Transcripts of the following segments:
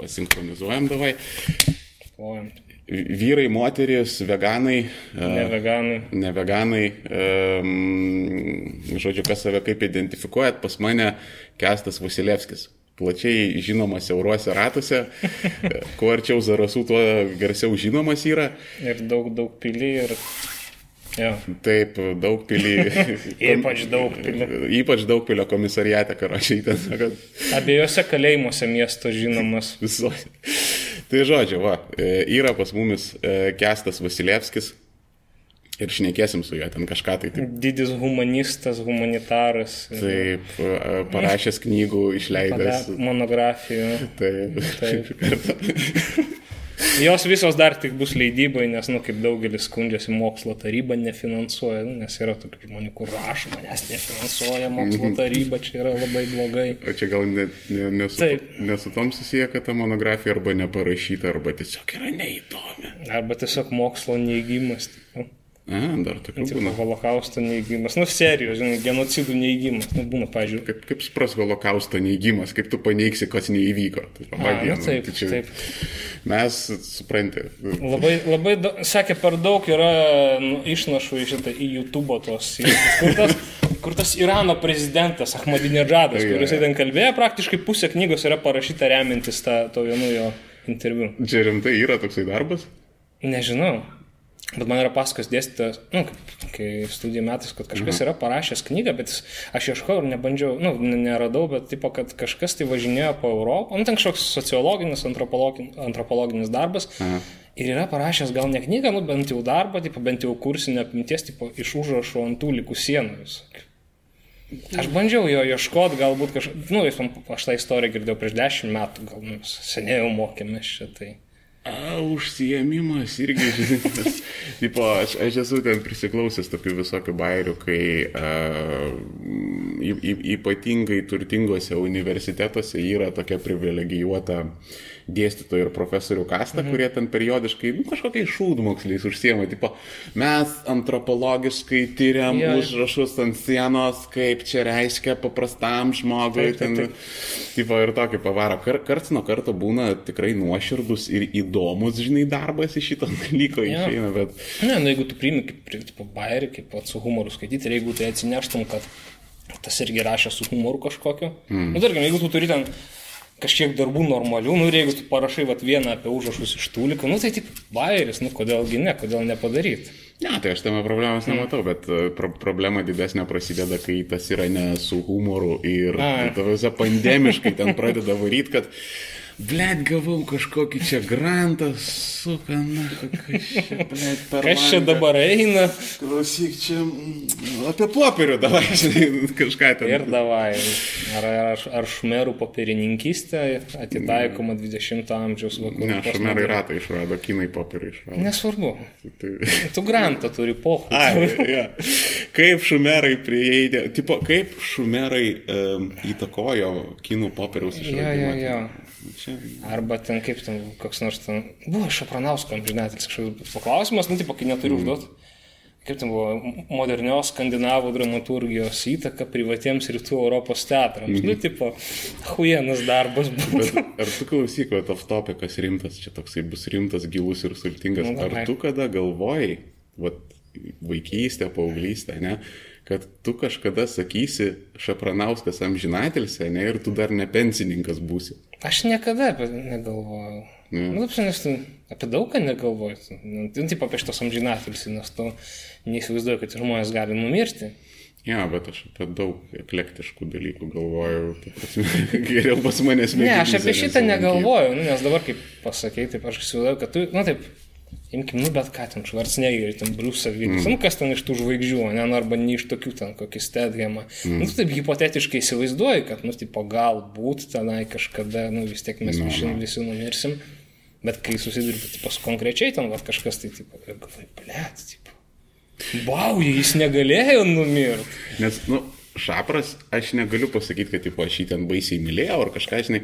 pasinchronizuojam davai. Plojam. Vyrai, moteris, veganai. Ne veganai. Ne veganai. Um, žodžiu, kas save kaip identifikuojat, pas mane Kestas Vasilevskis. Plačiai žinomas siauruose ratuose. Kuo arčiau Zarasų, tuo garsiau žinomas yra. Ir daug, daug pilį ir... Jo. Taip, daug pilį. Ypač daug pilį. Ypač daug pilio komisariate, karašiai ten. Kad... Abiejose kalėjimuose miesto žinomas. Viso. Tai žodžiu, va, e, yra pas mumis e, Kestas Vasilevskis ir šnekėsim su juo ten kažką tai. Taip, Didis humanistas, humanitaras. taip e, parašęs knygų, išleidęs. Monografijų. Taip, Taip. taip. Jos visos dar tik bus leidybai, nes, nu, kaip daugelis skundžiasi, mokslo taryba nefinansuoja, nu, nes yra tokių žmonių, kur rašo, manęs nefinansuoja mokslo taryba, čia yra labai blogai. O čia gal ne, ne, ne, su, Taip. ne su tom susiję, kad ta monografija arba neparašyta, arba tiesiog yra neįdomi. Arba tiesiog mokslo neįgymas. Tipo. A, dar Tipo, būna. holokausto neįgymas. Nu, serijos, žinai, genocidų neįgymas. Nu, būna, pažiūrėjau. Kaip, kaip supras holokausto neįgymas, kaip tu paneigsi, kas neįvyko. Tai, A, nu, diena, taip, tai čia taip. Mes, supranti, Labai, labai, da- sakė, per daug yra nu, išnašų į šitą, į YouTube tos, kur tas, kur tas Irano prezidentas Ahmadinejadžadas, Jo, kuris ten kalbėjo, praktiškai pusė knygos yra parašyta remintis tą, to vienu jo interviu. čia rimtai yra toksai darbas. Nežinau. Bet man yra pasakos dėstytojas, nu, kai studijų metais, kad kažkas yra parašęs knygą, bet jis, aš ieškojau ir nebandžiau, nu, neradau, bet tipo, kad kažkas tai važinėjo po Europą, nu, ten kažkoks sociologinis, antropologinis, antropologinis darbas. Aha. Ir yra parašęs gal ne knygą, nu, bent jau darbą, tipo, bent jau kursinę apimties, tipo, iš užrašų ant tų likų sienų. visokių. Aš bandžiau jo ieškoti, galbūt kažkaip, nu, jis man- aš tą istoriją girdėjau prieš dešimt metų, gal, nu, seniai jau mokėmės šitai. A, užsiemimas irgi, žinai, tipo, aš, aš esu ten prisiklausęs tokių visokių bairių, kai a, y, y, ypatingai turtingose universitetuose yra tokia privilegijuota dėstytojų ir profesorių kasta, mhm. kurie ten periodiškai nu, kažkokiais šūdmoksliais užsiema. Tipo, mes antropologiškai tyriam Jo. užrašus ant sienos, kaip čia reiškia paprastam žmogui. Taip, taip, Ten, tipo, ir tokį pavaro. Kar, karts nuo karto būna tikrai nuoširdus ir įdomus, žinai, darbas iš šito dalyko Jo. išeina, bet... Ne, nu jeigu tu priimi kaip, tipo, bairį, kaip pat su humoru skaityti, ir jeigu tai atsineštum, kad tas irgi rašė su humoru kažkokiu. Mm. Nu, tarkim, jeigu tu turi ten kažkiek darbų normalių, nu ir jeigu tu parašai vat, vieną apie užrašus iš tūlikų, nu tai taip, bairis, nu kodėlgi ne, kodėl nepadaryti. Ne, tai aš tame problemos nematau, bet e, pro problema didesnė prasideda, kai tas yra ne su humoru ir tavose pandemiškai ten pradeda varyti, kad Blet, gavau kažkokį čia grantą, suka, na, kas čia, blet, per Kas čia dabar eina? Klausyk, čia apie popierių davai, žinai, kažką ten. Ir davai. Ar, ar, ar šmerų popierininkystė atitaikoma 20-ojo amžiaus vakarų? Ne, postmodernizmui? ratą išrado, kinai popierių išrado. Nesvarbu. Tu grantą turi pohu. Ja. Kaip šumerai prieidė, tipo, kaip šumerai um, įtakojo kinų popieriaus išradimą. jo, jo. Čia, Arba ten kaip ten, koks nors ten, buvo iš Apranausko, amžinatelis kažkoks paklausimas, nu, tipo, kai neturiu Mhm. užduoti. Kaip ten buvo modernios skandinavų dramaturgijos įtaka privatiems rytų Europos teatrams. Mhm. Nu, tipo, huienas darbas buvo. ar tu klausyk, va, off topikas rimtas, čia toksai bus rimtas, gilus ir sultingas. Nu. Ar tu kada galvojai, va, vaikystė, paauglystė, ne, kad tu kažkada sakysi Šapranauskas amžinatelse, ne, ir tu dar ne pensininkas būsi. Aš niekada apie tai negalvojau. Ne. Nu, taip, nes tu apie daugą negalvoji. Nu, tai tipo apie šitos amžinatelis, nes tu neįsivaizduoji, kad žmonės gali numirti. Ja, bet aš apie daug eklektiškų dalykų prasme, Geriau pas manęs Ne, aš apie šitą negalvoju, nu, nes dabar, kaip pasakei, taip aš įsivaizduoju, kad tu, nu taip, imkim, nu bet ką ten, Švarcnegerį, ten Briusą Vilis, mm. nu kas ten iš tų žvaigždžių, ne, nu, arba ne iš tokių ten, kokį Stedhamą. Mm. Nu, taip hipotetiškai įsivaizduoji, kad, nu, tipo, galbūt tenai kažkada, nu, vis tiek mes Nu, visi, nu. visi numirsim, bet kai susiduri, tipo, su konkrečiai ten, va, kažkas tai, tipo, ir galvoji, blėt, tipo. Wow, jis negalėjo numirti. Nes, nu, Šapras, aš negaliu pasakyti, kad tipo, aš jį ten baisiai mylėjau ar kažką, žinai.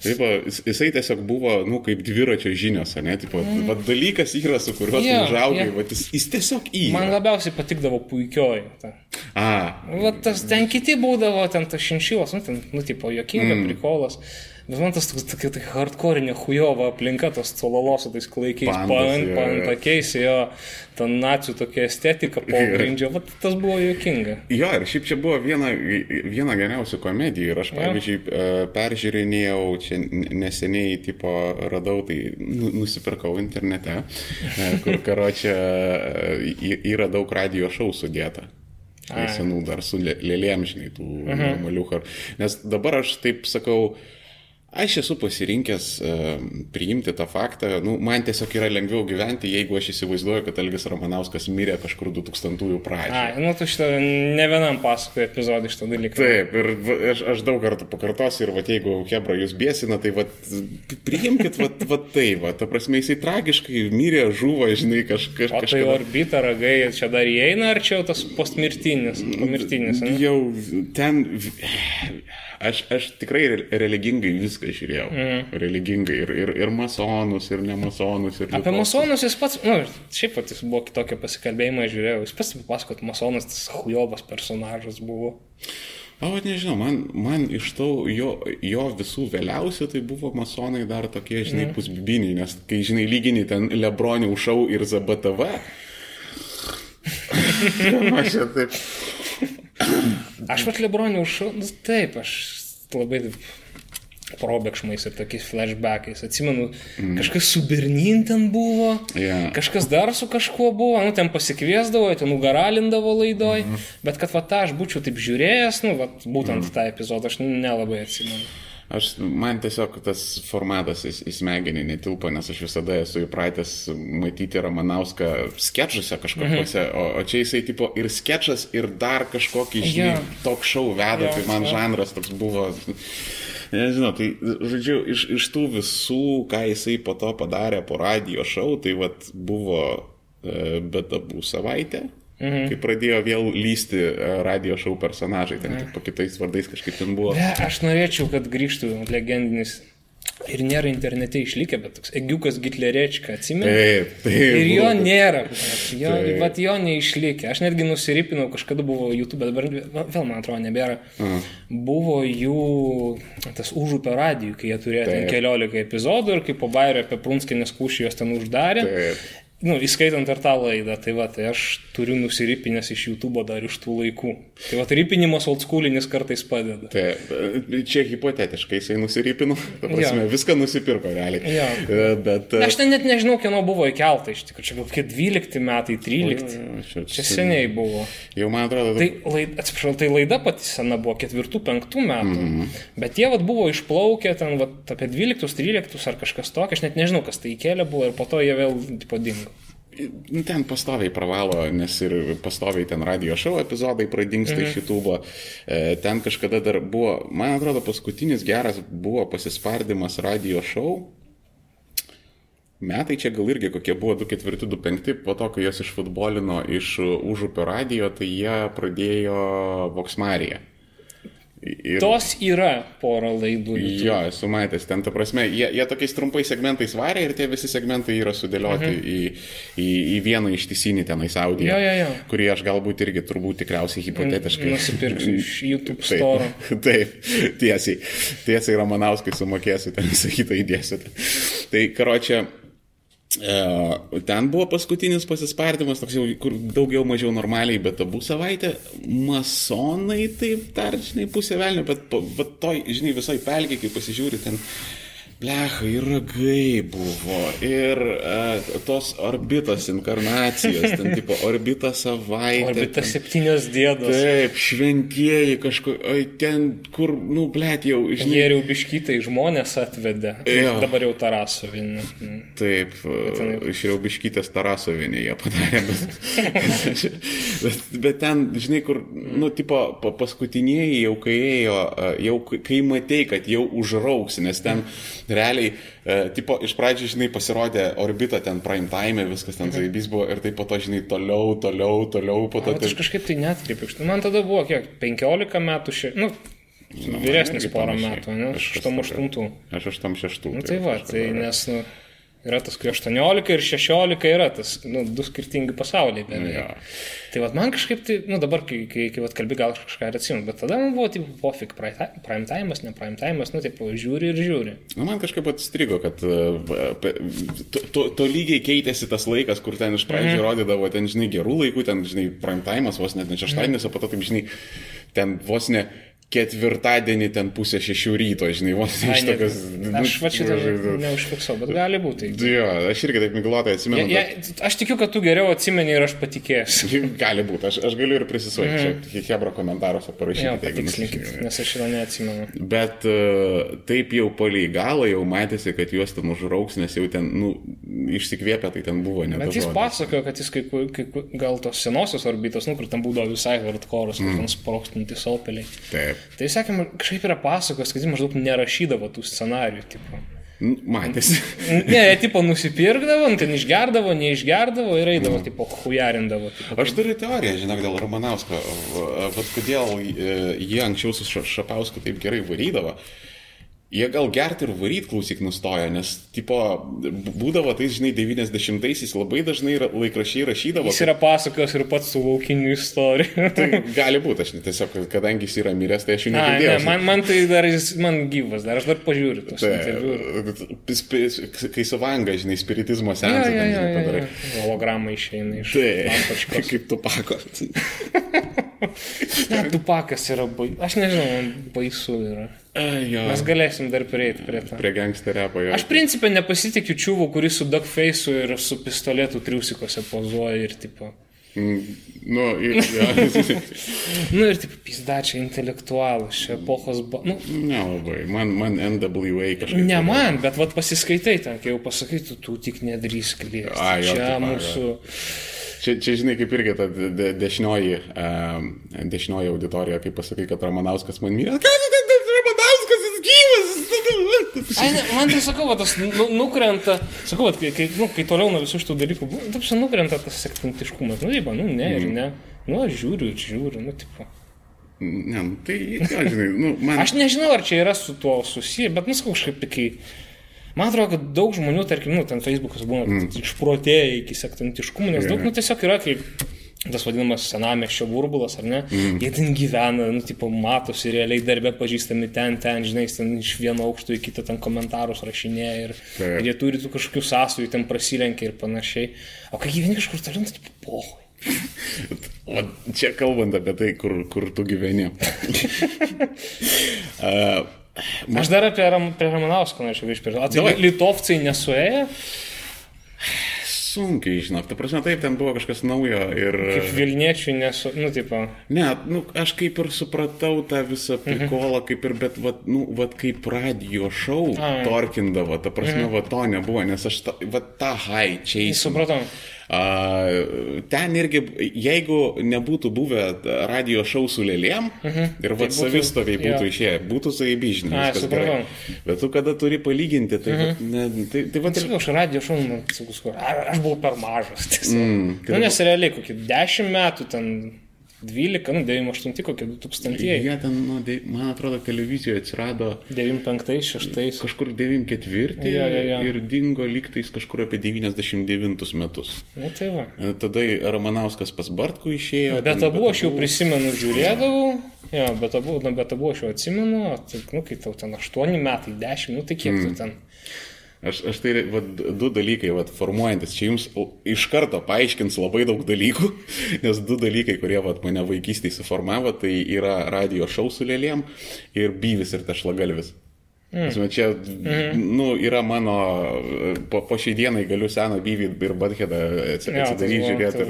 Tipo, jis- jisai tiesiog buvo, nu, kaip dviračio žinios, ne? Tipo, mm. va, dalykas yra, su kuriuo yeah, užaugai, yeah. jis, jis tiesiog į. Man labiausiai patikdavo puikioji. Ta. A, Va tas ten kiti būdavo, ten tas šinšilas, nu, ten, nu, tipo, jokinga, mm. prikolas. Bet man tas toks tokia tai hardcore'inė hujova aplinka, tas colalos su tais klaikiais pantakiais, jo, ta nacijų tokia estetika pogrindžio, va tas buvo juokinga. Jo, ir šiaip čia buvo viena, viena geriausių komedijų ir aš, pavyzdžiui, e, peržiūrinėjau, čia neseniai, tipo, radau, tai nu- nusipirkau internete, e, kur, karo čia yra daug radio šou sudėta. Tai Ai. senų dar su lė- lėlėm, žinai, tų normalių. chor- Nes dabar aš taip sakau, Aš esu pasirinkęs uh, priimti tą faktą, nu, man tiesiog yra lengviau gyventi, jeigu aš įsivaizduoju, kad Elgis Ramanauskas mirė kažkur 2000-ųjų pradžioje. Ai, nu tu šitą ne vienam pasakoju epizodį šitą dalyką. Taip, ir aš, aš daug kartų pakartosiu ir va, jeigu Hebra jūs bėsina, tai va, priimkit va, va tai, va, ta prasme, jisai tragiškai mirė, žuvo, žinai, kaž, kaž, O tai orbita ragai čia dar įeina, ar čia jau tas postmirtinis, pomirtinis? ne? Jau ten, aš, aš tikrai re- religingai viską žiūrėjau. Mm. Religingai ir, ir, ir masonus, ir nemasonus. Ir Apie masonus jis pats, nu, šiaip pat jis buvo kitokio pasikalbėjimo, žiūrėjau, jis pats papasakot, masonas tas hujovas personažas buvo. O, nežinau, man, man iš to jo, jo visų vėliausia tai buvo masonai dar tokie, žinai, mm. pusbibiniai, nes kai, žinai, lygini ten Lebronių šau ir ZBTV. aš taip. Aš pat Lebronį užšau, nu, taip, aš labai probėgšmais ir tokiais flashbackais. Atsimenu, mm. kažkas su Bernin ten buvo, Jo. kažkas dar su kažkuo buvo, nu ten pasikviesdavo, ten nugaralindavo laidoj, mm. bet kad va tą aš būčiau taip žiūrėjęs, nu, va, būtent mm. tą epizodą aš nelabai atsimenu. Aš, man tiesiog tas formatas į, į smegenį netilpo, nes aš visada esu įpratęs matyti Ramanauską sketšuose kažkokiuose, mhm. o, o čia jisai tipo ir sketšas, ir dar kažkokį, žinai, Jo. tok šau veda, Jo, tai man jo. žanras toks buvo. Nežinau, tai, žodžiu, iš, iš tų visų, ką jisai po to padarė po radio šou, tai vat buvo e, Betabų savaitė. Mhm. Kai pradėjo vėl lysti e, radio šou personažai, ten tik po kitais vardais kažkaip ten buvo. Ne, aš norėčiau, kad grįžtų legendinis. Ir nėra internete išlikę, bet toks Egiukas Gitlerečka, atsimeni? Taip, taip. Ir jo buvo. nėra. Jo, vat jo neišlikė. Aš netgi nusiripinau, kažkada buvo YouTube, dabar vėl man atrodo nebėra. Mhm. Buvo jų tas užupio radijų, kai jie turėjo ten Taip. keliolika epizodų ir kai po Bairio apie Prunskinės kušį juos ten uždarė. Taip. Nu, įskaitant ir tą laidą, tai va, tai aš turiu nusiripinęs iš YouTube dar iš tų laikų. Tai va, ripinimas oldschoolinis kartais padeda. Taip, e, čia hipotetiškai jisai nusiripino, ta prasme, Jo. viską nusipirko realiai. Jo. E, Bet... e, Aš ten net nežinau, kieno buvo įkelta iš tikrųjų. Čia gal kokie 12 metai, 13. Čia, Čia seniai buvo. Jau man atrodo, Tai, laid, atsiprašau, tai laida pati sena buvo 4-5 metų. Mm. Bet jie vat, buvo išplaukę ten vat, apie 12-13 ar kažkas tokio, aš net nežinau, kas tai įkėlė buvo ir po to jie vėl padingo. Nu, ten pastoviai pravalo, nes ir pastoviai ten radio šou epizodai pradingsta mhm. iš YouTube. E, ten kažkada dar buvo, man atrodo, paskutinis geras buvo pasispardimas radio šou. Metai čia gal irgi kokie buvo 2-4-2-5, po to, kai juos išfutbolino iš užupio radio, tai jie pradėjo Voksmariją. Ir... Tos yra pora laidų. YouTube. Jo, esu matęs, ten ta prasme, jie, jie tokiais trumpais segmentais varė ir tie visi segmentai yra sudėlioti mhm. į, į, į vieną ištisinį tenais audio, Jo, jo, jo. kurį aš galbūt irgi turbūt tikriausiai hipotetiškai. Nusipirksiu iš YouTube store. Taip, taip, tiesiai, tiesiai Ramanauskai sumokėsiu, ten visą kitą įdėsiu. Tai karočią, ten buvo paskutinis pasispardymas, toks jau, kur daugiau mažiau normaliai, bet abu savaitę masonai taip dar, žinai, pusė velnio, bet, bet toj, žinai, visai pelkiai, kai pasižiūri ten, blecha, ir ragai buvo, ir uh, tos orbitos inkarnacijos, ten tipo orbita savaitė. Orbita septynios dėdos. Taip, šventieji kažkur, ten, kur, nu, blėt, jau, žinai, Geriau biškytai žmonės atvedė. Jo. Dabar jau Tarasovinė. Taip, ten jau- iš Raubiškytės Tarasovinė jie padarė, bet, bet, bet ten, žinai, kur, nu, tipo, pa- paskutinieji jau kai ėjo, e, jau kai matei, kad jau užrauks, nes ten realiai, e, tipo, iš pradžių, žinai, pasirodė orbita ten prime time, viskas ten zaibys buvo ir taip po to, žinai, toliau, toliau, toliau, po to... Bet aš kažkaip tai netkreipiu. Man tada buvo kiek? 15 metų ši... Nu, Nu, man vyresnis porą metų, ne? Aš 8-8. Aš 8-6. Nu tai va, tai nes, nu, Yra tas, kai 18 ir 16 yra tas, nu, du skirtingi pasauliai. beveik. Jo. Tai vad man kažkaip, tai, nu dabar, kai, kai, kai vat, kalbi, gal kažką ir atsimenu, bet tada man buvo, taip, pofik, prime time'as, ne prime time'as, nu, taip, žiūri ir žiūri. Nu, man kažkaip atstrigo, kad pe- to, to, to lygiai keitėsi tas laikas, kur ten iš pradžių Mhm. rodydavo, ten, žinai, gerų laikų, ten, žinai, prime time'as vos net ne šeštadienis, o po to, taip, žinai, ten vos ne ketvirtadienį, ten pusę šešių ryto, žinai, vos iš tokios... Aš va šitą neužfiksau, bet gali būti. Jo, aš irgi taip miglotai atsimenu. Ja, ja, aš tikiu, kad tu geriau atsimeni ir aš patikėsiu. bet- Gali būti, aš, aš galiu ir prisisuoti, mm. čia Hebra komentaruose parašyti. Nusižiūrėjau. nes aš šitą neatsimenu. Bet uh, taip jau palei galą jau matėsi, kad juos ten užrauks, nes jau ten, nu, išsikvėpę tai ten buvo ne Bet jis pasakojo, kad jis kai, kai, gal tos senosios orbitos, nu, kur ten būdavo visai hardcore, kur ten sprokstantys opeliai. Taip. Tai sakė, kažkaip yra pasakos, kad jis maždaug nerašydavo tų scenarijų. Tipo. Nu, Matėsi. Ne, jie tipo nusipirkdavo, nu, ten išgerdavo, neišgerdavo ir eidavo, mm. tipo, hujarindavo. Tipo. Aš turiu teoriją, žinok, dėl Romanausko. Vat kodėl e, jie anksčiau su Ša- Šapausku taip gerai varydavo. Jie gal gerti ir varyt klausyk nustojo, nes, tipo, būdavo tais, žinai, 90-aisiais labai dažnai ra- laikrašiai rašydavo. Jis yra pasakos ir pats su laukiniu istoriju. Tai gali būti, aš tiesiog, kadangi jis yra miręs, tai aš jų Na, ne, negirdėjau. man, man tai dar jis, man gyvas, dar aš dar pažiūriu tos interviu. Tai, kai su vanga, žinai, spiritizmo Ja, seansą, ja, ja, ja, padarai. ja. Hologramą išeina iš Tai, kaip tu pako. Ne, tupakas yra baisu. Aš nežinau, baisu yra. Jo, Mes galėsim dar prieiti prie to. prie gangsterepo jo. Aš principė nepasitikiu čiūvų, kuris su duckface'u ir su pistoletu triusikose pozuoja ir tipo. Mm, Nu, ir, jo. Nu ir tipo, pizdačiai intelektualus, čia epochos... Ba... Nu, Nelabai. Man, man NWA kažkaip. ne man, bet vad pasiskaitai ten, kai jau pasakytų, tu tik nedrįsk liesti. Jo, Čia taip, mūsų... Čia, čia, žinai, kaip irgi ta de, de, dešinioji, um, dešinioji auditorija, kai pasakai, kad Ramanauskas man mylė. Ką tu ten, tas Ramanauskas, jis gyvas. Ai, ne, man tai sakau, va, tas nu, nukrenta, sakau, va, kai, kai, nu, kai toliau nuo visų šitų dalykų, nu, taip, nukrenta tas sektantiškumas. Nu, taip, nu, ne ir ne. Nu, aš žiūriu žiūriu, nu, tipo. Ne, nu, tai, ką, žinai, nu, man. Aš nežinau, ar čia yra su tuo susiję, bet nuskau kažkaip, kai... Man atrodo, kad daug žmonių, tarkim, nu, ten Facebookas būna mm. išprotėję iki sektantiškumo, nes daug, nu, tiesiog yra kaip tas vadinamas senameščio burbulas, ar ne? Mm. Jie ten gyvena, nu, tipo, matosi realiai darbę pažįstami ten, ten, žinai, ten iš vieno aukšto į kitą ten komentarus rašinėja ir, Taip. ir jie turi tų kažkokių sąsajų, ten prasilenkia ir panašiai. O kai gyveni kažkur toliau, tai tipo, pohui. O čia kalbant apie tai, kur, kur tu gyveni. uh, Aš dar apie Ram, prie Ramanauską norėčiau grįžti. O tai. Litovcai nesuėjo? Sunkiai, žinok, ta prasme, taip, ten buvo kažkas naujo ir... Kaip Vilniečiai nesu, nu, tipo. Ne, nu, aš kaip ir supratau tą visą prikolą, kaip ir, bet, vat, nu, vat, kaip radio šou torkindavo, ta prasme, mhm. va to nebuvo, nes aš, ta, va, tą high čia Supratau. Ten irgi, jeigu nebūtų buvę radio šou su lėlėm mhm. ir būtų- savistoviai būtų jo. išėję, būtų. Ai, supratau. Bet tu kada turi palyginti, tai, mhm. ne, tai, tai va, Sakau, aš radio šau, man sakau, aš buvau per mažas. tiesiog. Mm, tai nu, nes realiai kokį 10 metų, ten 12, nu, 98, kokie 2000, jie ten, nu, de, man atrodo, televizijoje atsirado 95, 6. kažkur 94 Jo, jo, jo. ir dingo lygtais kažkur apie 99 metus. Nu, tai va. E, Tada Ramanauskas pas Bartkų išėjo. Bet abu aš jau prisimenu, žiūrėdavau. Jo, bet abu, nu, bet abu aš jau atsimenu, tai, nu, kai tau ten 8 metai, 10, nu, tai kiek mm. tu ten. Aš, aš tai, vat, du dalykai, vat, formuojantis, čia jums iš karto paaiškins labai daug dalykų, nes du dalykai, kurie vat, mane vaikystėje suformavo, tai yra radio šou su lėlėm ir byvis ir tešlagalvis. Mm. Čia mm. nu, yra mano, po, po šiai dienai galiu seną byvį ir badhedą atsidaryti, žiūrėti.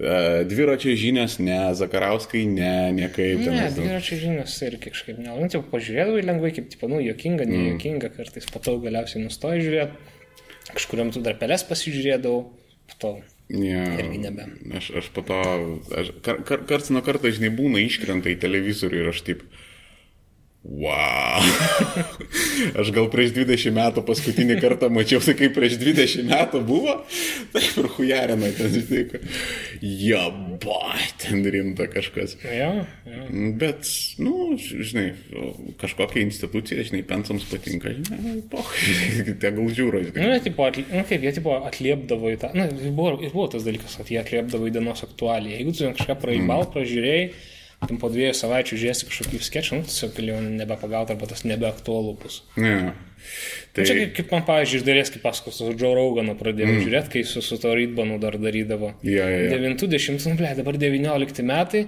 E, Dviračio žinias, ne, Zakarauskai, ne, niekaip. Ne, dviračio žinios tai ir kažkaip ne. Nu, tipo, pažiūrėdavai lengvai, kaip, tipo, nu, jokinga, nejokinga, mm. kartais po to galiausiai nustoji žiūrėti. Kažkuriam tu dar pelės pasižiūrėdavau, to Ja, irgi nebe. aš, aš po to, aš, kar, kar, karts nuo karto, žinai, būna iškrenta į televizorių ir aš taip, Wow. Aš gal prieš 20 metų paskutinį kartą mačiau, tai kaip prieš 20 metų buvo, taip ir hujarina ten tik. Ja, bai, ten rimta kažkas. Ja, ja. Bet, nu, žinai, kažkokia institucija, žinai, pensams patinka, žinai, poh, tegul žiūro. Nu, jie, tipo, atli... nu, kaip, jie tipo, atliepdavo į tą, na, nu, buvo, buvo tas dalykas, kad jie atliepdavo į dienos aktualiją. Jeigu tu kažką praeibal, mm. pražiūrėjai, po dviejų savaičių žiūrėsi kažkokį sketchą, nu, tiesiog galėjau nebepagauti arba tas nebeaktualu bus. Ne. Tai... Čia kaip, kaip man, pavyzdžiui, iš dalies, kaip pasakos, su Joe Roganu pradėjau mm. žiūrėti, kai su, su to Rydbanu dar darydavo. Ja, ja, ja. 90, nu, ble, dabar 19 metai.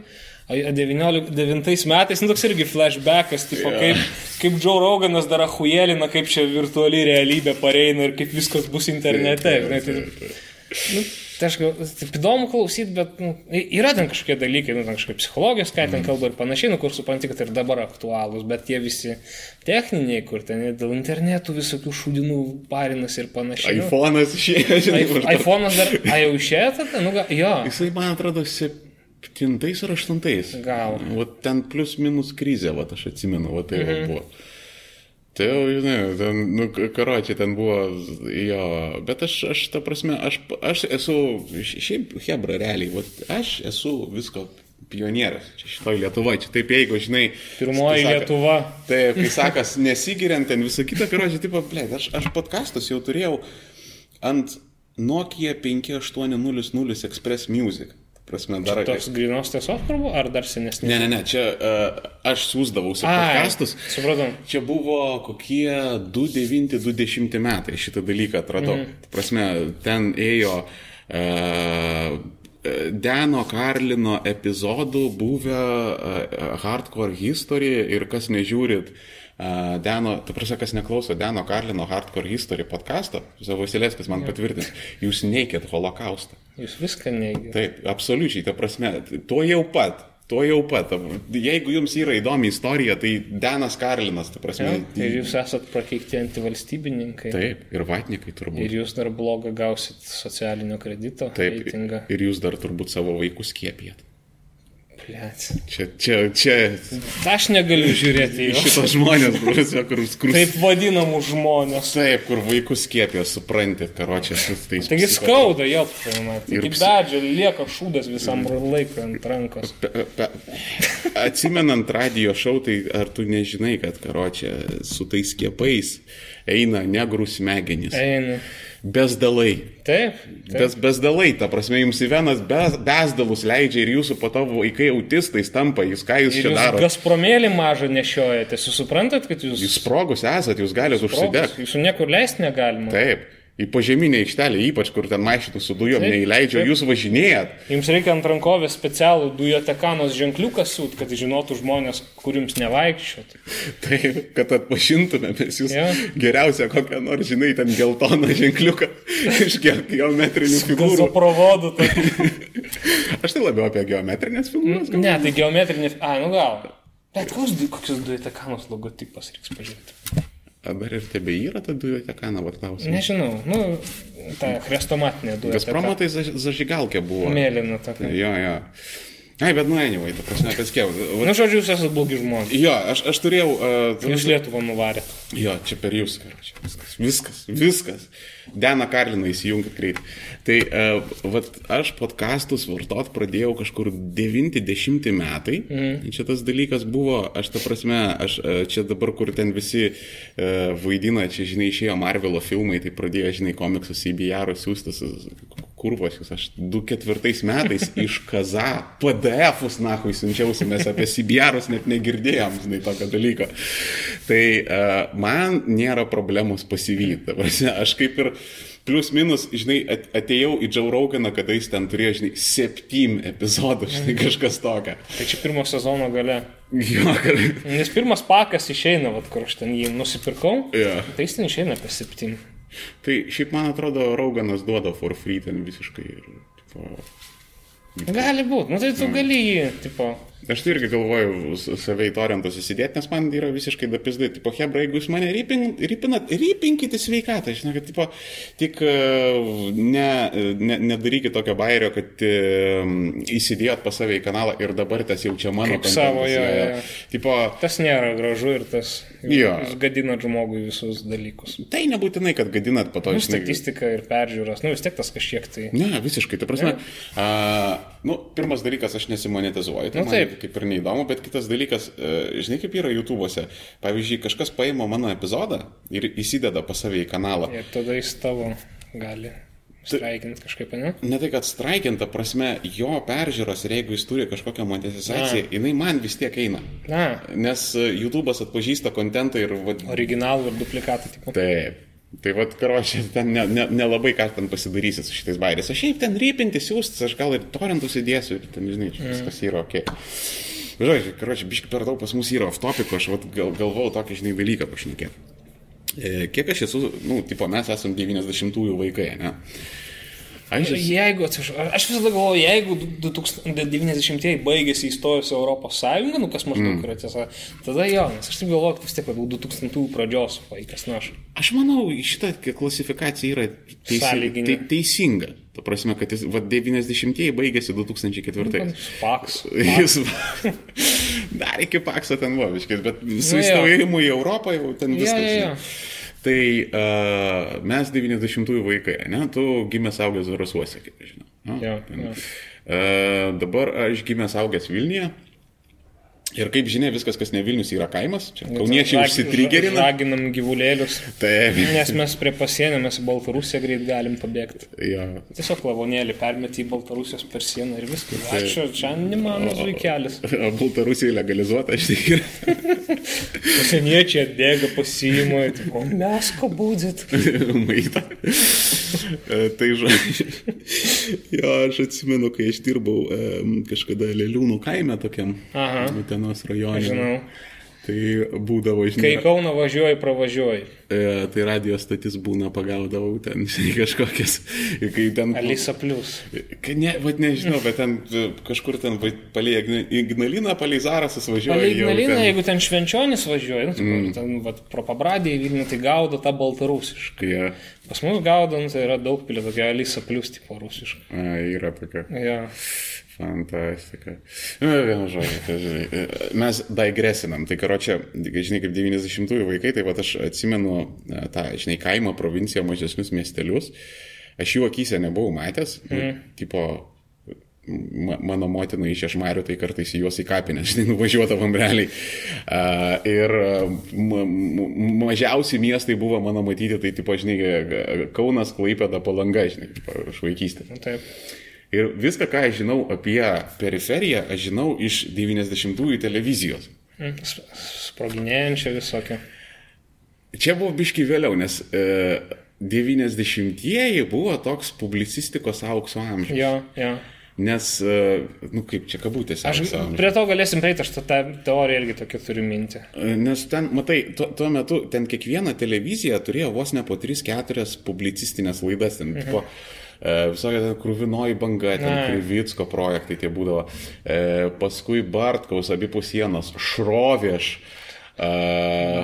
19 metais, nu toks irgi flashbackas, tipo, yeah. kaip, kaip Joe Roganas dar ahujelina, kaip čia virtuali realybė pareina ir kaip viskas bus internete. Žinai, tai, nu, Tai aš taip įdomu klausyti, bet nu, yra ten kažkokie dalykai, nu, ten kažkokie psichologijos, ką ten mm. kalba ir panašiai, nu, kur supranti, kad ir dabar aktualūs, bet tie visi techniniai, kur ten dėl internetų visokių šūdinų parinas ir panašiai. Nu. iPhone'as išėjo, žinai. iPhone'as dar, a jau išėjo tada, nu, ga, jo. Jisai, man atrodo, septintais ar aštuntais. Gal. O ten plus minus krizė, va, aš atsimenu, va, tai mm -hmm. buvo. Tai jau, žinai, ten, nu, karočiai ten buvo, jo, bet aš, aš ta prasme, aš, aš esu, šiaip Hebra realiai, vat, aš esu visko pionieras čia šitoje Lietuvoje, čia taip jeigu, žinai. Pirmoji saka, Lietuva. Taip, kai sakas, nesigiriant ten visą kitą, karočiai, taip, ble, aš, aš podcastus jau turėjau ant Nokia 5800 Express Music prasme, dar... Čia toks grinos tiesos kalbu, ar dar senesnis? Ne, ne, ne, čia uh, aš siūsdavau savo podcastus. Supratom. Čia buvo kokie 2-9-20 metai šitą dalyką atradau. Mm. Prasme, ten ėjo uh, Deno Karlino epizodų buvę uh, Hardcore History ir kas nežiūrit, uh, Deno, tu prasme, kas neklauso Deno Karlino Hardcore History podcast'o, Vasilėskis man patvirtins, jūs neikėt holokaustą. Jūs viską neikėt. Taip, absoliučiai, ta prasme, to jau pat. To jau pat. Jeigu jums yra įdomi istorija, tai Denas Karlinas, ta prasme. Ja, tai jūs esat prakeikti antivalstybininkai. Taip, ir vatnikai turbūt. Ir jūs dar blogą gausit socialinio kredito. Taip, reitingą. ir jūs dar turbūt savo vaikus skiepijat. Plėt. Čia, čia, čia. Aš negaliu žiūrėti į šitos žmonės, kur, kur, kur. Taip vadinamų žmonės. Taip, kur vaikus skiepė, suprantate, karočią su tais. Taigi skauda, jo, tai kaip bedžio, lieka šūdas visam laikui ant rankos. Pe, pe, atsimenant radio šau, tai ar tu nežinai, kad karočią su tais skiepais eina negrų smegenys? Eina. Bezdalai. Taip. taip. Bes, bezdalai, ta prasme, jums į venas bez, bezdalus leidžia ir jūsų po to vaikai autistais tampa, jūs ką jūs ir čia darote. Gazpromėlį mažą nešiojate, jūs suprantat, kad jūs... Jūs sprogus esat, jūs galite užsidegti. Jūsų niekur leisti negalima. Taip į požeminę aikštelę, ypač kur ten mašinų su dujom taip, neįleidžia, taip. jūs važinėjat. Jums reikia ant rankovės specialų dujotekanos ženkliuką sūt, kad žinotų žmonės, kur jums nevaikščiot. Taip, kad atpažintume, mes jūs ja. geriausia kokią nors, žinai, ten geltoną ženkliuką iš geometrinių figūrų. Provodų. Tai. Aš tai labiau apie geometrinės figūras. Gal? Ne, tai geometrinės, a, nu gal. Bet koks, kokios dujotekanos logotipas reiks pažiūrėti. Dabar ir tebe yra ta dujotekana, vad klausimas. Nežinau, nu, ta chrestomatinė dujotekana. Gazpromo tai zažigalkė buvo. Mėlyna tokia. Jo, jo. Ai, bet nu, anyway, ta prasme, kas kiek. Nu, žodžiu, jūs esate blogi žmonės. Jo, aš, aš turėjau. Uh, jūs Lietuvą nuvarėt. Jo, čia per jūs, karočią. Viskas, viskas, viskas. Dena Karliną įsijungit greitai. Tai, uh, vat, aš podkastus vartot pradėjau kažkur 90 metai. Mm. Čia tas dalykas buvo, aš ta prasme, aš uh, čia dabar, kur ten visi uh, vaidina, čia, žinai, išėjo Marvelo filmai, tai pradėjo, žinai, komiksus į BR siūstas kurvos, aš 2004 metais iš Kaza PDF-us, na, hui, siunčiausi, mes apie Sibierus net negirdėjom, žinai, tokio dalyko. Tai uh, man nėra problemos pasivyti. Aš kaip ir Plius minus, žinai, atėjau į Joe Roganą, kada jis ten turėjo, žinai, septym epizodų, žinai, kažkas tokio. Tai čia pirmo sezono gale. Jo, gal. Nes pirmas pakas išeina, vat, kur aš ten jį nusipirkau. Ja. Tai jis ten išeina apie septym. Tai šiaip man atrodo, Rauganas duoda for free ten visiškai. Ir, tipo, Gali būti, nu tai tu gali jį, tipo, Aš tai irgi galvoju save į torentus įsidėti, nes man yra visiškai dapizdai. Tipo, hebra, jeigu jūs mane rypin, rypinat, rypinkite sveikatą. Žinau, kad tipo, tik e, ne, ne, nedarykit tokio bairio, kad e, įsidėjot pas save į kanalą ir dabar tas jau čia mano Kaip savo, jo, jo, jo. Tipo, Tas nėra gražu ir tas Jo. jūs gadinat žmogui visus dalykus. tai nebūtinai, kad gadinat po to Nu, statistika ir peržiūros, nu vis tiek tas kažkiek tai. Ne, visiškai, tai prasme, a, nu, pirmas dalykas, aš nesimonetizuoju, tai Nu, man taip. Kaip ir neįdomu, bet kitas dalykas, e, žinai, kaip yra YouTube'ose. Pavyzdžiui, kažkas paima mano epizodą ir įsideda pas save į kanalą. Ir tada jis tavo gali straikinti kažkaip, ne? Ne tai, kad straikinta prasme, jo peržiūros ir jeigu jis turi kažkokią monetizaciją, jinai man vis tiek eina. Na, Nes e, YouTube'as atpažįsta kontentą ir... Va, originalų ir duplikatą, tipo. Taip. Tai vad, karočią, ten nelabai ne, nelabai ką ten pasidarysit su šitais bairiais. Aš šiaip ten rypinti siūstis, aš gal ir torentus įdėsiu ir ten, žinai, čia viskas yra ok. Žodžiu, karočią, biškai per daug pas mus yra off topic, aš vat, gal, galvau tokį, žinai, dalyką pašnekėti. E, kiek aš esu, nu, tipo, mes esame 90-ųjų vaikai, ne? Esu... Jeigu, aš visada galvoju, jeigu 2090-ieji baigėsi įstojus Europos Sąjungą, nu kas maždaug mm. yra tiesa, tada jo, nes aš taip galvoju, kad vis tiek buvau 2000-ųjų pradžios vaikas, na aš. Aš manau, šita klasifikacija yra teisi, te, teisinga. Ta prasme, kad jis, va, 90-ieji baigėsi 2004. Paks. Jis dar iki pakso ten buvo, biškis, bet su Nu, įstojimu į Europą jau ten viskas. jo, jo. žinai. Tai uh, mes 90-ųjų vaikai, ne? Tu gimęs augęs Zarasuose, kaip žinau. Nu, Jo, ten. jo. Uh, dabar aš gimęs augęs Vilniuje. Ir kaip žinia, viskas, kas ne Vilnius, yra kaimas. Čia kauniečiai Rag- užsitrigerina. Raginam gyvulėlius. Taip. Nes mes prie pasienio, mes į Baltarusiją greit galim pabėgti. Jo. Tiesiog lavonėlį permeti į Baltarusijos per sieną ir viskas. Ačiū, čia ne mano zuikelis. O Baltarusija legalizuota, aš tik Pasieniečiai atbėga pasiima, tipo, mes ko būdit. maitą. E, tai žodžiu. Jo, aš atsimenu, kai aš dirbau kažkada Leliūnų kaime tokiam. Aha. Utenos rajone. Žinau. Tai būdavo, Kai žinai, į Kauną važiuoji, pravažiuoji. e, tai radijos stotis būna pagaudavau ten, žinai, kažkokias. Kai ten... Alisa plus. Kai Ne, vad nežinau, bet ten e, kažkur ten palei Igna- Ignaliną, palei Zarasas važiuoja. Palei Ignaliną, ten- jeigu ten švenčionis važiuoja, nu, mm. ten vat, pro pabradį į Vilnių, tai gaudo tą baltarusišką. Kai jie... Pas mus gaudant tai yra daug pilė, tokia Alisa plus tipo rusiška. A, yra tokia. Ja. Fantastika. Na, vienu žodžiu, tai, žinai, e, mes digresinam. Tai karočią, žinai, kaip 90-ųjų vaikai, tai va aš atsimenu e, tą, žinai, kaimo provinciją, mažesnius miestelius. Aš jų akise nebuvau matęs. Mm. Tipo, ma, mano motina iš Ešmarių, tai kartais į juos į kapinę, žinai, nuvažiuodavom realiai. Uh, ir ma, ma, mažiausi miestai buvo mano matyti, tai, tipo, žinai, Kaunas, Klaipėda, Palanga, žinai, iš vaikystės. Nu, Taip. Ir viską, ką aš žinau apie periferiją, aš žinau iš 90-ųjų televizijos. Mm, sp- Sproginėjančia visokia. Čia buvo biški vėliau, nes e, 90-ieji buvo toks publicistikos aukso amžius. Jo, jo. Nes, e, nu kaip čia kabutėse. Aš amžius. prie to galėsim prieiti, aš tą teoriją irgi tokia turiu mintį. E, Nes ten, matai, tuo, tuo metu ten kiekviena televizija turėjo vos ne po 3-4 publicistinės laidas. Ten, mhm. po, Visokia ten krūvinoji banga, ten. Krivitsko projektai tie būdavo. E, paskui Bartkaus abipus sienos, Šrovėš. E,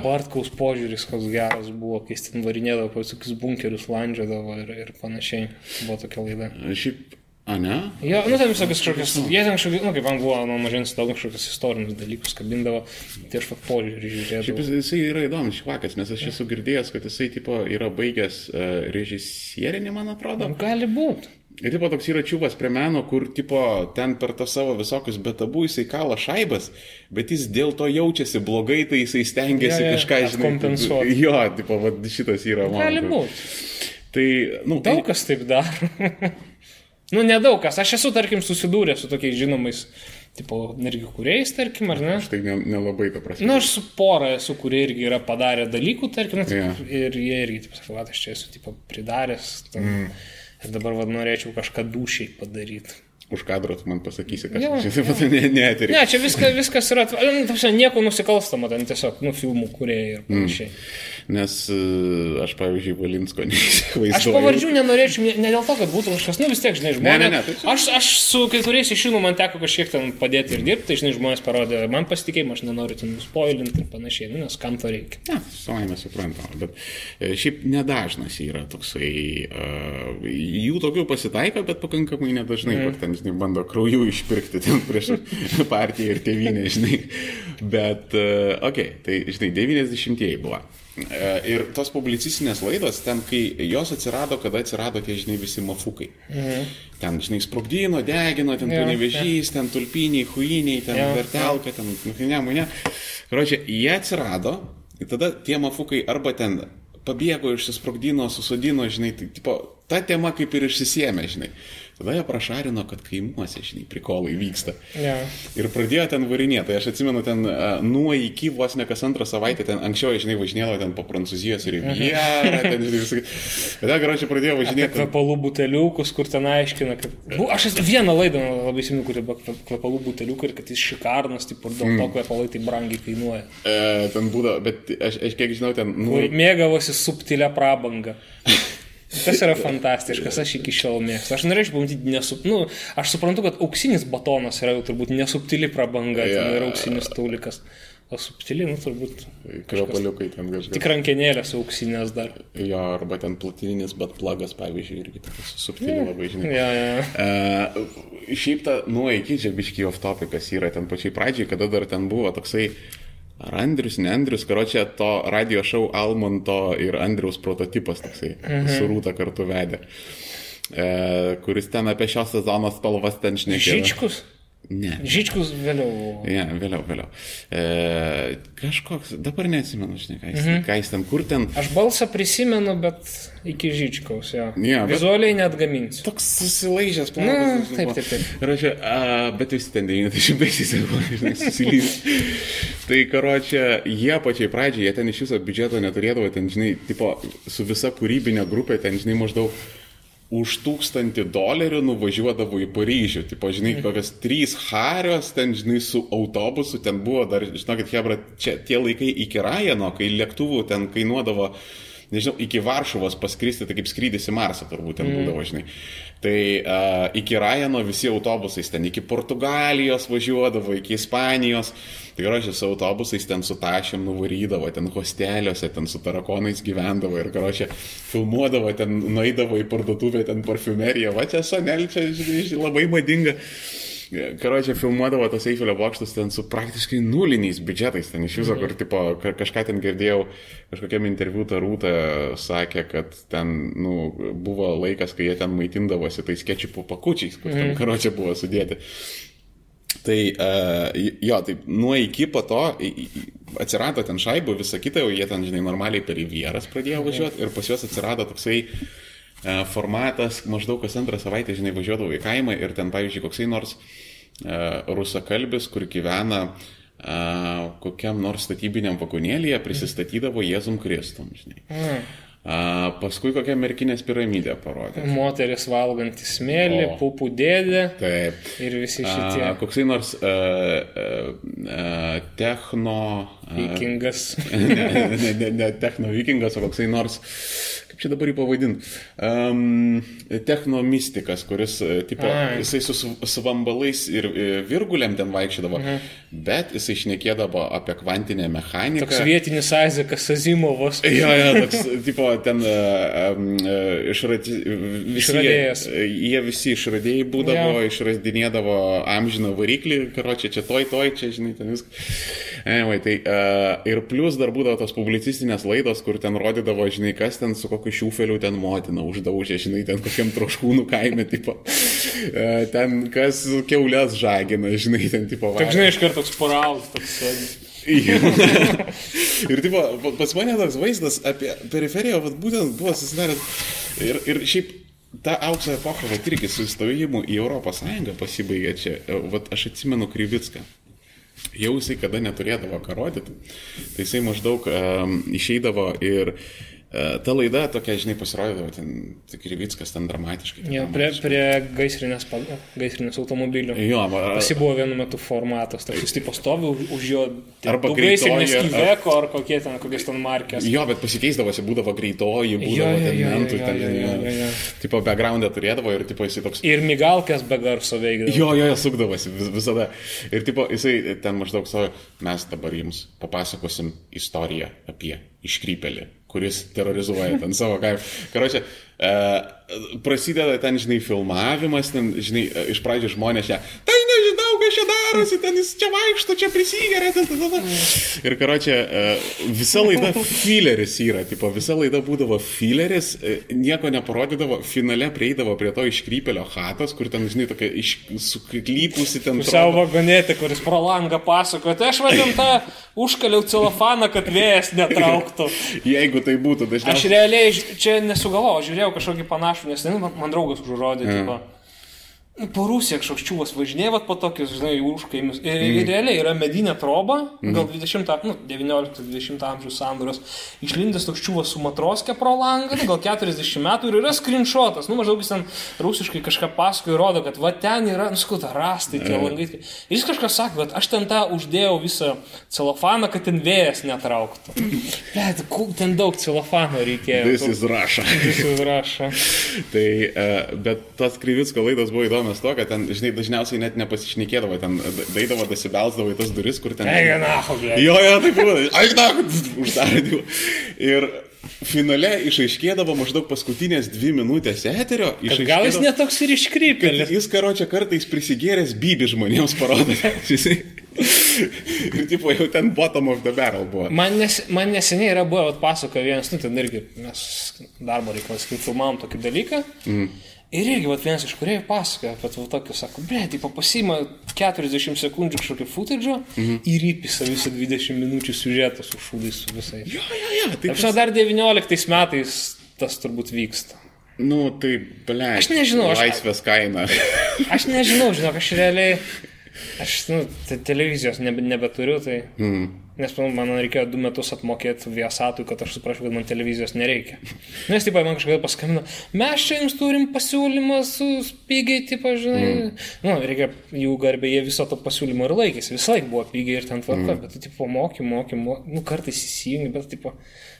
Bartkaus požiūris, koks geras buvo, kai jis ten varinėdavo, visokius bunkerius landžiodavo ir, ir panašiai. Buvo tokia laida. šiaip, a ne? Jo, nu ten visokius kažkokius, jie ten kažkokius, nu kaip man buvo nuo mažens daug kažkokius istorinius dalykus kabindavo, tai aš pat požiūrį Šiaip žiūrėdavau. jis, jisai yra įdomus švakas, nes aš esu girdėjęs, kad jisai tipo, yra baigęs uh, režisierinį, man atrodo. Gali būti. Ir tipo toks yra čiūvas prie meno, kur tipo ten per tą savo visokius betabų jisai kala šaibas, bet jis dėl to jaučiasi blogai, tai jisai stengiasi Jo, jo, kažką, žinai, atkompensuot. Jo, tipo, va, šitas yra mano. Gali būti. Tai, nu, Daug kas taip daro. nu, nedaug kas. Aš esu, tarkim, susidūręs su tokiais žinomais, tipo, irgi kuriais, tarkim, ar ne? Aš tai ne- nelabai to prasme. Na, nu, aš su pora esu, kurie irgi yra padarę dalykų, tarkim, nu, Jo. ir jie irgi, taip sakau, "Va, aš čia esu, tipo, pridaręs. Ten, mm. Ir dabar, vad, norėčiau kažką dušiai padaryti. Už kadro tu man pasakysi, kas Jo, čia pat ne, neterį. Ne, čia viskas, viskas yra, nu, ta prasme, nieko nusikalstama, ten tiesiog, nu, filmų kuriejai ir panašiai. Mm. Nes e, aš, pavyzdžiui, Valinsko neįsivaizduoju. Aš pavardžių nenorėčiau, ne, ne dėl to, kad būtų kažkas, nu vis tiek, žinai, žmonės. Ne, ne, ne, tai čia- aš, aš su kai kuriais iš jų, nu, man teko kažkiek ten padėti ir dirbti, žinai, žmonės parodė, man pasitikėjimą, aš nenoriu ten spoilinti ir panašiai, nu, nes kam to reikia. Ne, savai mes suprantame, bet e, šiaip nedažnas yra toksai, uh, jų tokių pasitaiko, bet pakankamai nedažnai, mm. ten, žinai, bando krauju išpirkti ten prieš partiją ir tėvynę, žinai. Bet, okei, okay, tai, žinai, 90-ieji buvo. E, Ir tos publicistinės laidos, ten, kai jos atsirado, kada atsirado tie, žinai, visi mafukai. Mhm. Ten, žinai, sprogdino, degino, ten Jo, panevežys, ten tulpiniai, huiniai, ten Jo, vertelka, ten, ne, ne. Karočią, jie atsirado, ir tada tie mafukai arba ten pabėgo, išsisprogdino, susodino, žinai, tai, tipo, ta tema kaip ir išsisėmė, žinai. Tada jie prašarino, kad kaimuose, žinai, prikolai vyksta. Ja. Ir pradėjo ten varinėti. Tai aš atsimenu, ten uh, nuo iki vos ne kas antrą savaitę, ten anksčiau, žinai, važinėdavo ten po Prancūzijos ir Rivierą, ten, žinai, visą. Bet dar, karočią, pradėjo važinėti. Kvepalų buteliukus, kur ten aiškina, kad... Bu, aš esu vieną laidą labai įsimenu, kur kve- kvepalų buteliukai ir kad jis šikarnas, taip ir dėl to kvepalai taip brangiai kainuoja. E, ten būdavo, bet aš, aš kiek žinau, ten, nu, Kur mėgavosi subtilę prabangą. Tas yra fantastiškas, aš iki šiol mėgstu. Aš norėčiau pamatyti nesup... Nu, aš suprantu, kad auksinis batonas yra jau turbūt nesubtili prabanga, Jo. yeah. yra auksinis taulikas. O subtili, nu turbūt kvepaliukai ten kažkas. tik rankenėlės auksinės dar. Jo, arba ten platininis batplagas, pavyzdžiui, irgi toks subtiliai labai, žinai. Ja, ja. Uh, šiaip ta, nu, iki čia biški off topikas yra ten pačiai pradžiai, kada dar ten buvo toksai, ar Andrius, ne Andrius, karočią to radio šou Almonto ir Andriaus prototipas toksai, mhm. su Rūta kartu vedė. Uh, kuris ten apie šios sezono spalvas ten šnekėjo. Žičkus? Ne. Žičkus vėliau. Ja, vėliau, vėliau. E, kažkoks, dabar neatsimenu, žinai, ką jis, mhm. ką jis ten, kur ten. Aš balsą prisimenu, bet iki Žičkaus, jo. Bet- Vizualiai net gaminsiu. Toks susilaižęs, Na, taip, taip, taip. Ir aš, a, bet visi ten 90-aisiais buvo, žinai, susilydęs. tai, karočią, jie pačiai pradžiai, jie ten iš viso biudžeto neturėdavo, ten, žinai, tipo, su visa kūrybinė grupė, ten, žinai, maždaug už tūkstantį dolerių nuvažiuodavo į Paryžių. Tipo, žinai, kokios trys harios, ten, žinai, su autobusu, ten buvo dar, žinokit, Hebra, čia tie laikai iki Rajano, kai lėktuvų ten kainuodavo nežinau, iki Varšuvos paskristi, tai kaip skrydis į Marsą turbūt ten būdavo, žinai. Tai uh, iki Rajano visi autobusais ten iki Portugalijos važiuodavo, iki Ispanijos. Tai su autobusais ten su tašėm nuvarydavo, ten hosteliuose, ten su tarakonais gyvendavo ir gražiai filmuodavo, ten nueidavo į parduotuvę, ten parfumeriją. Va čia Sanel, čia žinai, labai madinga. Karočią filmuodavo tos Eifelio bokštus ten su praktiškai nuliniais biudžetais, ten iš viso, kur tipo, ka- kažką ten girdėjau, kažkokiam interviu ta rūta sakė, kad ten nu, buvo laikas, kai jie ten maitindavosi tais kečiupų pakučiais, kur ten karočią buvo sudėti. Tai uh, jo, tai nuo iki po to atsirado ten šaibų, visa kita, jau jie ten, žinai, normaliai per įvieras pradėjo važiuoti ir pas juos atsirado toksai uh, formatas, maždaug kas antrą savaitę, žinai, važiuodavo į kaimą ir ten, pavyzdžiui, koksai nors uh, rusakalbis, kur gyvena uh, kokiam nors statybiniam vagonėlėje, prisistatydavo Jėzum Kristum, žinai. Mm. Uh, paskui kokią merkinės piramidę parodė. Moteris valgantis smėlį, O. pupų dėdė Taip. ir visi šitie. A, koksai nors uh, uh, techno. Vikingas. ne, ne, ne, ne techno vikingas, o koksai nors, kaip čia dabar jį pavadinti, um, techno mystikas, kuris, e, tipo, Ai. jisai su sv- svambalais ir e, virguliam ten vaikščiodavo, Mhm. bet jisai šnekėdavo apie kvantinę mechaniką. Toks vietinis Aizekas Azimovas. Jo, jo, toks, tipo, ten um, išradi, visi, Išradėjas. jie, visi išradėjai būdavo, Jo. išradinėdavo amžiną variklį, karočią, čia toj, toj, čia, žinai, ten viskas. Anyway, tai, uh, ir plus dar būdavo tos publicistinės laidos, kur ten rodydavo, žinai, kas ten su kokiu šiufeliu ten motina uždaužė, žinai, ten kokiam troškūnų kaime, tipo, uh, ten kas keulės žagina, žinai, ten, tipo, Tik žinai, iš karto toks porautas, toks sėdis. ir tipo, pa- pas mane toks vaizdas apie periferiją, vat, būtent buvo susidaręs. Ir, ir šiaip ta aukso epocha, vat, irgi su įstojimu į Europos Sąjungą pasibaigė čia. Vat, aš atsimenu Kryvicką. Jau jisai kada neturėdavo ką rodyti, tai jisai maždaug um, išeidavo ir E, Ta laida tokia, žinai, pasirodydavo, ten tik Rivickas ten dramatiškai. ten tam- prie, prie gaisrinės, gaisrinės automobilio. Jo, Pas jį buvo vienu metu formatas, toks jis tipo stovi už, jo. Arba gaisrinės greitoji, ar- ar kokie ten, kokios ten markės. Jo, bet pasikeisdavosi, būdavo greitoji, būdavo Jo, ten mentų, ten, jo. tipo, backgroundą turėdavo ir, tipo, jisai toks Ir migalkės be garso veikdavo. Jo, jo, jo, sukdavosi vis, visada. Ir tipo, jisai ten maždaug savo, mes dabar jums papasakosim istoriją apie iškrypelį, kuris terrorizuoja ten savo kaimą. Karočią, e, prasideda ten, žinai, filmavimas, ten, žinai, e, iš pradžių žmonės čia, tai nežinau, kas čia darosi, ten jis čia vaikšto, čia prisigeria, ten, ten, ten. Ir karočią, e, visa laida fileris yra, tipo, visa laida būdavo fileris, nieko neparodydavo, finale prieidavo prie to iškrypelio hatos, kur ten, žinai, tokia iš, suklypusi ten. Pusiau vagonėti, kuris pro langą pasakoja, tai aš vadinu tą užkaliau celofaną, kad vėjas netrauktų. Jeigu tai būtų Aš dažniausiai. realiai ž- čia nesugalvojau, žiūrėjau kažkokį panašų, nes ten man, man draugas užrodė, mm. tipo, nu, po Rusiją kažkoks čiūvas važinėvat po tokius, žinai, užkaimius. Ir, mm. ir realiai yra medinė troba, mm. gal 20, nu, 19-20 amžiaus sandūros, išlindęs toks čiūvas su matroskė pro langą, nu, gal 40 metų ir yra screenshotas, nu, maždaug jis ten rusiškai kažką paskui rodo, kad va ten yra, nu, skuta, rastai tie langai. Ir jis kažką sako, kad aš ten tą uždėjau visą celofaną, kad ten vėjas netrauktų. Bet ten daug celofano reikėjo. This is Russia. Jis užrašo. tai, uh, bet tas Kryvicko laidas buvo įdomios to, kad ten, žinai, dažniausiai net nepasišnekėdavo, ten daidavo, dasibelsdavo į tas duris, kur ten... Ega, na, hoblė. Jo, jo, taip buvo. Ai, na, uždarė. Ir finale išaiškėdavo maždaug paskutinės dvi minutės eterio. Gal jis netoks ir iškrypėlis. Jis karočią kartais prisigėręs bibi žmonėms parodė. Ir tipo jau ten bottom of the barrel buvo. Man, nes, man neseniai yra buvę, vat pasakoja vienas, nu ten irgi mes darbo reikalas, kai filmavom tokį dalyką. Mm. Ir irgi vat, vienas iš kuriejų pasakoja apie va, tokį, sako, ble, tai pasima 40 sekundžių kažkokį footage mm. ir įpisa visą 20 minučių siužetą su šūdais su visais. Jo, jo, jo. Tai, Aš dar 19 metais tas turbūt vyksta. nu, tai, ble. Aš nežinau, aš- Laisvės kaina. Aš nežinau, žinok, aš realiai, aš nu, te, televizijos nebe, nebeturiu, tai... Mm. Nes man, man reikėjo du metus apmokėti Viasatui, kad aš suprasčiau, kad man televizijos nereikia. Nes, taip, man kažkada paskambino, mes čia jums turim pasiūlymą su pigiai, tipo, žinai. Mm. Nu, reikia jų garbė, jie viso to pasiūlymo ir laikėsi. Visą laiką buvo pigiai ir ten tvarka, mm. bet, tu, tipo, moky, moky, moky, nu, kartais įsijungi, bet, tipo,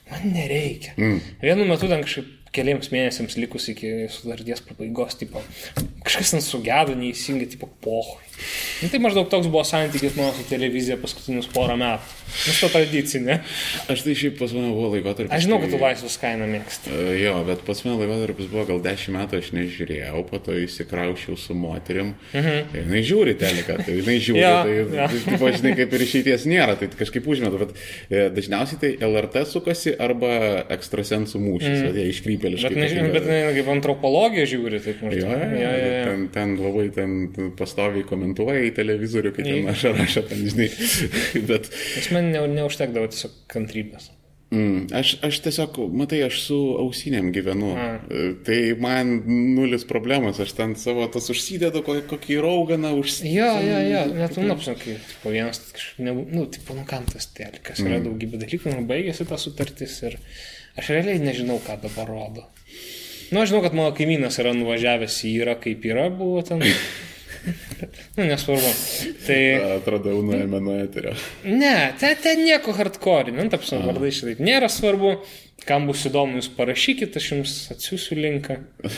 man nereikia. Mm. Vienu metu ten kažkaip keliams mėnesiams likus iki sutarties pabaigos, tipo, kažkas ten sugedo, neįsijungi, tipo, pohui. Nu, tai maždaug toks buvo santykis mano su televizija paskutinius porą metų. Nes to tradicinė. Aš tai šiaip pas mane buvo laikotarpis. Aš žinau, kad tu kai- laisvės kainą mėgsti. E, Jo, bet pas mane laikotarpis buvo gal 10 metų, aš nežiūrėjau, po to įsikraušiau su moterim. Mhm. Ir jinai žiūri teleką, tai jinai žiūri, Jo, tai, jo. tai, tai žinai, kaip ir išeities nėra, tai kažkaip užmetu, bet e, dažniausiai tai LRT sukasi arba ekstrasensų mūšis, mm. jie iškrypėliškai. Bet, nežinau, bet ne, kaip antropologija žiūri, taip maždaug. jo, jo, Jo, jo, jo. Ten, ten labai ten pastoviai komentuoja į televizorių, kai ten aš rašau, ten, žinai. Bet Nes man ne, neužtekdavo tiesiog kantrybės. mm, aš, aš tiesiog, matai, aš su ausinėm gyvenu. A. E, Tai man nulis problemas, aš ten savo tas užsidedu, kokį, kokį rauganą užsidedu. Jo, jo, jo, net tu apsakai, po vienas, ne, nu, tipo, nu kam tas telikas, yra daugybė dalykų, nu, baigėsi ta sutartis ir aš realiai nežinau, ką dabar rodo. Nu, aš žinau, kad mano kaimynas yra nuvažiavęs į yra, kaip yra, buvo ten. nu, nesvarbu. Tai, Atradau nuėjome nuo eterio. ne, ten, ten nieko hardcore, nu, tapsam, vardai šitaip nėra svarbu. Kam bus įdomu, jūs parašykit, aš jums atsiųsiu linką.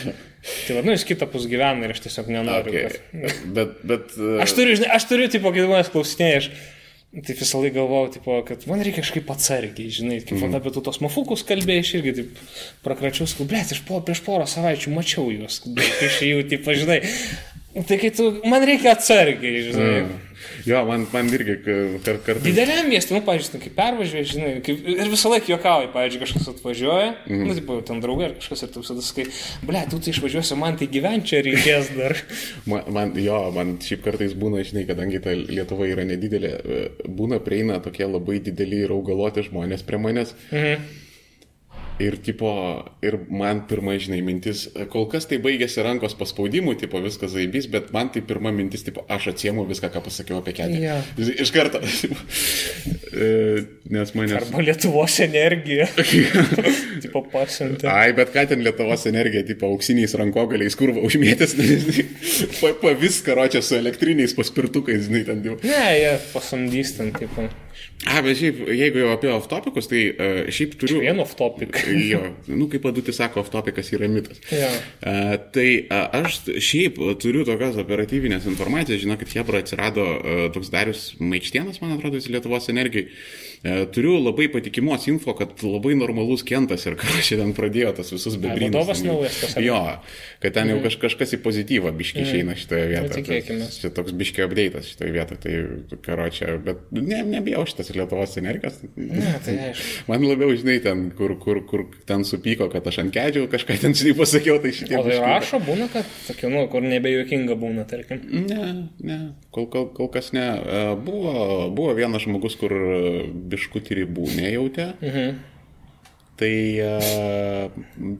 Tai vadinu, jūs kitą pus gyvena ir aš tiesiog nenoriu. Okay. kad- Bet, bet... e, Aš turiu, žinai, aš turiu, tipo, kai manęs klausinėjai, aš taip visą laiką galvojau, tipo, kad man reikia kažkaip atsargiai, žinai, kaip mm. apie tu tos mafukus kalbėjai, aš irgi taip prakračiau, sakau, blėt, aš po, prieš porą savaičių mačiau juos, kai išėjau, tipo, žinai, tai kai tu, man reikia atsargiai, žinai. Mm. Jo, man, man irgi kar, kartais... Dideliam miestui, nu, pavyzdžiui, kai pervažiuoji, žinai, kaip, ir visą laiką juokauji, pavyzdžiui, kažkas atvažiuoja, mm. nu, tipo, ten draugai ar kažkas ir tu visada sakai, ble, tu tai išvažiuosi, man tai gyventi čia reikės dar. Man, man, jo, man šiaip kartais būna, žinai, kadangi ta Lietuva yra nedidelė, e, būna prieina tokie labai dideli ir augaloti žmonės prie manęs. Mhm. Ir, tipo, ir man pirma, žinai, mintis, kol kas tai baigėsi rankos paspaudimu, tipo, viskas zaibys, bet man tai pirma mintis, tipo, aš atsiemu viską, ką pasakiau apie kėdę. Jo. Iš karto. E, Nes manęs. Arba Lietuvos energija. tipo pasiuntė. Ai, bet ką ten Lietuvos energija, tipo, auksiniais rankogaliais, kur užmėtęs, pa, pa viską ročia su elektriniais paspirtukais, žinai, ten jau. Ne, jie pasamdys ten, tipo. A, bet šiaip, jeigu jau apie off-topicus, tai uh, šiaip turiu... Vien off topic. jo, nu kaip paduti sako, off-topicas yra mitas. Jo. Uh, tai uh, aš šiaip turiu tokios operatyvinės informacijos, žinokit, Hebra atsirado uh, toks Darius Maikštienas, man atrodo, Lietuvos energijai. Uh, turiu labai patikimos info, kad labai normalus kentas ir ką šiandien pradėjo tas visus bebrynus. vadovas naujas pasakė. Jo, kad ten jau kaž, kažkas į pozityvą biški išeina šitoje vietoje. tikėkimės. Čia toks biški update'as šitoje vietoje, tai karočią, bet ne, nebijau šitas Lietuvos energijos. Ne, tai aišku. Man labiau, žinai, ten, kur, kur, kur ten supyko, kad aš ant kedžių kažką ten, žinai, pasakiau, tai šitie. O tai rašo būna, kad, tokiu, nu, kur nebejokinga būna, tarkim. Ne, ne, kol, kol, kol kas ne. E, Buvo, buvo vienas žmogus, kur e, biškutį ribų nejautė. Mhm. Tai e,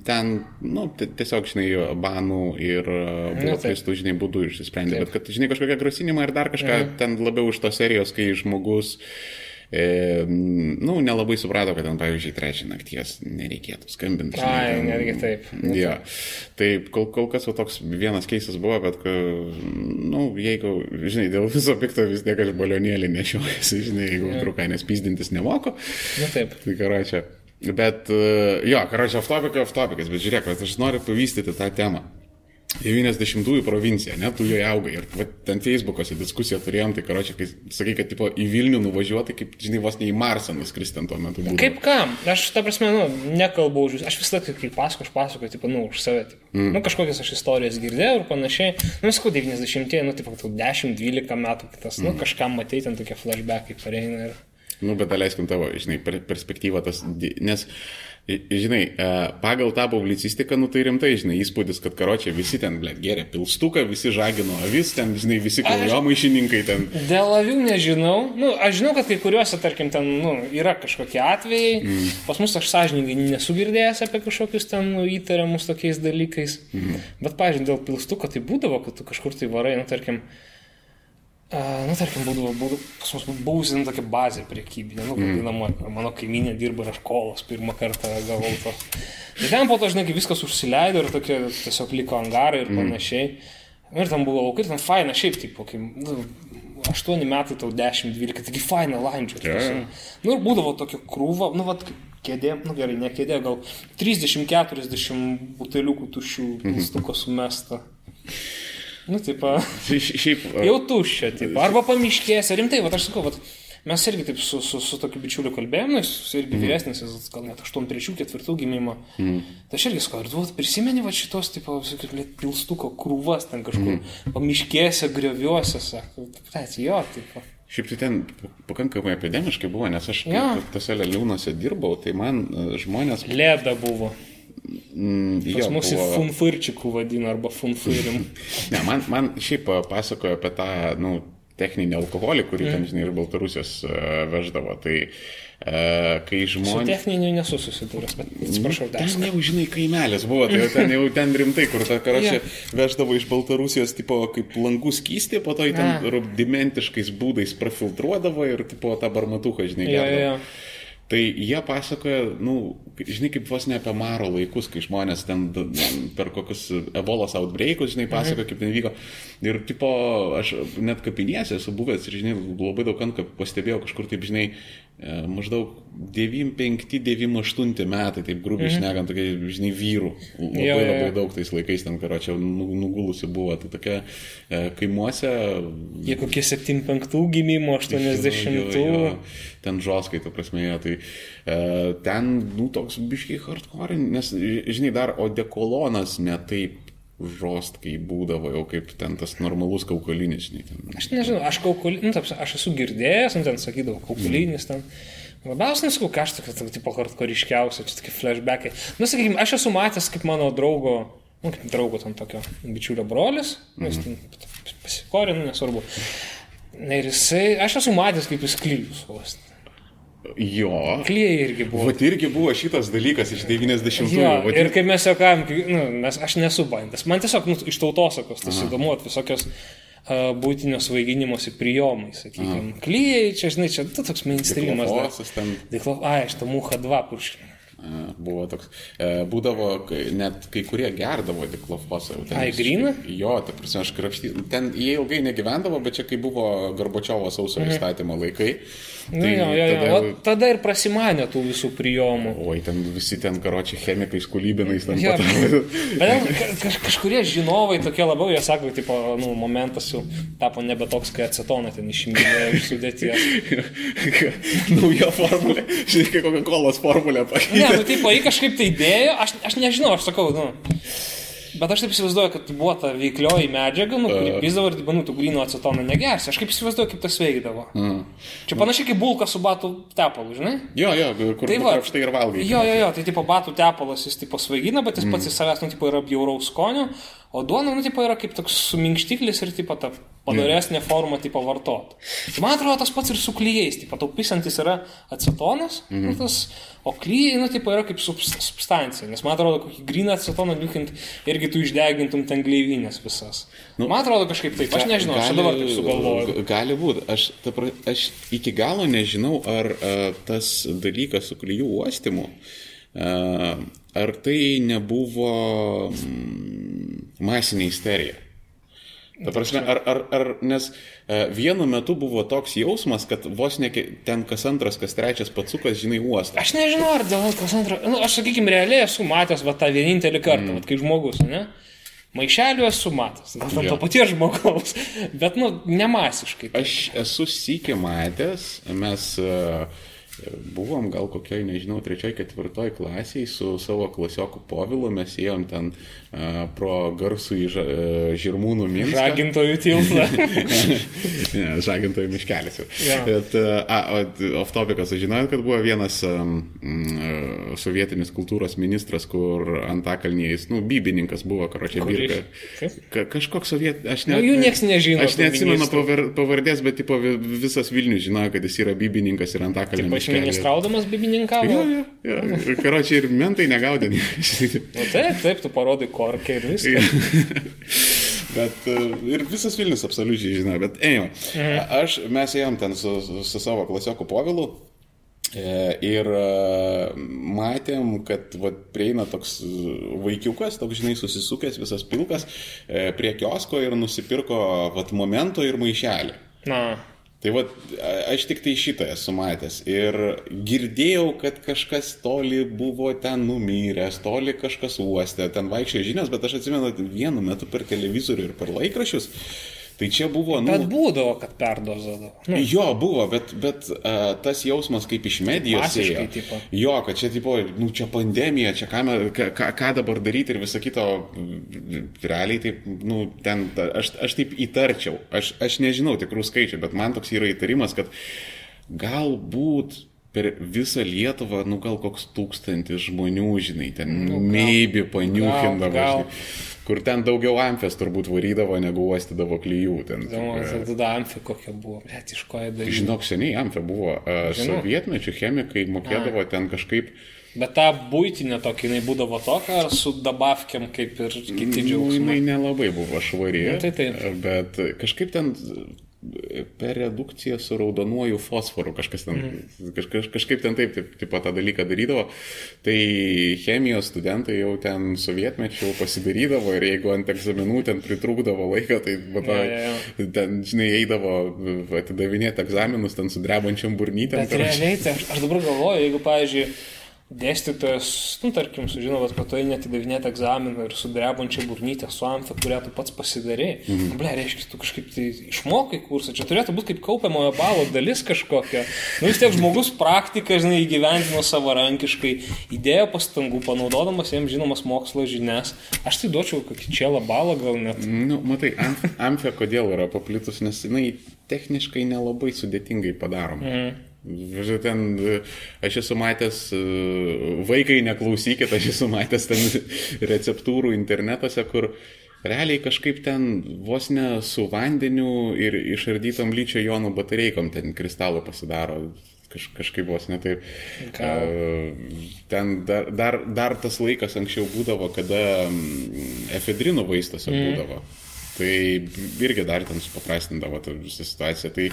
ten, nu, ti- tiesiog, žinai, banų ir e, buvo keistų, žinai, būdų išsisprendė. Bet kad, žinai, kažkokia grasinimą ir dar kažką, mhm. ten labiau iš tos serijos, kai žmogus, e, nu, nelabai suprato, kad ten, pavyzdžiui, trečią nakties nereikėtų skambinti. Ai, ten- netgi taip. Ja. Tai kol, kol kas va, toks vienas keisas buvo, bet, nu, jeigu, žinai, dėl viso pikto vis tiek aš balionėlį nešiojasi, žinai, jeigu trukai, nes pyzdintis nemoku, Nu taip. tai karočią. Bet, e, jo, karočią, off-topic, off-topic, bet žiūrėk, aš noriu pavystyti tą temą. 90-ųjų provincija, net tu joje augai. Ir va, ten Facebook'ose diskusiją turėjom, tai karočią, kai sakai, kad tipo, į Vilnių nuvažiuoti, kaip, žinai, vos ne į Marsą nuskristi ant tuo metu. būdavo. Kaip kam? Aš, ta prasme, nu, nekalbu už jūs. Aš visą laiką, kai pasakoju, aš pasakoju, tipo, nu, už save. Tipo. Mm. Nu, kažkokias aš istorijas girdėjau ir panašiai. Nu, sakau, 90-ieji, nu, tipo, 10-12 metų kitas. Mm. Nu, kažkam matei ten tokie flashbackai pareina. Ir... Nu, bet daleiskim tavo, žinai, per, perspektyvą tas, nes, i- žinai, e, pagal tą publicistiką, nu tai rimtai, žinai, įspūdis, kad karočią visi ten, blėt, geria pilstuką, visi žagino avis, ten, žinai, visi klaujomaišininkai ten. Dėl avių nežinau. Nu, aš žinau, kad kai kuriuose, tarkim, ten nu, yra kažkokie atvejai. Mm. Pas mus aš sąžininkai nesu girdėjęs apie kažkokius ten nu, įtariamus tokiais dalykais. Mm. Bet, pažiūrėjau, dėl pilstuko tai būdavo, kad tu kažkur tai varai, nu, tarkim, Uh, nu, tarkim, būdavo, būdavo, pas mus buvusi nu, tokia bazė priekybinė, nu, mm. vadinama, mano kaiminė dirba ir aš kolos pirmą kartą gavau to. Tai ten po to, žinai, viskas užsileido ir tokie tiesiog liko angarai ir panašiai. Ir ten buvo laukai, ten faina, šiaip, tipo, kai, nu, 8 metai tau 10, 12, taigi faina landžiu. Jo. Nu, ir būdavo tokia krūva, nu, vad, kėdė, nu, gerai, ne kėdė, gal 30-40 buteliukų tuščių pilstuko sumesta. Nu, šia- Šiaip, jau tuščia, taip, arba pamiškės, rimtai, va, aš sakau, va, mes irgi taip su, su, su tokiu bičiuliu kalbėjome, nu, jis irgi vyresnis, jis gal net 8-3-4 gimimo. Mm. Tai aš irgi sakau, ar tu prisimeni va šitos, tipo, sakyt, pilstuko krūvas ten kažkur, mm. pamiškėse, grioviuose, sako, tai jo, taip. Šiaip tai ten pakankamai epidemiškai buvo, nes aš kai tose leliūnuose dirbau, tai man e, žmonės... Lėda buvo. Pas mus buvo- funfirčikų vadina arba funfirim. Ne, man, man šiaip pasakojo apie tą, nu, techninį alkoholį, kurį Mm. ten, žinai, iš Baltarusijos veždavo. Tai kai Su žmonės... techniniu nesu susidūręs, bet atsiprašau, dar. Ten jau, žinai, kaimelis buvo, tai jau ten jau ten rimtai, kur ta karočią Jo. veždavo iš Baltarusijos, tipo, kaip langų skystį, po to į ten A. rudimentiškais būdais prafiltruodavo ir, tipo, tą barmatuką, žinai, Jo, jo, gerdavo. jo. Tai jie pasakoja, nu, žinai, kaip vos ne apie maro laikus, kai žmonės ten per kokius ebolos outbreakus, žinai, pasakoja, kaip ten vyko. Ir, tipo, aš net kapinėse esu buvęs ir, žinai, labai daug ant kaip pastebėjau kažkur, taip, žinai, maždaug 95-98 metai, taip grubiai mhm. šnekant, tokie, žinai, vyrų. Labai, Jo, jo, jo. labai daug tais laikais ten, karo čia nugulusi buvo. Tai tokia e, kaimuose. Jie kokie 75 gimimo, 80. Jo, jo, jo. Ten žoskai, ta prasme, jie, tai e, ten, nu, toks biškiai hardcore, nes, žinai, dar odekolonas netaip žostkai būdavo jau kaip ten tas normalus kaukolinis, žinai. Ten. Aš nežinau, aš kaukulinis, nu, taip, aš esu girdėjęs, nu, ten sakydavau, kaukulinis ten. Labiausiai nesakau, ką aš tokia, tipo, hardkoriškiausia, čia tokie flashbackai. Nu, sakykime, aš esu matęs, kaip mano draugo, nu, kaip draugo ten tokio bičiulio brolis, nu, jis ten pasikorė, nu, nesvarbu. Ir jisai, aš esu matęs, kaip jis klyjus vos. Jo. Klyjei irgi buvo. Vat irgi buvo šitas dalykas iš 90-ųjų. Jo, vat ir kaip mes juokavom, kai, nu, mes, aš nesu bandas. Man tiesiog nu, iš tautosakos tas įdomu, visokios uh, būtinio svaiginimosi prijomai, sakykime. Klyjei, čia, žinai, čia tu toks mainstreamas. Diklofosas ten. Diklo, ai, aš tą muchą 2 purš. E, Buvo toks, e, būdavo, kai- net kai kurie gerdavo diklofosą. Ai, gryną? Jo, ta prasme, aš krapšty, ten jie ilgai negyvendavo, bet čia kai buvo Garbačiovo sauso įstatymo laikai. Mhm. Nu, jo, jo, jo. tada, O tada ir prasimanė tų visų prijomų. oi, ten visi ten karočiai chemikais, kulybinais, ten ka- kaž, kažkurie žinovai tokie labiau, jie sako, tipo, nu, momentas jau tapo nebe toks, kai acetoną ten išimėjo iš sudėties. Nauja formulė. Žinai, kaip Coca-Cola formulė Ne, pakeitė. nu, tipo, jį kažkaip tai dėjo, aš, aš nežinau, aš sakau, nu. Bet aš taip įsivaizduoju, kad buvo ta veiklioji medžiaga, nu, kuri pizdavo ir, nu, tu grino acetoną negersi. Aš kaip įsivaizduoju, kaip tas veikdavo. Mm. Čia panašiai kaip bulka su batų tepalu, žinai? Jo, jo, kur Tai va. krapštai ir valgai. Jo, jo, jo, tai tipo batų tepalas jis tipo svaigina, bet jis pats iš savęs, nu, tipo yra bjauraus skonio, o duona, nu, tipo yra kaip toks suminkštiklis ir, tipo, ta padaresnė forma, tipo, vartot. Tai man atrodo, tas pats ir su klyjais, tipo, taupisantis yra acetonas, mm. nu, tas, o klyjai, nu, tipo, yra kaip subs- substancija, nes man atrodo, kokį gryną acetoną liukint irgi tu išdegintum ten gleivinės visas. Nu, man atrodo kažkaip taip, aš nežinau, aš čia dabar taip sugalvoju. Gali būti. Aš, pra- aš iki galo nežinau, ar uh, tas dalykas su klyjų uostimu, uh, ar tai nebuvo mm, masinė isterija. Ta prasme, ar, ar, ar nes e, vienu metu buvo toks jausmas, kad vos ne ten kas antras, kas trečias patsukas, žinai, uostą. Aš nežinau, ar dėl kas antro. Nu, aš, sakykime, realiai esu matęs va, tą vienintelį kartą, mm. va, kai žmogus, ne? Maišelių esu matęs, gal Jo. to paties žmogaus, bet, nu, nemasiškai. Aš esu sykį matęs, mes e, buvom gal kokioj, nežinau, trečioj, ketvirtoj klasiai su savo klasioku Povilu, mes ėjom ten e, pro garsų į ža, e, žirmūnų mišką. Žagintojų tiltą. ne, žagintojų miškelis. jau. Jo. Bet, e, a, o off topikas, aš žinojau, kad buvo vienas um, sovietinis kultūros ministras, kur Antakalnyje jis, nu, bybininkas buvo, karočią birka. Ka, kažkoks soviet... Aš Nu, jų nieks nežino, Aš neatsimenu pavardės, bet tipo, vi- visas Vilnius žinojo, kad jis yra bybininkas ir Antakalnyje. Ministraudamas bibininkavo. Jo, jo, jo. Karočiai ir mentai negaudė. Nu, taip, taip, tu parodai korkę ir viską. Bet e, ir visas Vilnius absoliučiai žino, bet ėjom. Mhm. Aš, mes ėjom ten su, su, savo klasioku Povilu. e, Ir e, matėm, kad vat, prieina toks vaikiukas, toks žinai, susisukęs visas pilkas prie kiosko ir nusipirko vat, momento ir maišelį. Na, Tai va, aš tik tai šitą esu matęs ir girdėjau, kad kažkas toli buvo ten numyręs, toli kažkas uostė, ten vaikščiojo žinios, bet aš atsimenu vienu metu per televizorių ir per laikrašius. Tai čia buvo, nu... bet būdavo, kad perdozavo. Nu, Jo, buvo, bet, bet uh, tas jausmas kaip iš medijos. Masiškai, ėjo. Jo, kad čia, tipo, nu, čia pandemija, čia ką, ką, ką- dabar daryti ir visą kitą, realiai taip, nu, ten, aš, aš taip įtarčiau, aš, aš nežinau tikrų skaičių, bet man toks yra įtarimas, kad galbūt per visą Lietuvą, nu gal koks tūkstantis žmonių, žinai, ten nu, maybe paniuchindavo, gal. žinai, kur ten daugiau amfės turbūt varydavo, negu uostydavo klyjų. Ten, įdomu, e, tada amfi kokia buvo, bet iš ko jie darė. Žinok, seniai amfė buvo. Žinau. sovietmečių chemikai mokėdavo ten kažkaip... Bet ta būtinė tokia, jinai būdavo tokia, ar su dabavkiam kaip ir kiti Nu, džiaugsmai. jinai nelabai buvo švari. Nu, tai taip. Bet kažkaip ten per redukciją su raudonuoju fosforu kažkas ten, Mhm. kaž, kaž, kažkaip ten taip, taip, taip pat tą dalyką darydavo. Tai chemijos studentai jau ten sovietmečių pasidarydavo ir jeigu ant egzaminų ten pritrūkdavo laiką, tai va, ta, Jo, jo, ten, žinai, eidavo atidavinėti egzaminus ten su drebančiam burnytėm. Bet realiai, tai aš, aš dabar galvoju, jeigu, pavyzdžiui, dėstytojas, nu, tarkim, sužinovas, kad tu eini atidavinėti egzaminą ir su drebančia burnytė, su amfa, kurią tu pats pasidarėjai. Mhm. Ble, reiškia, tu kažkaip tai išmokai kursą, čia turėtų būti kaip kaupiamojo balo dalis kažkokia. Nu, vis tiek žmogus praktiką, žinai, įgyvendino savarankiškai, įdėjo pastangų, panaudodamas jiems žinomas mokslo žinias. Aš tai duočiau kokį čia balą gal net. Nu, matai, amf- amfė kodėl yra paplitus, nes jinai techniškai nelabai sudėtingai padaroma. Mm. Ten e, aš esu matęs, e, vaikai neklausykit, aš esu matęs ten receptūrų internetuose, kur realiai kažkaip ten vos ne su vandeniu ir išardytom lyčio jonų batareikom ten kristalų pasidaro. kaž, kažkaip vos ne taip. Gal. E, Ten dar, dar, dar tas laikas anksčiau būdavo, kada efedrinų vaistuose mm. būdavo. Tai irgi dar ten supaprastindavo tą visą situaciją. Tai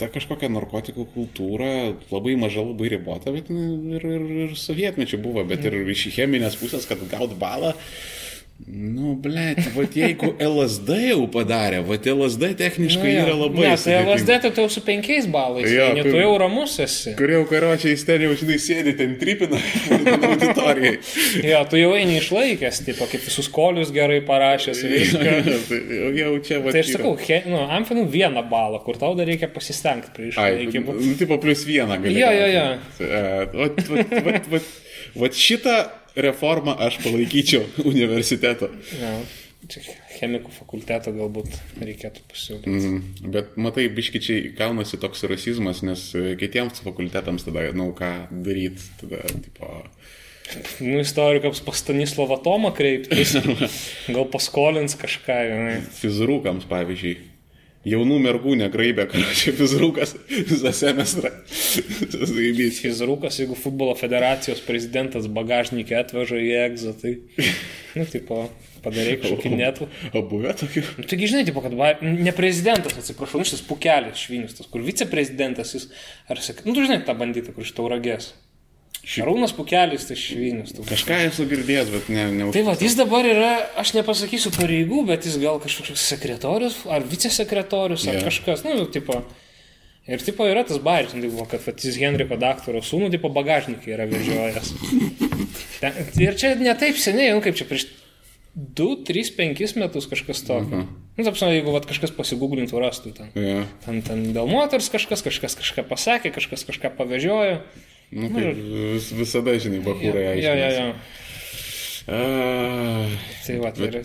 ta kažkokia narkotikų kultūra labai maža, labai ribota, bet ir, ir, ir sovietmečių buvo, bet ir iš cheminės pusės, kad gaut balą, Nu, blėt, va jeigu LSD jau padarė, va LSD techniškai Nu, yra labai... Ne, tai. LSD tai jau su penkiais balais, Jo, ne kur- tu jau ramus esi. Kur jau karočiai ten jau, žinai, sėdi, ten tripina auditorijai. Jo, tu jau eini išlaikęs, tipo, kaip visus kolius gerai parašęs. ir viską. Tai jau čia va. Tai aš sakau, he, nu, amfinų vieną balą, kur tau dar reikia pasistengti prie Ai, išlaikymų. nu, tipo, plus vieną gali. Jo, jo, jo. Vat šitą reformą aš palaikyčiau universiteto. Ja, čia chemikų fakulteto galbūt reikėtų pasiūlyti. Mm. Bet matai, biškičiai kaunasi toks rasizmas, nes kitiems fakultetams tada, na, ką daryti, tada, tipo, Nu, istorikams pas Stanislavą Tomą kreiptis, gal paskolins kažką, žinai. fizrūkams, pavyzdžiui. Jaunų mergų negraibė, kad čia fizrūkas visą semestrą. Fizrukas, jeigu futbolo federacijos prezidentas bagažnikė atveža į egzą, tai, nu, tipo, padarai kažkokį netų. O buvę tokių? Nu, taigi, žinai, tipo, kad ba... ne prezidentas, atsiprašau, nu, šis pukelis švinis, tas, kur viceprezidentas jis, ar sakai, nu, tu žinai tą bandytą, kur iš tauragės. Šarūnas pukelis, tai švinis. Tu... Kažką esu girdėjęs, bet ne. ne Tai va, jis dabar yra, aš nepasakysiu pareigų, bet jis gal kažkoks sekretorius, ar vicesekretorius, ar Jo. kažkas, nu, tipo. Ir tipo yra tas baris, nu, tipo, kad vat, jis Henriko daktaro sūnų, tipo bagažnikai yra vežiojęs. Ir čia ne taip seniai, nu kaip čia prieš 2, 3, 5 metus kažkas tokio. Nu, tapsime, jeigu vat, kažkas pasigūglintų, rastų ten. Ja. Ten, ten dėl moters kažkas, kažkas kažką pasakė, kažkas kažką pavežiojo. Nu, kaip vis, visada, žinai, bakūrai Jo, jo, jo. aiškiai. Tai va, tai yra.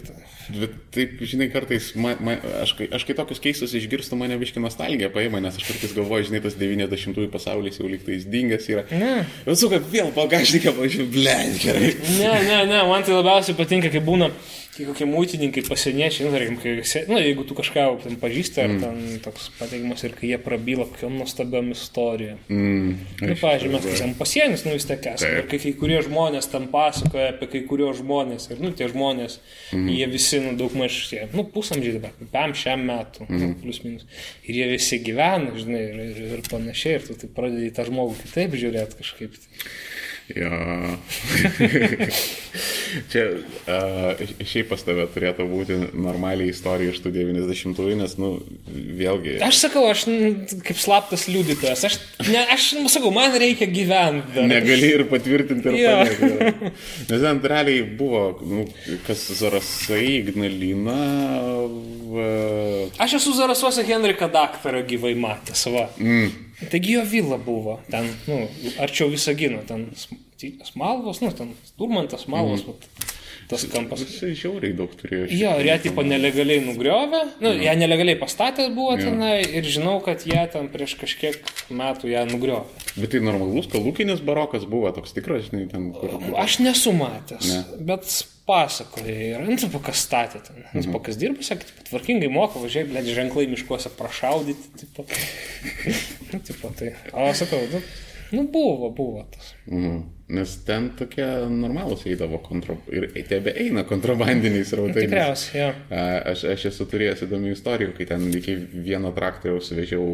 Bet taip, žinai, kartais, ma, ma, aš, aš kai tokius keistus išgirstu, mane viški nostalgija paima, nes aš kartais galvoju, žinai, tas 90-ųjų pasaulis jau lygtais dingęs yra. Ne. Visų, kad vėl bagažnikę važiuoju, ble, gerai. Ne, ne, ne, man tai labiausiai patinka, kai būna kai kokie mūtininkai pasieniečiai, nu, tarkim, kai, nu, jeigu tu kažką ten pažįsti, ar ten toks pateikimas ir kai jie prabyla kokiam nuostabiam istorijom. Mm, Nu, pavyzdžiui, mes esame pasienis, nu vis tiek esame. Ir kai kai kurie žmonės tam pasakoja apie kai kurios žmonės, ir, nu, tie žmonės, mm. jie visi, nu, daug maž, jie, nu, pusamžiai dabar, pam šiam metu, mm. nu, plus minus. Ir jie visi gyvena, žinai, ir, ir, ir panašiai, ir tu tai pradedi tą žmogų kitaip žiūrėti kažkaip. Tai. Jo. Čia uh, šiaip pas tave turėtų būti normaliai istorija iš tų 90-ųjų, nes, nu, vėlgi. Aš sakau, aš kaip slaptas liudytojas, aš, ne, aš sakau, man reikia gyventi. dar. Negali ir patvirtinti ir Jo. paneigti. Nes ten realiai buvo, nu, kas Zarasai, Ignalina. Va... Aš esu Zarasuose Henriką daktarą gyvai matęs, va. Mm. Taigi jo vila buvo, ten, nu, arčiau Visagino, ten Smalvos, nu, ten Turmantas, Smalvos, mm. Tas kampas. Jisai žiauriai daug turėjo. Jo, ir ją tipo nelegaliai nugriovė, nu, ją nelegaliai pastatęs buvo Jo. tenai ir žinau, kad ją ten prieš kažkiek metų ją nugriovė. Bet tai normalus kalūkinis barokas buvo toks tikras, žinai, ten kur. Aš nesu matęs, Ne. bet pasakoja ir ant tipo kas statė ten. Nes Mhm. dirba, sakė, tipo, tvarkingai moka, važiuoja, blėdži ženklai miškuose prašaudyti, tipo. tipo tai. O sakau, nu, nu buvo, buvo tas. Mhm. Nes ten tokie normalūs eidavo kontro... ir tebe eina kontrabandiniais rautais. Tikriausiai, jo. A, Aš, aš esu turėjęs įdomių istorijų, kai ten iki vieno traktoriaus vežiau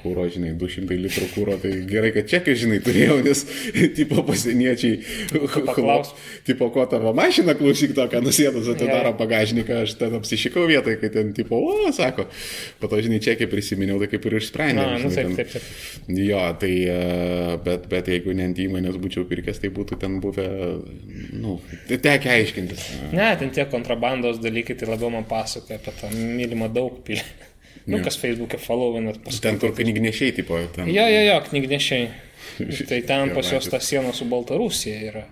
kūro, žinai, 200 litrų kūro, tai gerai, kad čekį, žinai, turėjau, nes tipo pasieniečiai, paklaus. tipo, ko tavo mašina klausyk to, ką nusėdas atidaro Jo. bagažniką, aš ten apsišikau vietoj, kai ten tipo, o, sako, po to, žinai, čekį prisiminiau, tai kaip ir išsprendžiau. Na, nu taip, taip, taip. Jo, tai, bet, bet jeigu ne ant įmonės būčiau pirkęs, tai būtų ten buvę, nu, tekę aiškintis. Ne, ten tie kontrabandos dalykai, tai labiau man pasakoja apie tą mylimą daug pilį. Nu, kas Facebook'e followinat paskui. Ten kur knygnešiai, tipo, ten. Jo, jo, jo, knygnešiai. Tai ten pas juos ta siena su Baltarusija yra.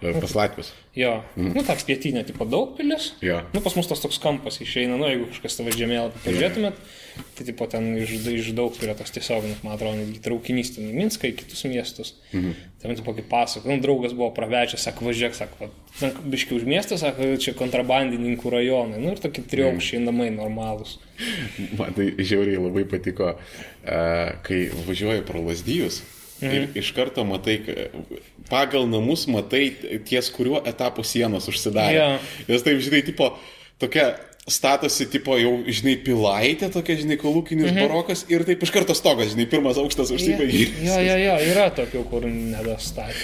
Pas Latvius. Jo, mm. nu, ta pietinė, tipo daug pilis. Jo. Nu, pas mus tas toks kampas išeina, nu, jeigu kažkas tavo žemėlapį pažiūrėtumėt, tai, tipo, ten iš, iš daug pilio tas tiesiog, nu, man atrodo, netgi traukinys ten į Minską, į kitus miestus. Mhm. Ten, tipo, kaip pasako, nu, draugas buvo pravežęs, sako, važiuok, sako, ten biški už miestą, sako, čia kontrabandininkų rajonai, nu, ir tokie triaukščiai namai normalūs. Man tai žiauriai labai patiko, kai važiuoju pro lasdyjus. Mhm. Ir iš karto matai, pagal namus matai ties kuriuo etapu sienos užsidarė. Jo. Nes taip, žinai, tipo, tokia statosi, tipo, jau, žinai, pilaitė, tokia, žinai, kolūkinis mhm. barokas ir taip iš karto stogas, žinai, pirmas aukštas užsibaigė. Jo, jo, jo, yra tokių, kur nedastatė.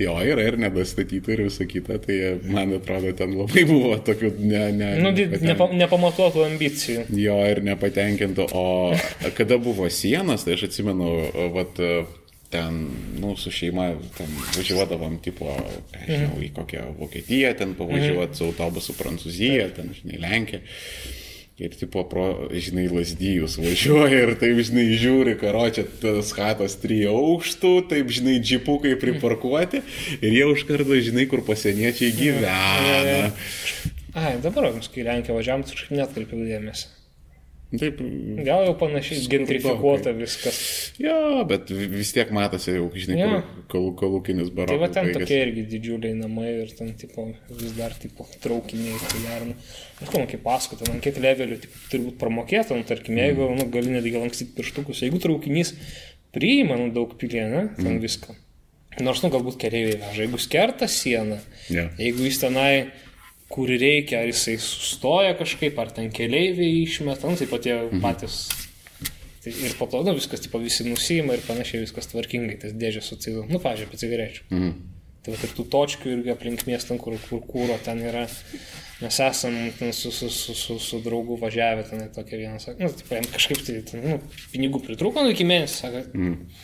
Jo, yra ir nedastatyti ir visą kitą, tai man atrodo, ten labai buvo tokių ne, ne, Nu, nepaten- nepa, nepamatuotų ambicijų. Jo ir nepatenkintų. O kada buvo sienas, tai aš atsimenu, vat, ten, nu, su šeima, ten važiuodavom, tipo, nežinau, į kokią Vokietiją, ten pavažiuoti su autobusu Prancūziją, ten, žinai, Lenkiją. Ir, tipo, pro, žinai, lasdyjus važiuoja ir taip, žinai, žiūri, karo čia tas hatas trijų aukštų, taip, žinai, džipukai priparkuoti ir jie už kartą, žinai, kur pasieniečiai gyvena. Ai, dabar, kai Lenkija važiavam, tai kažkaip net kalbėjau dėmesį. Taip, Gal jau panašiai gentrifikuota viskas. Jo, bet vis tiek matosi, jau, žinai, kur kol, kolūkinis Tai barokas. va ten baigėsi. tokie irgi didžiuliai namai ir ten tipo, vis dar tipo, traukiniai, tai gerina. Aš kalbu, kaip pasakoti, ant kiek levelių tipo, turi būti pramokėta, nu, tarkim, jeigu nu, gali netgi lankstyti pirštukus, jeigu traukinys priima nu, daug pilė, ne, ten mm. viską. Nors, nu, galbūt keliaiviai veža, jeigu skerta sieną, Jo. jeigu jis tenai kur reikia, ar jisai sustoja kažkaip, ar ten keliaiviai išmeta, nu, tai patie mhm. patys. Tai ir po to, nu, viskas, tipo, visi nusima ir panašiai viskas tvarkingai, tas dėžės su civilu. Nu, pažiūrėjau, apie cigarečių. Mhm. Tai va, ir tų točkių irgi aplink miestą, kur, kur kūro ten yra. Mes esam ten su, su, su, su, su draugu važiavę, ten tokia viena, sako, nu, taip, jam kažkaip tai, ten, nu, pinigų pritrūko, nu, iki mėnesio, sako, Mhm.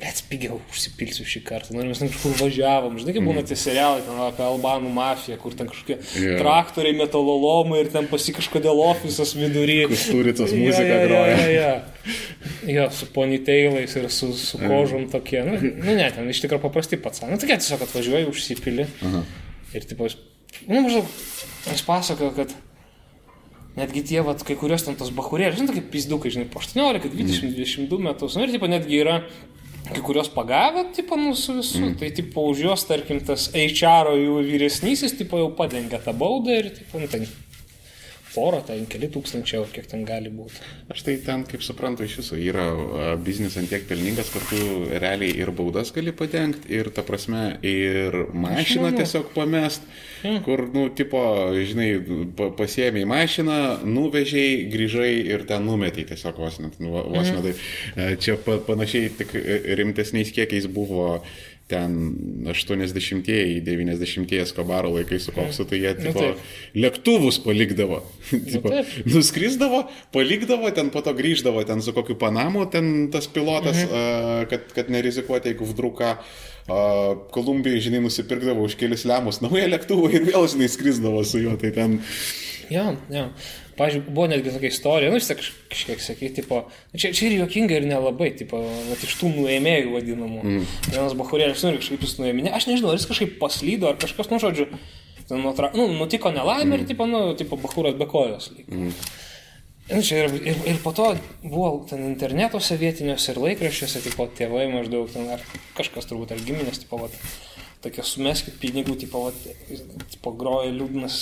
Bet pigiau užsipilsiu šį kartą. Nu, ir mes ten kažkur važiavom. Žinai, kaip būna tie serialai ten apie albanų mafiją, kur ten kažkokie yeah. traktoriai, metalolomai ir ten pasi kažkodėl ofisas vidury. Kusturicos Jo, muzika jo, jo, groja. Jo, jo. jo, su ponytailais ir su, su kožom tokie. Nu, nu, ne, ten iš tikrųjų paprasti pats. Nu, tokie tiesiog atvažiuoji, užsipili. Aha. Ir tipo, nu, maždaug, jis pasakojo, kad netgi tie, vat, kai kurios ten tos bahurėlės, žinai, kaip pizdukai, žinai, po 18, 20, 22 metus, nu, ir tipo, netgi yra kai kurios pagavę, tipo, nu, su visu, mm. tai, tipo, už juos, tarkim, tas HR jų vyresnysis, tipo, jau padengia tą baudą ir, tipo, nu, ten porą, ten keli tūkstančiai kiek ten gali būti. Aš tai ten, kaip suprantu, iš viso yra biznis ant tiek pelningas, kad tu realiai ir baudas gali padengti, ir ta prasme, ir mašiną tiesiog pamest, kur, nu, tipo, žinai, pa- pasiėmė į mašiną, nuvežiai, grįžai ir ten numetei tiesiog vos net. Nu, vos net tai. E, Čia pa, panašiai tik e, rimtesniais kiekiais buvo ten 80-ieji, 90-ieji skabaro laikai su koksu, tai jie tipo, taip. lėktuvus palikdavo. tipo, taip. nuskrisdavo, palikdavo, ten po to grįždavo ten su kokiu Panamu, ten tas pilotas, mhm. uh, kad, kad nerizikuoti, jeigu vdruka. Uh, Kolumbijoje, žinai, nusipirkdavo už kelius lemus naują lėktuvą ir vėl, žinai, skrisdavo su juo. Tai ten... Jo, jo. Pavyzdžiui, buvo netgi tokia istorija, nu, vis tiek kaž- kažkiek sakyti, tipo, nu, čia, čia ir juokinga ir nelabai, tipo, vat, iš tų nuėmėjų vadinamų. Mm. Vienas bahurėlis, nu, ir kažkaip jis nuėmė, aš nežinau, ar jis kažkaip paslydo, ar kažkas, nu, žodžiu, nutra... nu, nutiko nelaimė mm. ir, tipo, nu, tipo, bahūras be kojos. Mm. Nu, čia ir, ir, ir po to buvo ten internetuose vietiniuose ir laikraščiuose, tipo, tėvai maždaug ten, ar kažkas turbūt, ar giminės, tipo, vat, tokia sumeskit pinigų, tipo, vat, tipo groja liūdnas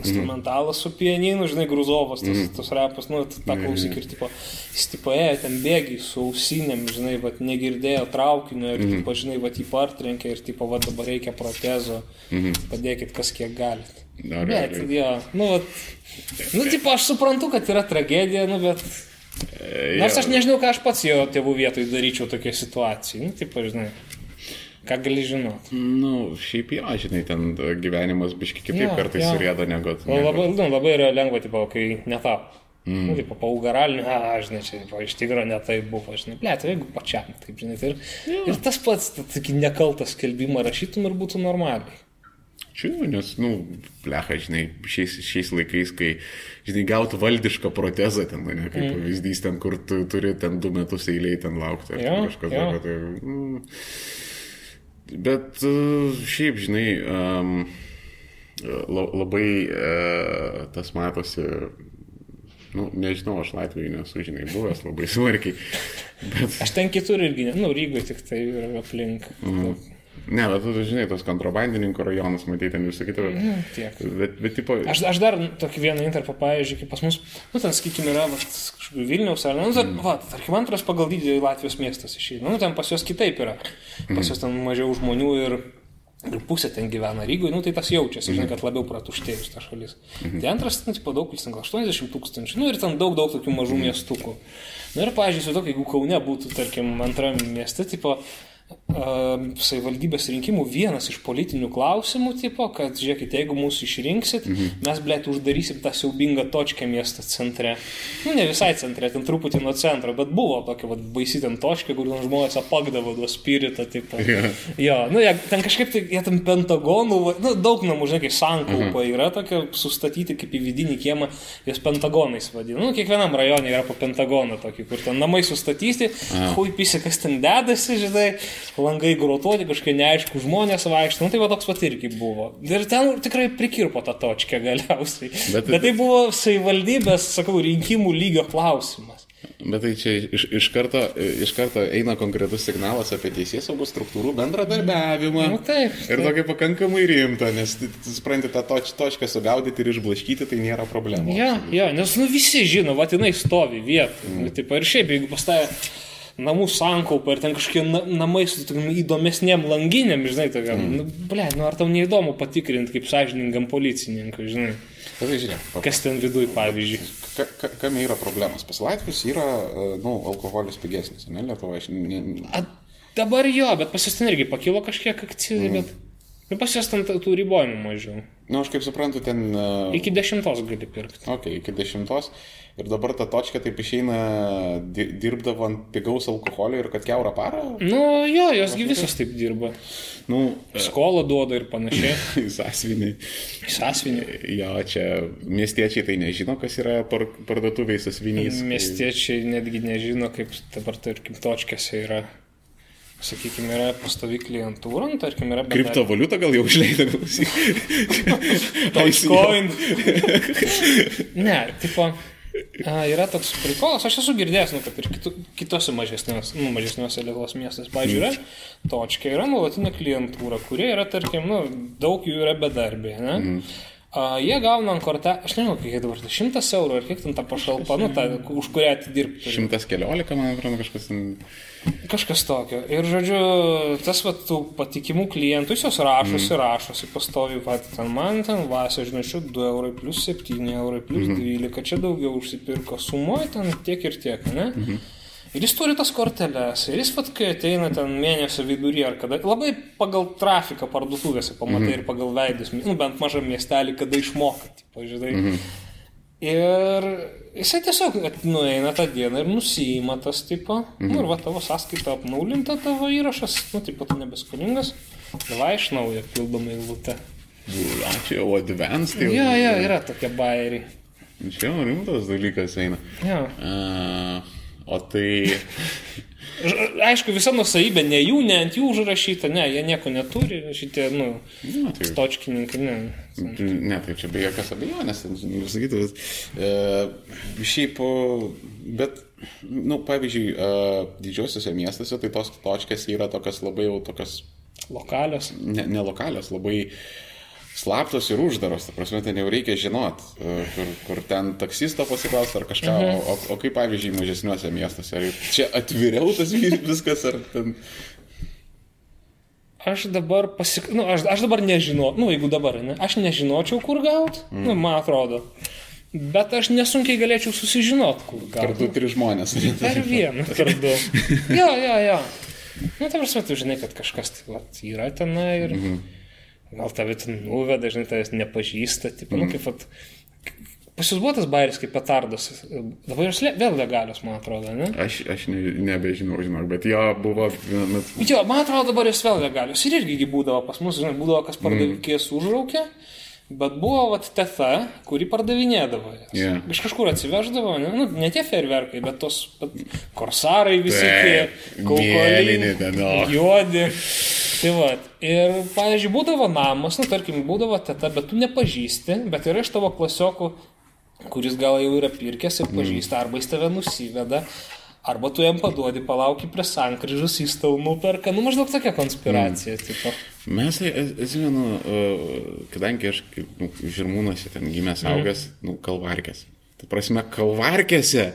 instrumentalas su pianinu, žinai, gruzovas, tas, mm. tas rapas, nu, tą klausyk ir, tipo, jis, tipo, ėjo ten bėgiai su ausinėm, žinai, vat, negirdėjo traukinio ir, mm. tipo, žinai, vat, jį partrenkė ir, tipo, vat, dabar reikia protezo, mm. padėkit, kas kiek galit. Dar, Bet, jo, nu, vat, nu, tipo, aš suprantu, kad yra tragedija, nu, bet... E, Nors aš nežinau, ką aš pats jo tėvų vietoj daryčiau tokia situacija. Nu, taip, žinai. Ką gali žinot? Nu, šiaip jo, žinai, ten gyvenimas biški kitaip Jo, kartais jo. surėda negu... O labai, nu, labai yra lengva, tipo, kai netap. Mm. Nu, tipo, paugaraliniu, a, žinai, čia, tipo, iš tikrųjų netai buvo, žinai, ble, tai jeigu pačiam, taip, žinai, tai ir, ir tas pats, tokį nekaltą skelbimą rašytum ir būtų normaliai. Čia, nes, nu, plecha, žinai, šiais, šiais laikais, kai, žinai, gauti valdišką protezą ten, ne, kaip mm. pavyzdys ten, kur tu turi ten du metus eiliai ten laukti. ar Jo, kažkas tokio, tai, mm, Bet e, šiaip, žinai, um, labai uh, tas matosi, nu, nežinau, aš Latvijoje nesu, žinai, buvęs labai smarkiai. Bet... Aš ten kitur irgi, nu, Rygoje tik tai yra aplink. Mm. Ne, bet tu žinai, tos kontrabandininkų rajonus, matyti ten visą kitą. Nu, tiek. Bet, bet tipo... aš, aš dar tokį vieną interpą, pavyzdžiui, kaip pas mus, nu, ten, sakykime, yra va, Vilniaus ar ne, nu, mm. va, tarkim, antras pagal dydį Latvijos miestas išėjai. Nu, ten pas juos kitaip yra. Pas mm. juos ten mažiau žmonių ir, ir pusė ten gyvena Rygoje, nu, tai tas jaučiasi, mm. žinai, kad labiau pratuštėjus ta šalis. Mm. Tai antras, nu, tipo, daug, ten gal 80 tūkstančių, nu, ir ten daug, daug tokių mažų mm. miestukų. Na nu, ir, pavyzdžiui, jeigu Kaune būtų, tarkim, antram mieste, tipo, savivaldybės rinkimų vienas iš politinių klausimų, tipo, kad, žiūrėkit, jeigu mūsų išrinksit, mhm. mes, blėt, uždarysim tą siaubingą točkę miesto centre. Nu, ne visai centre, ten truputį nuo centro, bet buvo tokia, va, baisi ten točka, kur žmonės apagdavo duo spiritą, tipo. Yeah. Jo, nu, jie, ten kažkaip, tai, jie ten pentagonų, nu, daug namų, žinai, kaip sankaupa mhm. yra tokia, sustatyti kaip į vidinį kiemą, jas pentagonais vadina. Nu, kiekvienam rajone yra po pentagoną tokį, kur ten namai sustatyti, hui pisi, kas ten dedasi, žinai langai grotuoti, kažkokie neaišku žmonės vaikšto, nu tai va toks pat irgi buvo. Ir ten tikrai prikirpo tą točkę galiausiai. Bet, Bet tai buvo savivaldybės, sakau, rinkimų lygio klausimas. Bet tai čia iš, iš, karto, iš karto eina konkretus signalas apie teisės saugos struktūrų bendradarbiavimą. Nu, taip, taip. Ir tokį pakankamai rimtą, nes, supranti, tą toč, točką sugaudyti ir išblaškyti, tai nėra problema. Ja, ja, nes nu visi žino, va, jinai stovi vietoje. Mm. Taip, ir šiaip, jeigu pastavė namų sankaupą ir ten kažkokie na, namai su įdomesnėm langinėm, žinai, tokiam. Mm. Nu, ble, nu ar tau neįdomu patikrinti kaip sąžiningam policininkui, žinai. Žiūrėk, kas ten viduje, pavyzdžiui. Ka, ka, kam yra problemas? Pas Latvijos yra, e, nu, alkoholis pigesnis, ne, Lietuvoje. Ne... A, dabar jo, bet pas jūs ten irgi pakilo kažkiek akcizai, mm. bet... Nu, pas jas ten tų ribojimų mažiau. Na, nu, aš kaip suprantu, ten... Uh... Iki dešimtos gali pirkti. Ok, iki dešimtos. Ir dabar ta točka taip išeina dirbdavo ant pigaus alkoholio ir kad keurą parą? Nu, jo, josgi visos taip dirba. Nu, Skolą duoda ir panašiai. Į sąsvinį. Jo, čia miestiečiai tai nežino, kas yra par, parduotuviai sąsvinys. Miestiečiai netgi nežino, kaip dabar, tarkim, točkėse yra sakykime, yra pastovi klientūra, nu, tarkim, yra... Kriptovaliutą gal jau išleido, klausyk. Bitcoin. ne, tipo, A, yra toks prikolas, aš esu girdėjęs, nu, kad ir kitu, kitose mažesniuose, nu, mažesniuose Lietuvos miestuose, pavyzdžiui, yra točka, yra nuolatinė klientūra, kurie yra, tarkim, nu, daug jų yra bedarbė, ne? Mm. A, jie gauna ant kortelę, aš nežinau, kiek dabar, 100 eurų ar kiek ten ta pašalpa, nu, ta, už kurią atidirbti. 114, man atrodo, kažkas. Kažkas tokio. Ir, žodžiu, tas, va, tų patikimų klientų, jos rašosi, mm. rašosi, pastovi, va, ten man ten vasio, žinai, 2 eurai plus 7 eurai plus mm -hmm. 12, čia daugiau užsipirko, sumoja ten tiek ir tiek, ne? Mm -hmm. Ir jis turi tas korteles. Ir jis pat, kai ateina ten mėnesio vidury ar kada, labai pagal trafiką parduotuvėse pamatai -hmm. ir pagal veidus, nu bent mažam miestelį, kada žinai. Mm -hmm. Ir jisai tiesiog nueina tą dieną ir nusijima tas tipo. Mm -hmm. nu, ir va tavo sąskaita apnaulinta, tavo įrašas, nu, tipo, tu nebeskolingas. Davai iš naujo pildomai lūtę. Čia jau advanced. Tai jo, jo, yra tokie bairiai. Čia rimtas dalykas eina. Jo. Uh... O tai... Aišku, visa nusavybė ne jų, ne ant jų užrašyta, ne, jie nieko neturi, šitie, nu, na, tai, točkininkai, ne. Ne, tai čia be jokios abejonės, sakyti, bet e, šiaip, bet, nu, pavyzdžiui, e, didžiosiuose miestuose, tai tos točkės yra tokios labai jau tokios... Lokalios. Ne, ne lokalios, labai slaptos ir uždaros, ta prasme, ten jau reikia žinot, e, kur, kur ten taksisto pasiklausti ar kažką, mhm. o, o kaip pavyzdžiui mažesniuose miestuose, ar čia atviriau tas viskas, ar ten... Aš dabar pasik... Nu, aš, aš dabar nežinau, nu, jeigu dabar, ne, aš nežinočiau, kur gauti, mm. nu, man atrodo. Bet aš nesunkiai galėčiau susižinot, kur gauti. Per du, tris žmonės. Per vieną, du. Jo, jo, jo. Nu, tam prasme, tu žinai, kad kažkas tai, vat, yra tenai ir... -hmm gal tave ten nuveda, žinai, tavęs nepažįsta, tipo, mm. nu, kaip, at, pas jūs buvo tas bairis kaip petardas, dabar jos vėl legalios, man atrodo, ne? Aš, aš ne, nebežinau, žinok, bet jo buvo... Bet... Jo, man atrodo, dabar jos vėl legalios ir irgi būdavo pas mus, žinai, būdavo kas pardavykės mm. užraukė. Bet buvo vat teta, kuri pardavinėdavo. jas. Yeah. Iš kažkur atsiveždavo, ne, nu, ne tie ferverkai, bet tos bet korsarai visi tie, o. juodi. Tai va. Ir, pavyzdžiui, būdavo namas, nu, tarkim, būdavo teta, bet tu nepažįsti, bet yra iš tavo klasiokų, kuris gal jau yra pirkęs ir pažįsta, arba jis tave nusiveda. Arba tu jam paduodi, palauki prie sankryžus, jis tau nuperka, nu maždaug tokia konspiracija. Mm. Tipo. Mes, e- e- atsimenu, e, kadangi aš nu, žirmūnuose ten gimęs augęs, nu, kalvarkės. Tai prasme, kalvarkėse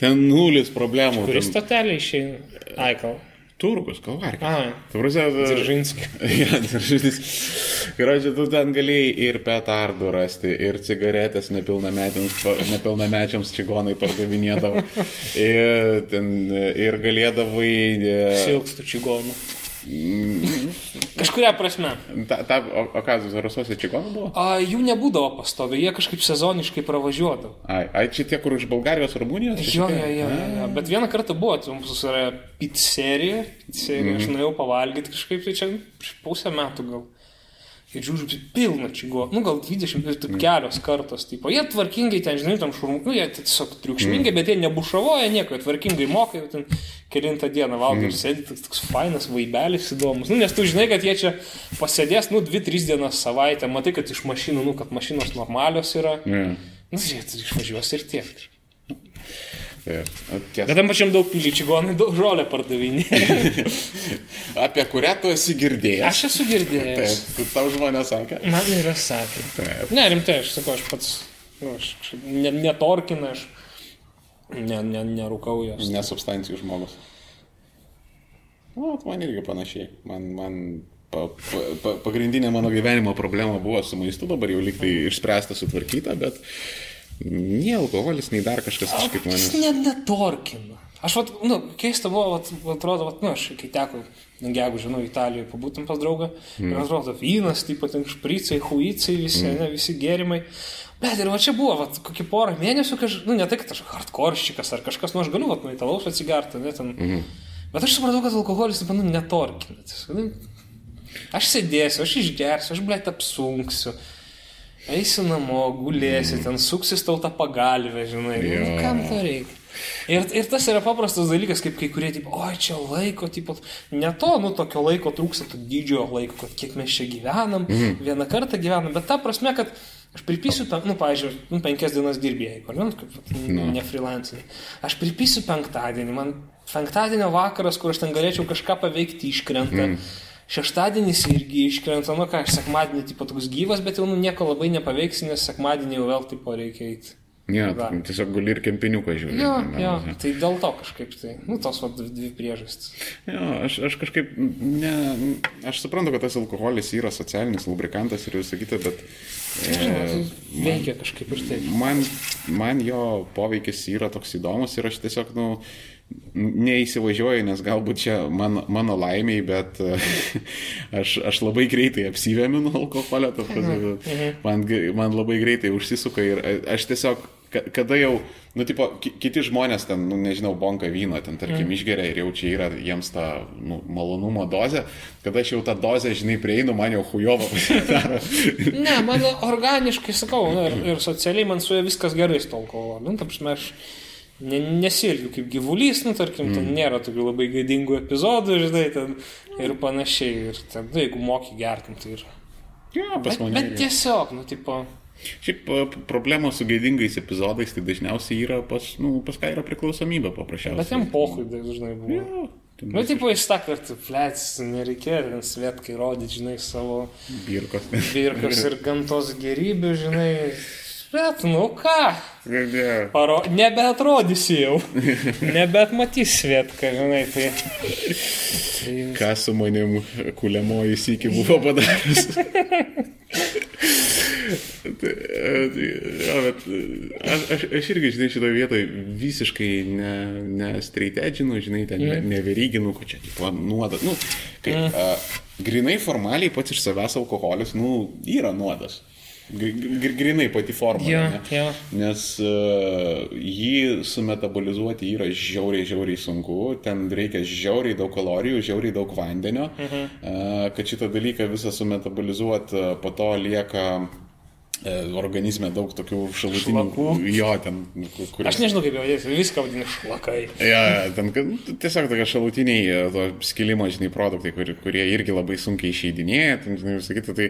ten nulis problemų. Kuris stotelė išeina? Aikal. Turgus, kalvarkės. Ai. Tai prasme, Dzeržinskis. Ja, Dzeržinskis. Gražiai, tu ten galėjai ir petardų rasti, ir cigaretės nepilnamečiams, čigonai pardavinėdavo. Ir, ten, ir galėdavai... e, Silkstų čigonų. Kažkuria prasme. Ta, ta, o, o ką, Zarasuose čigonų buvo? A, jų nebūdavo pastovi, jie kažkaip sezoniškai pravažiuodavo. Ai, ai, čia tie, kur iš Bulgarijos Rumunijos? Jo, jo, jo, jo. Bet vieną kartą buvo, tai mums yra pizzerija, pizzerija, mm. aš nuėjau pavalgyti kažkaip, tai čia pusę metų gal. Ir žiūriu, pilna čigo, nu gal 20 ir taip kelios kartos, tipo, jie tvarkingai ten, žinai, tam šurmu, nu jie tiesiog triukšmingai, mm. bet jie nebušavoja nieko, jie tvarkingai moka, jau ten kilintą dieną valgo mm. ir sėdi, toks, toks fainas vaibelis įdomus, nu nes tu žinai, kad jie čia pasėdės, nu 2-3 dienas savaitę, matai, kad iš mašinų, nu kad mašinos normalios yra, Mm. nu jie išvažiuos ir tiek. Tiesa, Bet tam pačiam daug pilį čigonai daug žolę pardavinė. apie kurią tu esi girdėjęs. Aš esu girdėjęs. Taip, tu tau žmonės sakė. Man yra sakę. Taip. Ne, rimtai, aš sakau, aš pats, nu, aš ne, netorkina, aš ne, ne, nerūkau jos. Nesubstancijų žmogus. O, man irgi panašiai. Man, man pa, pa, pa, pagrindinė mano gyvenimo problema buvo su maistu, dabar jau liktai išspręsta, sutvarkyta, bet nei alkoholis, nei dar kažkas kažkaip manęs. net netorkina. Aš, vat, nu, keista buvo, vat, atrodo, vat, nu, aš kai teko, nu, jeigu žinau, Italijoje pabūtum pas draugą, mm. ir atrodo, vynas, taip pat špricai, huicai, visi, mm. ne, visi gėrimai. Bet ir va čia buvo, vat, kokį porą mėnesių, kaž, nu, ne tai, kad aš hardkorščikas ar kažkas, nu, aš galiu, vat, nu, italaus atsigerti, ne, ten. Mm. Bet aš supratau, kad alkoholis, nu, netorkina. Tiesiog, nu, Aš sėdėsiu, aš išgersiu, aš blėt apsunksiu. Eisi namo, gulėsi, ten suksis tau tą pagalvę, žinai. Nu, Jo. kam to reikia? Ir, ir tas yra paprastas dalykas, kaip kai kurie, tipo, oi, čia laiko, tipo, ne to, nu, tokio laiko trūksta, to didžiojo laiko, kad kiek mes čia gyvenam, mhm. vieną kartą gyvenam, bet ta prasme, kad aš pripysiu, pen, nu, pavyzdžiui, nu, penkias dienas dirbėjai, kur, nu, kaip, Nu. ne freelancing. Aš pripysiu penktadienį, man penktadienio vakaras, kur aš ten galėčiau kažką paveikti, iškrenta. Mm. Šeštadienis irgi iškrenta, nu ką, aš sekmadienį tipo toks gyvas, bet jau nu, nieko labai nepaveiksi, nes sekmadienį jau vėl tipo reikia eiti. Ne, tu tiesiog guli ir kempiniuką žiūri. Jo, Ne, jo, ne. tai dėl to kažkaip tai, nu tos va dvi priežastys. Jo, aš, aš kažkaip, ne, aš suprantu, kad tas alkoholis yra socialinis lubrikantas ir visą kitą, bet e, tai veikia kažkaip ir taip. man, man jo poveikis yra toks įdomus ir aš tiesiog, nu, neįsivažiuoju, nes galbūt čia man, mano laimiai, bet e, aš, aš labai greitai apsivėmiu nuo alkoholio, ta prasme, man, g- man labai greitai užsisuka ir e, aš tiesiog, ka- kada jau, nu, tipo, ki- kiti žmonės ten, nu, nežinau, bonka vyno, ten, tarkim, išgeria ir jau čia yra jiems ta nu, malonumo dozė, kada aš jau tą dozę, žinai, prieinu, man jau hujovo pasidaro. Ne, man organiškai sakau, nu, ir, ir socialiai man su juo viskas gerai su alkoholiu. Nu, ta prasme, aš ne, nesilgiu kaip gyvulys, nu, tarkim, ten nėra tokių labai gėdingų epizodų, žinai, ten ir panašiai. Ir ten, nu, jeigu moki gertim, tai ir... Pas Bet, mane. bet tiesiog, nu, tipo... Šiaip p- problemos su gėdingais epizodais tai dažniausiai yra pas, nu, pas ką yra priklausomybė paprasčiausiai. Bet jam pohui dažnai buvo. Jo, ten Nu, tipo, jis tą kartą, plėts, nereikėjo, ten svetkai rodyti, žinai, savo Birkos. virkas ir gamtos gerybių, žinai. Bet, nu ką, Ne, paro... nebeatrodysi jau, nebeatmatys svetką, žinai, tai... tai... Ką su manim kuliamoji sėki buvo padaręs. Tai, tai, jo, bet, aš, aš, aš irgi, žinai, šitoje vietoje visiškai ne, ne streitedžinu, žinai, ten ne, neveryginu, kad čia tipo nuodas. Nu, kai, a, grinai formaliai pats iš savęs alkoholis, nu, yra nuodas. Gr- gr- Grinai pati forma. Jo, ne? jo. Nes uh, jį sumetabolizuoti yra žiauriai, žiauriai sunku, ten reikia žiauriai daug kalorijų, žiauriai daug vandenio, -huh. uh, kad šitą dalyką visą sumetabolizuoti, uh, po to lieka e, organizme daug tokių šalutinių. Šlakų. Jo, ten, kur... Aš nežinau, kaip jau viską vadina šlakai. Ja, ten nu, tiesiog tokie šalutiniai e, to skilimo, žinai, produktai, kur, kurie irgi labai sunkiai išeidinėja, ten, žinai, sakyti, tai,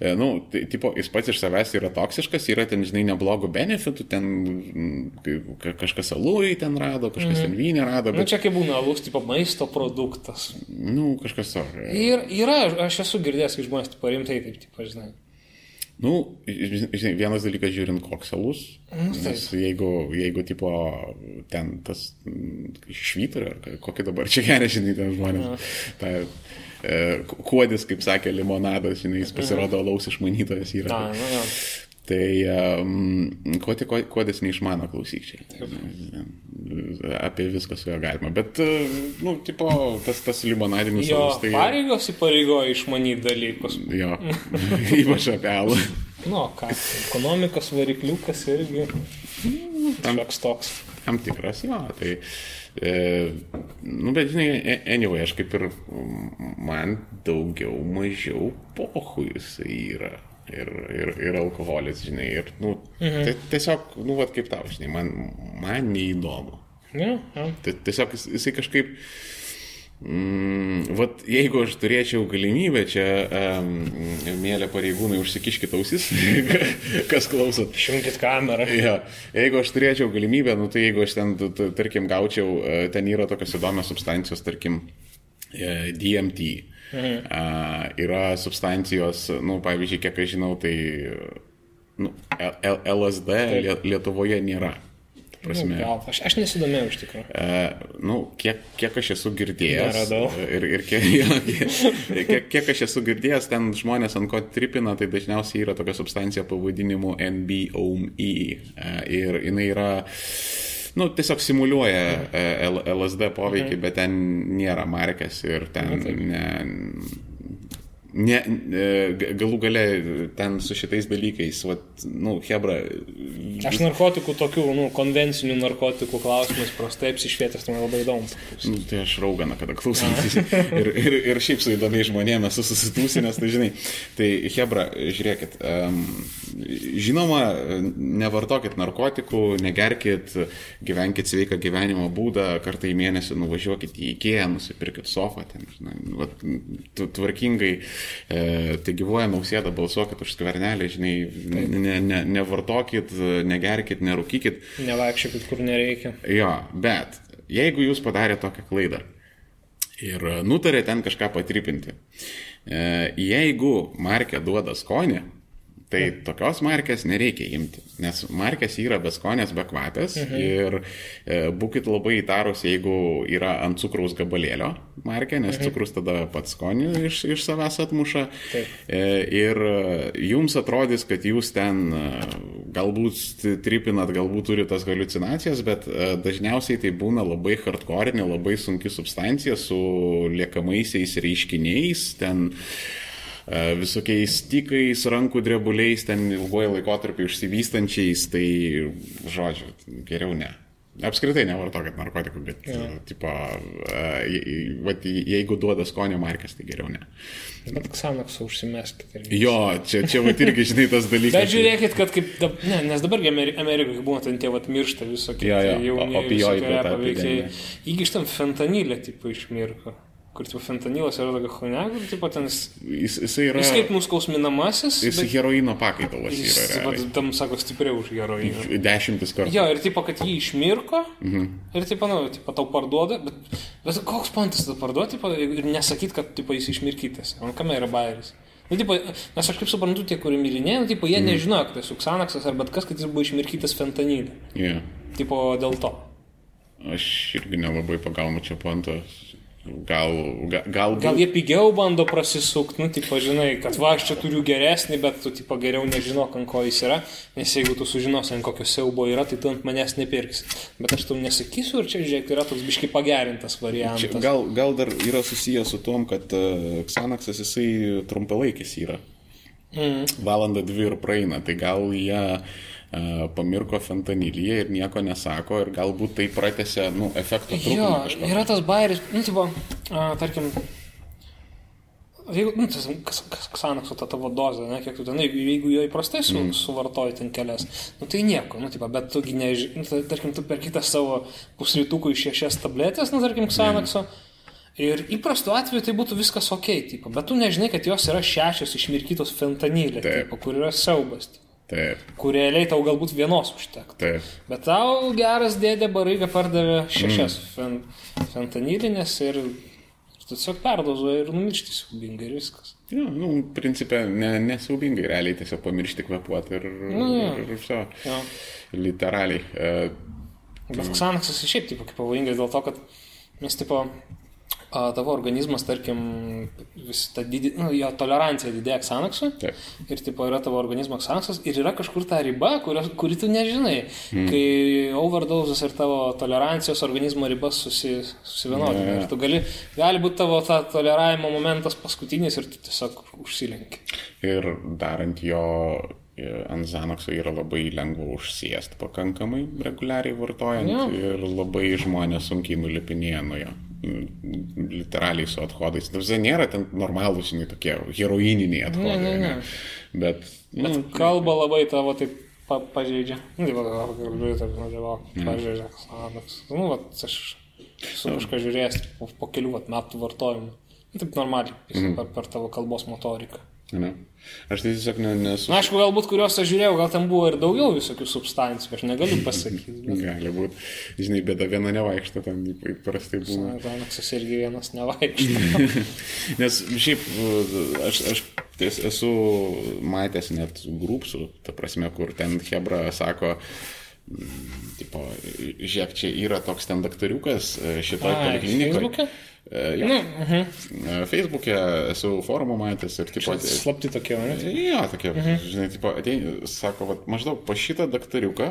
e, nu, tai, tipo, jis pats iš savęs yra toksiškas, yra ten, žinai, neblogų benefitų, ten mm, ka- kažkas alui ten rado, kažkas ten vynė rado, Nu, bet, čia kaip būna alus, tipo maisto produktas. nu, kažkas to. Ir yra, aš esu girdėjęs, kai žmonės tipo rimtai taip, tipo, žinai. Nu, žinai, vienas dalykas žiūrint koks alus, nes jeigu, jeigu tipo ten tas švyturė, kokį dabar čia geria, žinai, ten žmonės, ta, e, kuodis, kaip sakė, limonadas, žinai, jis pasirodo alaus išmanytojas yra. Na, na, na. Tai um, kuo tik kuodis neišmano klausyk čia. Apie viską su juo galima. Bet, nu, tipo, tas, tas limonadinis alus, tai... pareigos įpareigoja išmanyti dalykus. Jo, ypač apie alų. Nu, ką, ekonomikos varikliukas irgi. Kažkoks toks. Tam tikras, jo, tai, e, nu, bet žinai, anyway, aš kaip ir, man daugiau, mažiau pohui jisai yra. Ir, ir, ir alkoholis, žinai, ir, nu, mhm. tiesiog, nu, vat kaip tau, žinai, man, man neįdomu. Ne, ja. Tai tiesiog jis- jisai kažkaip, mm, vat jeigu aš turėčiau galimybę, čia, um, mėly pareigūnai, užsikiškit ausis, kas klausot. Išjungkit kamerą. Ja, jeigu aš turėčiau galimybę, nu tai jeigu aš ten, tarkim, gaučiau, e, ten yra tokios įdomios substancijos, tarkim, e, DMT. Mhm. Yra substancijos, nu, pavyzdžiui, kiek aš žinau, tai nu, L- LSD Lie- Lietuvoje nėra. Prasme, Nu, gal, aš, aš nesidomėjau iš tikrųjų. E, nu, kiek, kiek aš esu girdėjęs. Neradau. Ir, ir kiek, kiek, kiek, aš esu girdėjęs, ten žmonės ant ko tripina, tai dažniausiai yra tokia substancija pavadinimu NBOME. E, ir jinai yra, nu, tiesiog simuliuoja e, L- LSD poveikį, bet ten nėra markės ir ten ne. Ne, e, galų gale ten su šitais dalykais, vat, nu, Hebra. Aš narkotikų tokių, nu, konvencinių narkotikų klausimais prastai apsišvietęs, tai man labai įdomu. Nu, tai aš rauganą, kada klausysiu. Ir, ir, ir šiaip su įdomiais žmonėmis esu susitūsinęs, tai žinai. Tai Hebra, žiūrėkit, um, žinoma, nevartokit narkotikų, negerkit, gyvenkit sveiką gyvenimo būdą, kartą į mėnesį nuvažiuokit į Ikea, nusipirkit sofą, ten, žinai, vat, tu- tvarkingai, e, tai gyvoja nausėda, balsuokit už skvernelį, žinai, ne, ne, nevartokit, negerkit, nerūkykit. Nevaikščiokit, kur nereikia. Jo, bet jeigu jūs padarė tokią klaidą ir nutarė ten kažką patripinti, e, jeigu markė duoda skonį, tai tokios markės nereikia imti, nes markės yra beskonės, bekvapės mhm. ir e, būkit labai įtarus, jeigu yra ant cukraus gabalėlio markė, nes mhm. cukrus tada pats skonį iš, iš savęs atmuša Taip. e, ir e, jums atrodys, kad jūs ten e, galbūt tripinat, galbūt turite tas halucinacijas, bet e, dažniausiai tai būna labai hardcore'inė, labai sunki substancija su liekamaisiais reiškiniais, ten e, visokiais tikais, rankų drebuliais, ten ilgoje laikotarpį išsivystančiais, tai, žodžiu, geriau ne. Apskritai nevartokit narkotikų, bet, ja. tipo, vat, jeigu duoda skonio markės, tai geriau ne. Bet Xanaxą užsimeskit. irgi. Jo, čia, čia va irgi, žinai, tas dalykas. Bet žiūrėkit, kad kaip, dab, ne, nes dabargi Ameri- Amerikoje būna ten tie vat miršta visokie Jo, jo, tie jauni o- opioidų visokie ta paveikėjai. epidemija. Įgyštam fentanilę, tipo, iš mirko. Kur, tipo, fentanilas yra tokia chone, kur, tipo, ten jis, Jis, jisai yra. jis kaip nuskausminamasis, Jis bet heroino pakaitalas jis, yra. realiai. tam, sako, stipriau už heroiną. Dešimtis kartų. Jo, ir tipo, kad jį išmirko, Mhm. ir tipo, nu, tipo, tau parduoda, bet, bet koks pantas tada parduoti, tipo, ir nesakyt, kad, tipo, jis išmirkytas. Ant kame yra bairis. Nu, tipo, nes aš kaip suprantu, tie, kurie mylinėjo, nu, tipo, jie Mhm. nežinojo, kad tai suksanaksas ar bet kas, kad jis buvo išmirkytas fentanilį. Yeah. Tipo, dėl to. Aš irgi nelabai pagaunu čia pantos. Gal, ga, gal, Gal jie pigiau bando prasisukti, nu, tipo, žinai, kad va, aš čia turiu geresnį, bet tu, tipo, geriau nežinok, ant ko jis yra, nes jeigu tu sužinosi, ant kokio siaubo yra, tai tu ant manęs nepirksi. Bet aš tau nesakysiu, ir čia, žiūrėk, yra toks biški pagerintas variantas. Čia, gal, gal dar yra susijęs su tom, kad uh, Xanaxas jisai trumpalaikis yra. Mm. Valanda dvi ir praeina, tai gal jie uh, pamirko fentanilyje ir nieko nesako ir galbūt tai pratęsia, nu, efekto trukmę Jo, yra tas bairis, nu, tipo, a, tarkim, Jeigu, nu, tas, kas, kas, Xanaxo ta tavo dozė, ne, kiek tu ten, jeigu, jeigu jo įprastai su, mm. suvartoji ten kelias, nu tai nieko, nu, tipo, bet tugi nežinai, nu, tai, tarkim, tu per kitą savo pusrytukų iš šešias tabletės, nu, tarkim, Xanaxo. Mm. Ir įprastu atveju tai būtų viskas ok, tipo, bet tu nežinai, kad jos yra šešios išmirkytos fentanilė, tipo, kur yra siaubas. Tipo. Taip. Kur realiai tau galbūt vienos užtektų. Taip. Bet tau geras dėdė baraiga pardavė šešias mm. fen, fentanilinės ir tiesiog perdozuoja ir numiršti siubingai ir viskas. Ja, nu, principė, ne, nesiaubingai, realiai tiesiog pamiršti kvepuoti ir, nu, ja. ir, ir viso. Ja. Literaliai. Uh, Bet Xanaxas šiaip taip kaip pavojingas dėl to, kad mes tipo tavo organizmas, tarkim, vis ta didį, nu, jo tolerancija didėja. Taip. Ir tipo yra tavo organizmo Xanaxas ir yra kažkur ta riba, kurios, kuri tu nežinai. Mm. Kai overdozas ir tavo tolerancijos organizmo ribas susi, susivienodina. Yeah. Ir tu gali, gali būti tavo ta toleravimo momentas paskutinis ir tu tiesiog užsilenki. Ir darant jo ant Zanokso yra labai lengva užsiesti pakankamai reguliariai vartojant ja. ir labai žmonės sunkiai nulipinėja nuo jo literaliai su athodais. Tai nėra ten normalūs, žinai, tokie heroininiai athodai. Ne, ne, ne. Bet, nu, Bet kalba labai tavo taip pa, pažeidžia. Nu, tai va, galiu taip nužiūrėti, pažeidžia Xanax. Nu, va, aš esu kažką žiūrėjęs po, po kelių vat, metų vartojimų. Nu, taip normaliai, mm. per, per tavo kalbos motoriką. Ne. Aš tai tiesiog ne, nesu. Na, aišku, galbūt kuriuos aš žiūrėjau, gal ten buvo ir daugiau visokių substancijų, aš negaliu pasakyti. Bet... Gali būti. Žinai, bėda viena nevaikšto, ten įprastai būna. Xanaxas irgi vienas nevaikšto. Nes šiaip aš, aš ties, esu matęs net grupsų, ta prasme, kur ten Hebra sako, tipo, žiūrėk, čia yra toks ten daktariukas šitoje poliklinikoje. E, jo. Nu, uh -huh. E, Facebook'e esu forumą matęs ir pat. Slapti tokie, ne? Jo, tokie, uh -huh. žinai, tipo, ateini, sako, vat, maždaug po šitą daktariuką.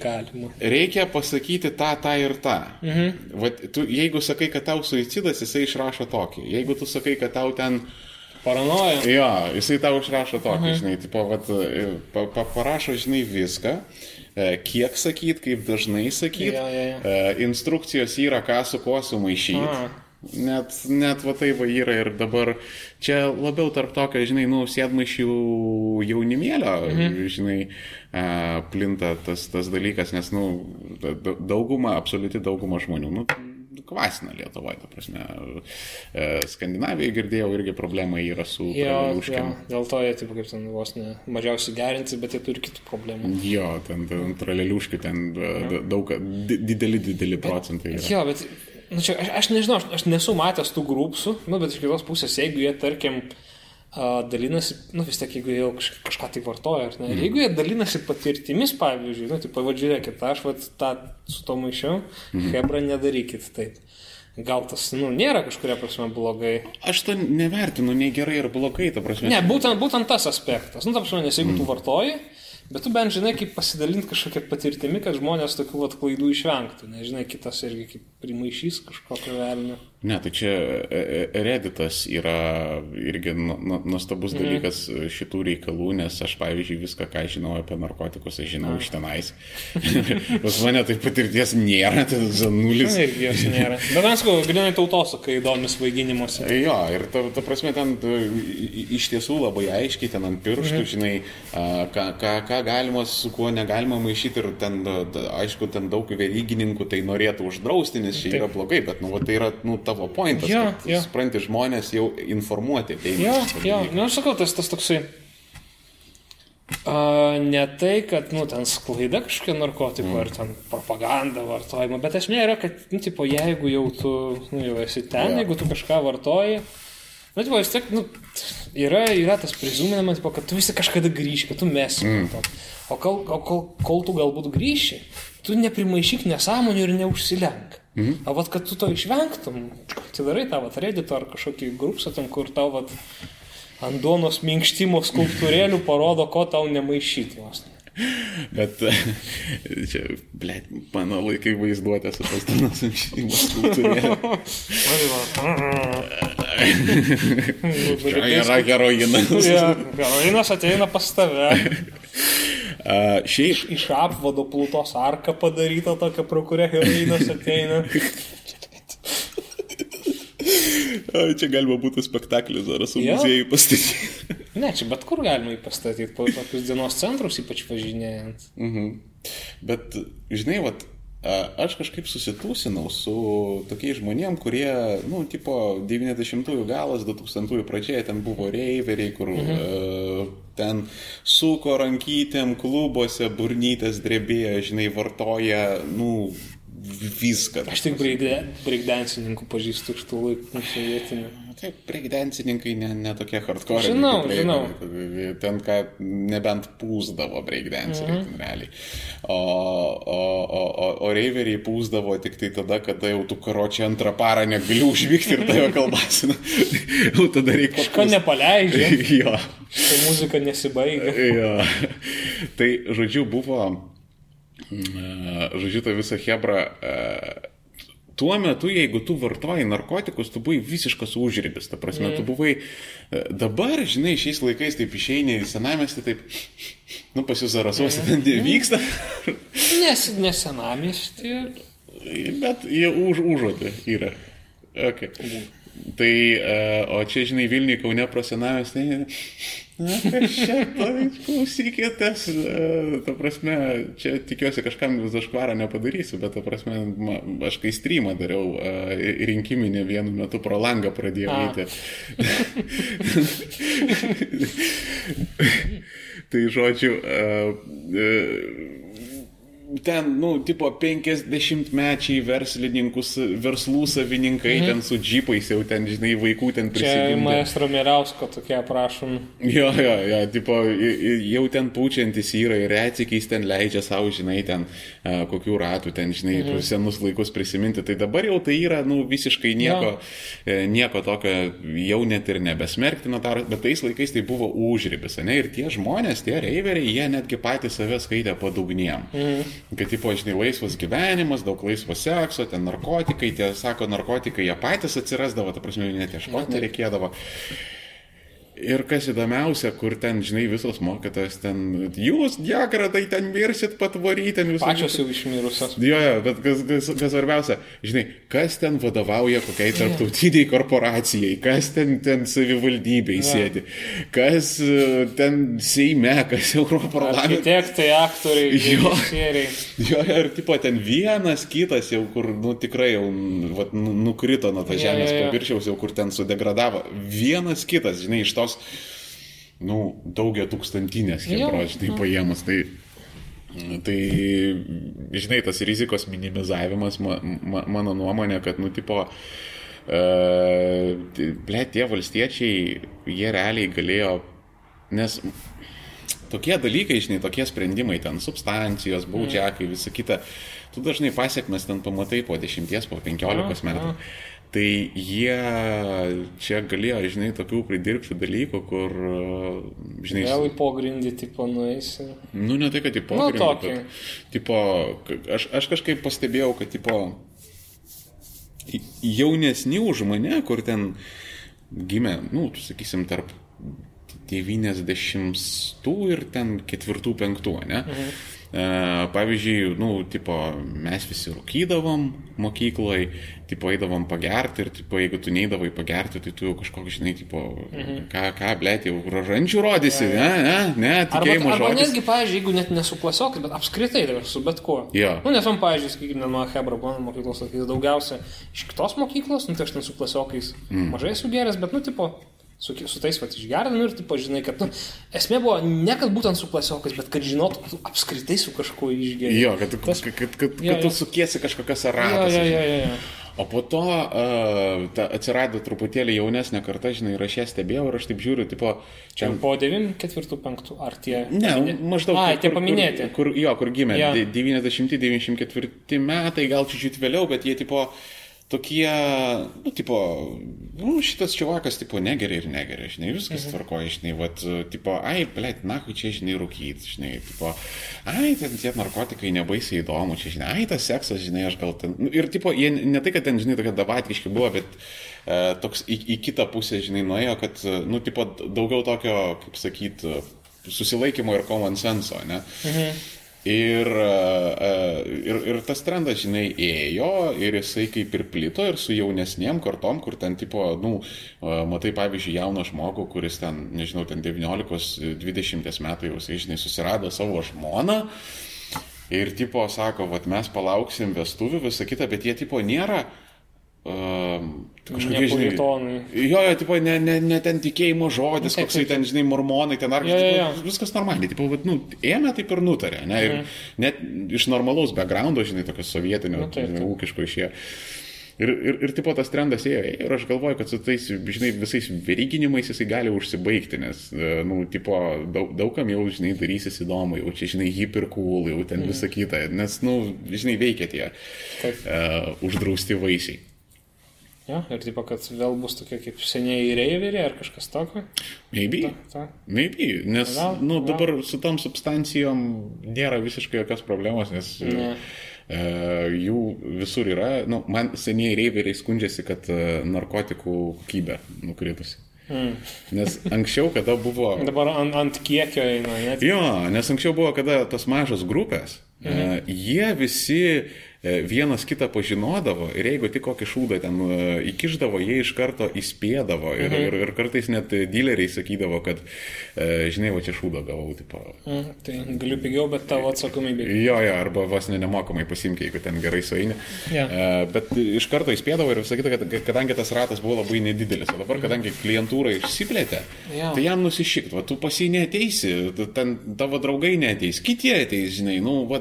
Galima. Reikia pasakyti tą, tą ir tą. Uh -huh. vat, tu, jeigu sakai, kad tau suicidas, jisai išrašo tokį. Jeigu tu sakai, kad tau ten... Paranoja. Jo, jisai tau išrašo tokį, uh -huh. žinai, tipo, vat, pa, pa, parašo, žinai, viską kiek sakyt, kaip dažnai sakyt. Ja, ja, ja. Instrukcijos yra, ką su kuo sumaišyti. Net, net va tai va yra ir dabar čia labiau tarp tokio, žinai, nu, sėdmaišių jaunimėlio, mhm. žinai, a, plinta tas, tas dalykas, nes, nu, dauguma, absoliuti dauguma žmonių, nu, kvasina Lietuvoje, ta prasme. E, Skandinavijoje girdėjau irgi problema yra su traleliuškėm. Dėl to jie, taip kaip ten vos ne mažiausiai gerinti, bet jie turi kitų problemų. Jo, ten, ten traleliuškių ten daug, dideli, dideli procentai. Yra. Jo, bet čia, aš, aš nežinau, aš, aš nesu matęs tų grupsų, nu, bet iš kitos pusės, jeigu jie, tarkim, uh, dalinasi, nu vis tiek, jeigu jau kaž, kažką tai vartoja, ar ne, mm. jeigu jie dalinasi patirtimis, pavyzdžiui, nu, tai pavadžiūrėkit, aš vat, tą su to maišiau, mm. Hebra nedarykit taip. Gal tas, nu, nėra kažkuria prasme blogai. Aš to nevertinu nei gerai ir blogai, ta prasme. Ne, būtent, būtent tas aspektas. Nu, ta prasme, nes jeigu mm. tu vartoji, Bet tu bent žinai, kaip pasidalinti kažkokią patirtimį, kad žmonės tokių atklaidų išvengtų. Nežinai, kitas irgi kaip primaišys kažkokio velnio. Ne, tai čia e, e, Redditas yra irgi nuostabus mhm. dalykas šitų reikalų, nes aš, pavyzdžiui, viską, ką žinau apie narkotikus, aš žinau iš tenais. Pas mane tai patirties nėra, tai nulis. Na, irgi jos nėra. Bet sakau, grinai tautosakai įdomis vaidinimuose. Jo, ir ta, ta prasme ten iš tiesų labai aiškiai ten ant pirštų, mhm. žinai, ką, ką, ką galima, su kuo negalima maišyti ir ten, aišku, ten daug verygininkų tai norėtų uždrausti, nes čia yra blogai, bet, nu, tai yra, nu, ta tavo pointas. Ja, ja. Supranti, žmonės jau informuoti tai. Ja, ja. Na, aš sakau, tas, tas toksai. Uh, ne tai, kad, nu, ten sklaida kažkokia narkotikų mm. ar ten propaganda vartojimo, bet esmė yra, kad, nu, tipo, jeigu jau tu, nu, jau esi ten, ja. jeigu tu kažką vartoji, nu, tipo, vis tiek, nu, yra, yra tas prizuminamas, tipo, kad tu visi kažkada grįši, kad tu mesi. Mm. O kol, kol, kol tu galbūt grįši, tu neprimaišyk nesąmonių ir neužsilenk. Mhm. O vat, kad tu to išvengtum, atidarai tą vat redito ar kažkokį grupsą ten, kur tau vat ant duonos minkštimo skulptūrėlių parodo, ko tau nemaišyti. Vos. Bet čia, ble, mano laikai vaizduotė su tas duonos minkštimo skulptūrėlių. čia yra heroinas. heroinas ateina pas tave. Uh, šiaip... Iš, iš apvado plūtos arka padaryta tokia, pro kurią heroinas ateina. Čia galima būtų spektaklį Zarasų Jo. muziejui pastatyti. Ne, čia bet kur galima jį pastatyti, po tokius dienos centrus, ypač važinėjant. Mhm. Bet, žinai, vat, aš kažkaip susitūsinau su tokiais žmonėm, kurie, nu, tipo 90-ųjų galas, 2000-ųjų pradžioje ten buvo reiveriai, kur mhm. a, ten suko rankytėm klubuose, burnytės drebėjo, žinai, vartoja, nu, viską. Aš tik breakdancininkų pažįstu iš tų laikų sovietinių. Taip, breakdancininkai ne, ne tokie hardcore. Žinau, žinau. Ten, ką nebent pūsdavo breakdanceriai, mhm. realiai. O, o, o, o, o reiveriai pūsdavo tik tai tada, kada jau tu karočią antrą parą negali užvykti ir tave kalbasina. jau tada reikia... Kažko nepaleidžia. jo. Ta muzika nesibaigia. jo. Tai, žodžiu, buvo, mm, žodžiu, ta visa hebra. Tuo metu, jeigu tu vartoji narkotikus, tu buvai visiškas užribis. Ta prasme, mm. tu buvai... e, Dabar, žinai, šiais laikais taip išeini į senamestį, taip, nu, pas jūs zarasos mm. ten vyksta, Nes, nes senamestį. bet jie už, užuotė yra. Okay. Tai, e, o čia, žinai, Vilniui Kaune pro senamestį, na, čia, tai klausykitės, ta prasme, čia tikiuosi kažkam vis aškvarą nepadarysiu, bet, ta prasme, ma, aš kai streamą dariau e, rinkiminį vienu metu pro langą pradėjau eiti. tai, žodžiu, e, e, ten, nu, tipo 50 mečiai verslininkus, verslų savininkai mhm. ten su džipais jau ten, žinai, vaikų ten Čia prisigimdė. maestro Miriausko tokie aprašomi. Jo, jo, jo, tipo, jau ten pučiantis yra ir retsikiais ten leidžia savo, žinai, ten a, kokių ratų ten, žinai, mhm. senus laikus prisiminti. Tai dabar jau tai yra, nu, visiškai nieko, e, nieko tokio jau net ir nebesmerktino, bet tais laikais tai buvo užribis, ne? Ir tie žmonės, tie reiveriai, jie netgi patys save skaitė padugniem. Mhm. Kad, tipo, žinai, laisvas gyvenimas, daug laisvo sekso, ten narkotikai, tie, sako, narkotikai jie patys atsirasdavo, ta prasme, net ieškoti nereikėdavo. Ir kas įdomiausia, kur ten, žinai, visos mokytojas ten, jūs, diakratai, ten mirsit patvaryti, ten visos. Pačios jau išmirusios. Jo, jo, bet kas, kas, kas svarbiausia, žinai, kas ten vadovauja kokiai tarptautiniai korporacijai, kas ten, ten savivaldybei sėdi, kas e, ten Seime, kas Europarlamente. Architektai, aktoriai, Jo. Jo, ir tipo ten vienas kitas jau, kur, nu, tikrai jau vat, nu, nukrito nuo to žemės paviršiaus, jau kur ten sudegradavo. Vienas kitas, žinai, iš tos, nu, daugia tūkstantinės hebros, žinai, paėmus. Tai, tai, žinai, tas rizikos minimizavimas, ma, ma, mano nuomonė, kad, nu, tipo, Uh, ble, tie valstiečiai, jie realiai galėjo, nes tokie dalykai, žinai, tokie sprendimai, ten substancijos, baudžiakai, visa kita, tu dažnai pasiekmes ten pamatai po 10, po 15 metų. Tai jie čia galėjo, žinai, tokių pridirbti dalykų, kur, žinai, Vėl į pogrindį, tipo, nueisi. nu ne tai, kad į Nu, pogrindį, tokį. bet, tipo, aš, aš kažkaip pastebėjau, kad, tipo, jaunesni už mane, kur ten gimė, nu, tu sakysim, tarp 90 ir ten 4-5, ne? Mhm. E, pavyzdžiui, nu, tipo, mes visi rūkydavom mokykloje, tipo, eidavom pagerti ir, tipo, jeigu tu neidavai pagerti, tai tu jau kažkokį, žinai, tipo, mhm. ką, ką, blėt, jau rožančių rodysi, ne, ne, ne, Arba, tikėjimo arba žodis. netgi, pavyzdžiui, jeigu net nesu klasiokai, bet apskritai tai su bet kuo. Jo. Nu, nes man, pavyzdžiui, sakykime, nuo Hebra mano mokyklos laikais daugiausia iš kitos mokyklos, nu, tai aš ten su klasiokais mm. mažai esu geras, bet, nu, tipo, su, su tais, va, išgerdami ir, tipo, žinai, kad, nu, esmė buvo ne kad būtent su klasiokais, bet kad žinotų, kad tu apskritai su kažkuo išgeri. Jo, kad, tu- kad, kad, kad, Jo, kad tu sukiesi kažkokiose ratose. jo, jo, jo, jo. O po to uh, ta, atsirado truputėlį jaunesnė karta, žinai, ir aš ją stebėjau ir aš taip žiūriu, tipo, Čia čia... po 9, 4, 5, ar tie... Ne, maždaug. Tie kur- paminėti. Kur, kur, jo, kur gimė. Yeah. 90-94 metai, gal čiūčiut vėliau, bet jie, tipo, tokie, tipo, nu, šitas čiavakas, tipo, negeria ir negeria, žinai, viskas mhm. tvarkoja, žinai, vat, tipo, ai, blėt, na, kai čia, žinai, rūkyt, žinai, tipo, ai, ten tie narkotikai nebaisiai įdomu, čia, žinai, ai, tas seksas, žinai, aš gal ten, nu, ir, tipo, jie ne tai, kad ten, žinai, tokie davatkiški buvo, bet e, toks į, į kitą pusę, žinai, nuėjo, kad, nu, tipo, daugiau tokio, kaip sakyt, susilaikymo ir common senso, ne? Mhm. Ir, e, ir, ir tas trendas, žinai, ėjo ir jisai kaip ir plito ir su jaunesniem kartom, kur ten, tipo, nu, e, matai, pavyzdžiui, jauną žmogų, kuris ten, nežinau, ten 19-20 metų jau, žinai, susirado savo žmoną. Ir, tipo, sako, vat mes palauksim vestuvių, visą kitą, bet jie, tipo, nėra, Um, kažkokie, žinai. Jo, jo, tipo, ne, ne, ne ten tikėjimo žodis, Taip, koksai ten, žinai, mormonai, ten ar tipo, viskas normaliai, tipo, vat, nu, ėmė taip ir nutarė, ne, ir Mhm. net iš normalaus backgroundo, žinai, tokio sovietinio, Nu, taip, taip. ūkiško išėjo. Ir, ir, ir tipo tas trendas ėjo, ir aš galvoju, kad su tais, žinai, visais vyryginimais jisai gali užsibaigti, nes, e, nu, tipo, daug, daugam jau, žinai, darysis įdomu, jau čia, žinai, hiper cool, jau ten visa kita, nes, nu, žinai, veikia tie Taip. uh, uždrausti vaisiai. Ja, ir taip, kad vėl bus tokie kaip seniai reiveriai ar kažkas tokio. Maybe. Ta. Maybe, nes, Gal, nu, gal. dabar su tom substancijom nėra visiškai jokios problemos, nes Ne. e, jų visur yra, nu, man seniai reiveriai skundžiasi, kad e, narkotikų kokybė nukritusi. Mm. Nes anksčiau, kada buvo... Dabar ant, ant kiekio eina, net. Jo, nes anksčiau buvo, kada tos mažos grupės, mhm. jie visi e, vienas kitą pažinodavo ir jeigu tik kokį šūdą ten e, įkiždavo, jie iš karto įspėdavo ir, Mhm. ir, ir kartais net dileriai sakydavo, kad, e, žinai, va čia šūdą gavau, tipo. Mm, tai galiu pigiau, bet tavo atsakomybė. Jo, jo, arba vos ne nemokamai pasimk, jeigu ten gerai sueini. E, bet iš karto įspėdavo ir sakydavo, kad kadangi tas ratas buvo labai nedidelis, o dabar, kadangi klientūra išsiplėtė, Jo. tai jam nusišikt, va tu pas jį neteisi, ten tavo draugai neteis, kiti ateis, žinai, nu, va.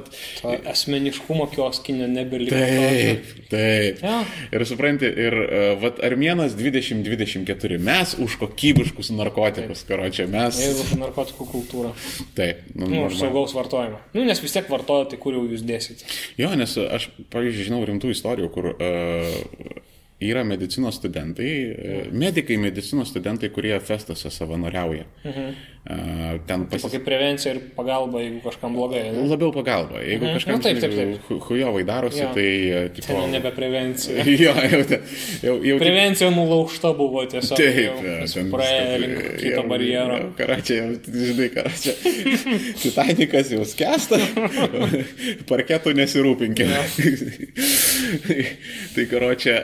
Asmeniškumo kioskinio nebeliko. Taip, taip. Jo. Ir supranti, ir uh, vat Armėnas 2024, mes už kokybiškus narkotikus, karočią, mes. Jeigu už narkotikų kultūrą. Taip, nu, Nu, už saugaus vartojimo. Nu, nes vis tiek vartoja, tai kur jau jūs dėsite. Jo, nes aš, pavyzdžiui, žinau rimtų istorijų, kur uh, yra medicinos studentai, uh, medikai medicinos studentai, kurie festuose savanoriauja. Mhm. Uh, ten pas... Kokia prevencija ir pagalba, jeigu kažkam blogai. Ne? Labiau pagalba. Jeigu Mhm. kažkam Nu, taip, taip, taip. hu- hujovai darosi, Jo. tai... uh, Tipo... Ten nebe prevencija. Jo, jau, te- jau, jau Prevencija nulaužta buvo tiesiog. Taip, jau ten praėjo link kito barjero. jau, Karačia, jau, žinai, karačia. Titanikas jau skęsta, parketų nesirūpinkime. tai karočia,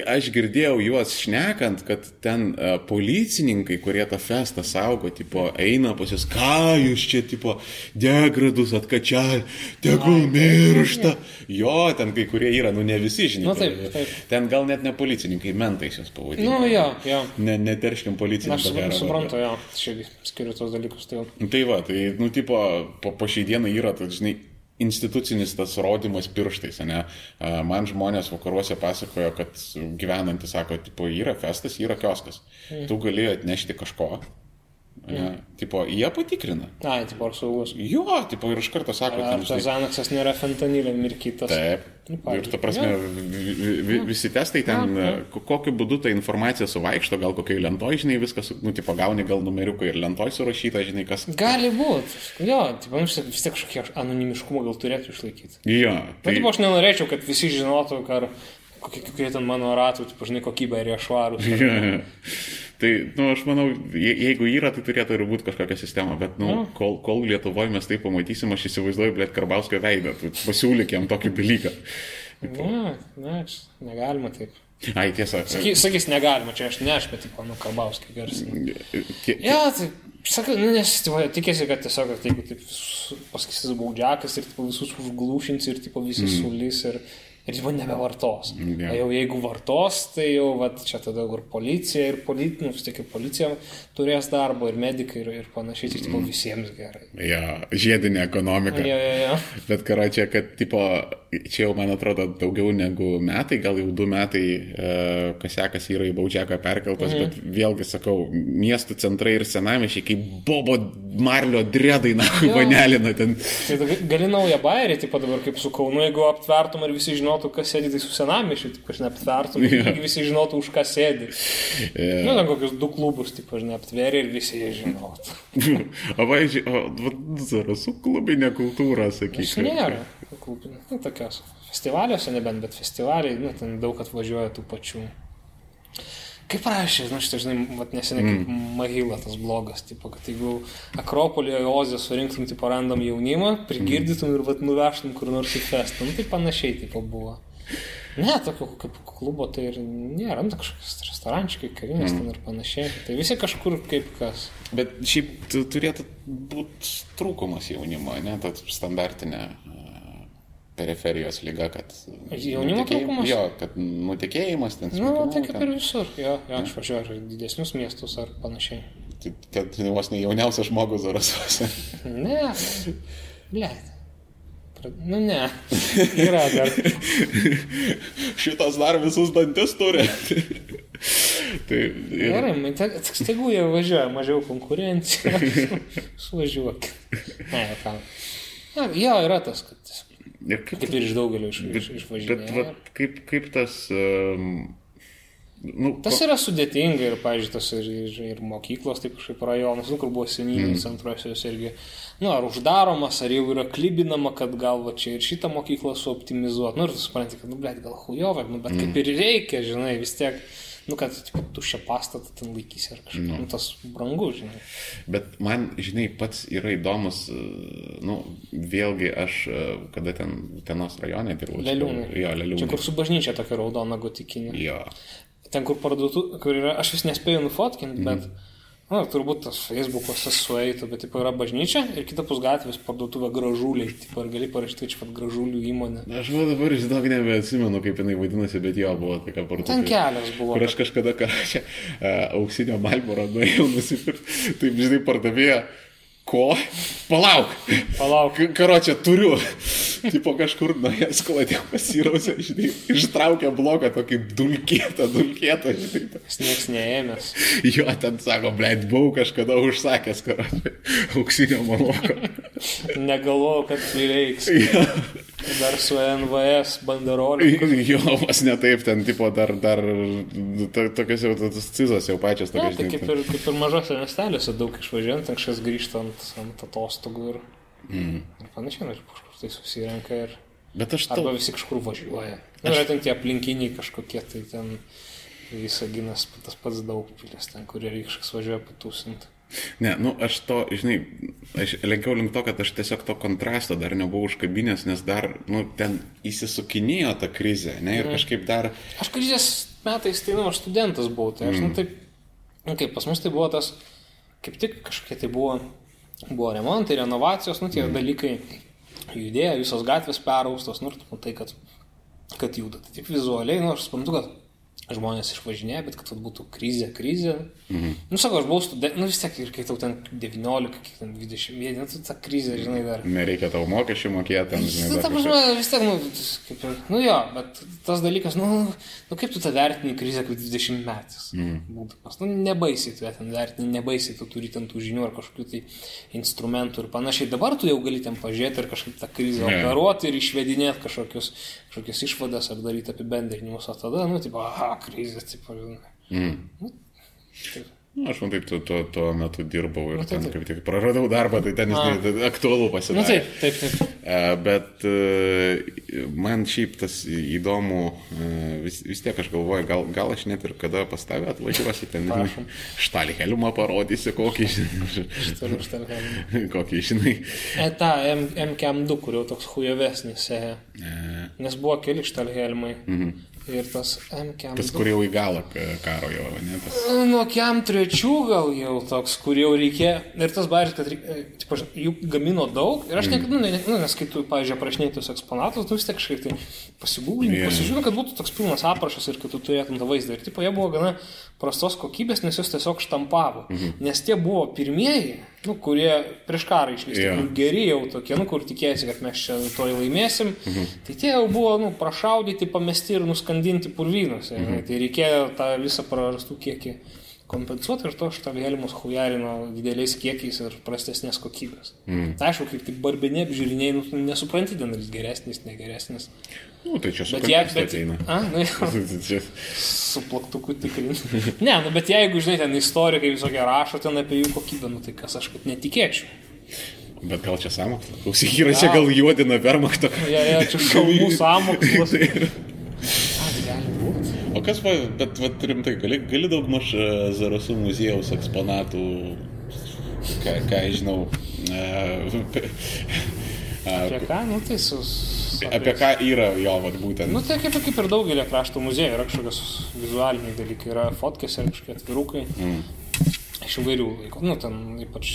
aš girdėjau juos šnekant, kad ten a, policininkai, kurie tą festą saugo, tipo, eina pas jūs, ką jūs čia, tipo, degradus atkačial, tegul miršta. Jo, ten kai kurie yra, nu ne visi, žinai. Nu, taip, taip. Ten gal net ne policininkai, mentais jūs pavadinti. Nu, jo, jo. Ne, neterškim Aš policininką. suprantu, jo. Čia skiriu tos dalykus. Tai. Tai va, tai, nu, tipo, po, po šiai dienai yra, tai, žinai, institucinis tas rodymas pirštais, ne? Man žmonės vakaruose pasakojo, kad gyvenantys sako, tipo, yra festas, yra kioskas. Tu gali atnešti kažko. Ne? Tipo, jie patikrina. Ai, tipo, ar saugus. Jo, tipo, ir iš karto sako, Ar ten, tas Zanaksas nėra fentanilė mirkytas? Taip. Nu, Ir pavyzdžiui. ta prasme, vi, vi, visi testai ten, ko- kokiu būdu ta informacija suvaikšto, gal kokiai lentoj, žinai, viskas, nu, tipo, gauni gal numeriuką ir lentoj surašyta, žinai, kas. Gali būti. Jo, tipo, nu, vis tiek- kažkokį anonimiškumą gal turėtų išlaikyti. Jo, Tai... Bet, tipo, aš nenorėčiau, kad visi žinotų, ar kokie, kokie ten mano ratų, tipo, žinai, kokybė ir jie švarūs. tai, nu, aš manau, je, jeigu yra, tai turėtų ir būti kažkokia sistema, bet, nu, Nu. kol, kol Lietuvoje mes tai pamatysim, aš įsivaizduoju, blėt, Karbauskio veidą, pasiūlyk jam tokį dalyką. Ne, ne, negalima taip. Ai, tiesa. Saky- Sakys, negalima, čia aš ne aš, bet, tipo, nu, Karbauskį garsiai. Jo, tai, sakai, nu, nes, tikėsi, kad tiesiog, kad jeigu taip visus- pasakysis baudžiakas ir, tipo, visus užglūšins ir, tipo, visi mm. sulys ir, ir, tipo, nebevartos. Jo. Yeah. Jau jeigu vartos, tai jau, va, čia tada ir policija, ir policija, nu, vis tiek ir policija turės darbo, ir medikai, ir, ir panašiai, tai, tipo, visiems gerai. ja, žiedinė ekonomika. Jo, jo, jo. Bet karočią, kad, tipo, čia jau, man atrodo, daugiau negu metai, gal jau du metai, e, kas sekas yra į baudžiaką perkeltas, mhm. bet vėlgi sakau, miestų centrai ir senamišiai, kaip bobo marlio dredai, na, vanelina ten. Tai gali naują bairį, taip pat dabar kaip su Kaunu, jeigu aptvertum ir visi žinotų, kas sėdi, tai su senamišiu, taip aš neaptvertum, yeah. visi žinotų, už ką sėdi. E, Nu, ten kokius du klubus, taip aš neaptveri ir visi jie žinotų. o, važiuoju, zarasų klubinė kultūra, sakyčiau. nėra klubinė. Nu, tokios. Festivaliuose nebent, bet festivaliai, nu, ten daug atvažiuoja tų pačių. Kaip rašė, nu šitą, žinai, vat neseniai kaip Mahila tas blogas, tipo, kad jeigu Akropolį Ozė surinktum, tipo, random jaunimą, prigirdytum ir vat nuvežtum kur nors į festą, nu tai panašiai, tipo, buvo. Ne, tokio kaip klubo tai ir nėra, nu, tai kažkokios restorančiai, kavinės ten ir panašiai. Tai visi kažkur kaip kas. Bet šiaip tu- turėtų būti trūkumas jaunimo, ne, ta standartinė periferijos lyga, kad... Jaunimo trūkumas? Jo, kad nutekėjimas ten... Na, nu, tai kaip ten- ir visur. Jo, jo aš važiuoju į didesnius miestus ar panašiai. Tai kad vos ne jauniausias žmogus zarasuose. Ne, ble. Nu ne, yra dar. Šitas dar visus dantis turi. tai ir, Gerai, tegu jie važiuoja, mažiau konkurencija. Suvažiuok. Ne, ką. Jo, yra tas, kad ir kaip, kaip ir iš daugelio iš, iš, bet, išvažiuoja. vat, kaip, kaip tas... Um, nu, Tas yra sudėtinga ir, pavyzdžiui, tas ir, ir, ir mokyklos, taip kažkaip rajonas, nu, kur buvo senyvių mm. centruose, jos irgi, nu, ar uždaromas, ar jau yra klibinama, kad gal va čia ir šitą mokyklą suoptimizuoti. Nu, ir supranti, kad, nu, blėt, gal hujovai, nu, bet mm. kaip ir reikia, žinai, vis tiek, nu, kad tipo, tuščią pastatą ten laikysi ar kažkaip, mm. nu, tas brangu, žinai. Bet man, žinai, pats yra įdomus, e, nu, vėlgi aš, e, kada ten, tenos rajone dirbau. Leliūnai. Jo, leliūnai. Čia kur su bažnyčia tokia raudona gotikinė. Jo. Ten, kur parduotų, kur yra, aš vis nespėjau nufotkinti, Mhm. bet, na, turbūt tas Facebook'ose sueitų, bet, tipo, yra bažnyčia ir kita pusgatvės parduotuvė gražuliai, tipo, ir gali parašyti, čia pat gražulių įmonė. Aš va dabar, žinok, nebeatsimenu, kaip jinai vadinasi, bet jo buvo tokia parduotuvė. Ten kelias buvo. Kur aš kažkada karačią uh, auksinio malboro nuėjau nusipirkti. Taip, žinai, pardavėja. Ko? Palauk. Palauk. Karočią turiu. Tipo kažkur nuėjęs skladė pasirausė, žinai, ištraukė bloką tokį dulkėtą, dulkėtą, žinai. Jis nieks neėmės. Jo, ten sako, blėt, buvau kažkada užsakęs, karočią, auksinio maloko. Negalvojau, kad prireiks. Jo. Dar su NVS banderoliu. Jo, vos ne taip, ten, tipo, dar, dar, to- tokios jau, tas cizos jau pačias Na, tokios. tai žinai, kaip ir, kaip ir mažose miesteliuose daug išvažiuojant, kažkas grįžtant ant atostogų ir, mm. ir panašiai, nu, ir kažkur tai susirenka ir Bet aš arba visi kažkur važiuoja. Na, yra ten tie aplinkiniai kažkokie, tai ten visaginas tas pats daug pilis, ten, kur kažkas važiuoja patūsinti. Ne, nu, aš to, žinai, aš lenkiau link to, kad aš tiesiog to kontrasto dar nebuvau užkabinęs, nes dar, nu, ten įsisukinėjo ta krizė, ne, ir kažkaip dar, Aš krizės metais, tai, nu, aš studentas buvau, tai aš, mm. nu, taip, nu, kaip pas mus tai buvo tas, kaip tik kažkokie tai buvo, buvo remontai, renovacijos, nu, tie mm. dalykai judėjo, visos gatvės peraustos, nu, ir tu matai, kad, kad juda. Tai taip vizualiai, nu, aš suprantu, kad žmonės išvažinėja, bet kad būtų krizė, krizė. Mhm. Nu, sako, aš buvau studentas, nu vis tiek, ir kai tau ten 19, kiek ten 21, nu, ta krizė, žinai, dar. nereikia tau mokesčių mokėti, ten, žinai, Nu, dar ta prasme, vis tiek, nu, kaip ir, nu jo, bet tas dalykas, nu, nu kaip tu tą vertini krizę kaip 20 metais. Mm. Būdamas, nu, nebaisiai tu ten vertini, nebaisiai tu turi ten tų žinių ar kažkokių tai instrumentų ir panašiai. Dabar tu jau gali ten pažiūrėti ir kažkaip tą krizę operuoti ir išvedinėti kažkokius, kažkokias išvadas ar daryti apibendrinimus, o tada, nu, tipo, aha, jākrīzes, cik par viņu. Mm. Nu, tur. Nu, aš man taip tuo, tuo, tuo metu dirbau ir Nu, tai ten kaip tik praradau darbą, tai ten A. žinai, aktualu nu pasidarė. taip, taip, taip. E, Bet e, man šiaip tas įdomu, e, vis, vis tiek aš galvoju, gal, gal aš net ir kada pas tave atvažiuosi ten, štalhelmą parodysi, kokį, kokį, žinai. E, M, MKM2, kur jau toks hujovesnis, e, nes buvo keli štalhelmai. mhm. Ir tas MKM2. Tas, kur jau į galą ka- karo jau, ne? Tas, Nuo kiam trečių gal jau toks, kur jau reikia. Ir tas bairis, kad reik- e, tipo, jų gamino daug. Ir aš niekada, nu, ne, nu, nes kai tu, pavyzdžiui, aprašinėjai tus eksponatus, tu vis tiek kažkaip tai pasigūglini, Yeah. pasižiūrėjai, kad būtų toks pilnas aprašas ir kad tu turėtum tą vaizdą. Ir tipo, jie buvo gana prastos kokybės, nes juos tiesiog štampavo. Mhm. Nes tie buvo pirmieji, nu, kurie prieš karą išleisti, Yeah. geri jau tokie, nu, kur tikėjasi, kad mes čia toj laimėsim. Mhm. Tai tie jau buvo, nu, prašaudyti, pamesti ir nuskandinti purvynuose. Mhm. Tai reikėjo tą visą prarastų kiekį kompensuoti ir to štalhelimus hujarino dideliais kiekiais ir prastesnės kokybės. Mm. Tai aišku, kaip tik barbinė apžiūriniai, nu, nesupranti, ten jis geresnis, negeresnis. nu, tai čia Bet kontekstu bet, ateina. a, nu, su plaktuku tikrinti. ne, nu, bet jeigu, žinai, ten istorikai visokie rašo ten apie jų kokybę, nu tai kas aš kad netikėčiau. Bet gal čia samokslas? Klausyk, yra čia gal juodina Vermachtą. Jie, jie čia šalmų samokslas. Tai yra- A, tai gali būti. O kas, va, bet va, rimtai, gali, gali daug maž e, Zarasų muziejaus eksponatų, ką, ką žinau, e, Apie ką, nu tai su... apie ką yra jo, va, būtent. Nu tai kaip, kaip ir daugelį krašto muziejų yra kažkokios vizualiniai dalykai, yra fotkės ir kažkokie atvirukai. Mm. Iš įvairių laikų, nu ten ypač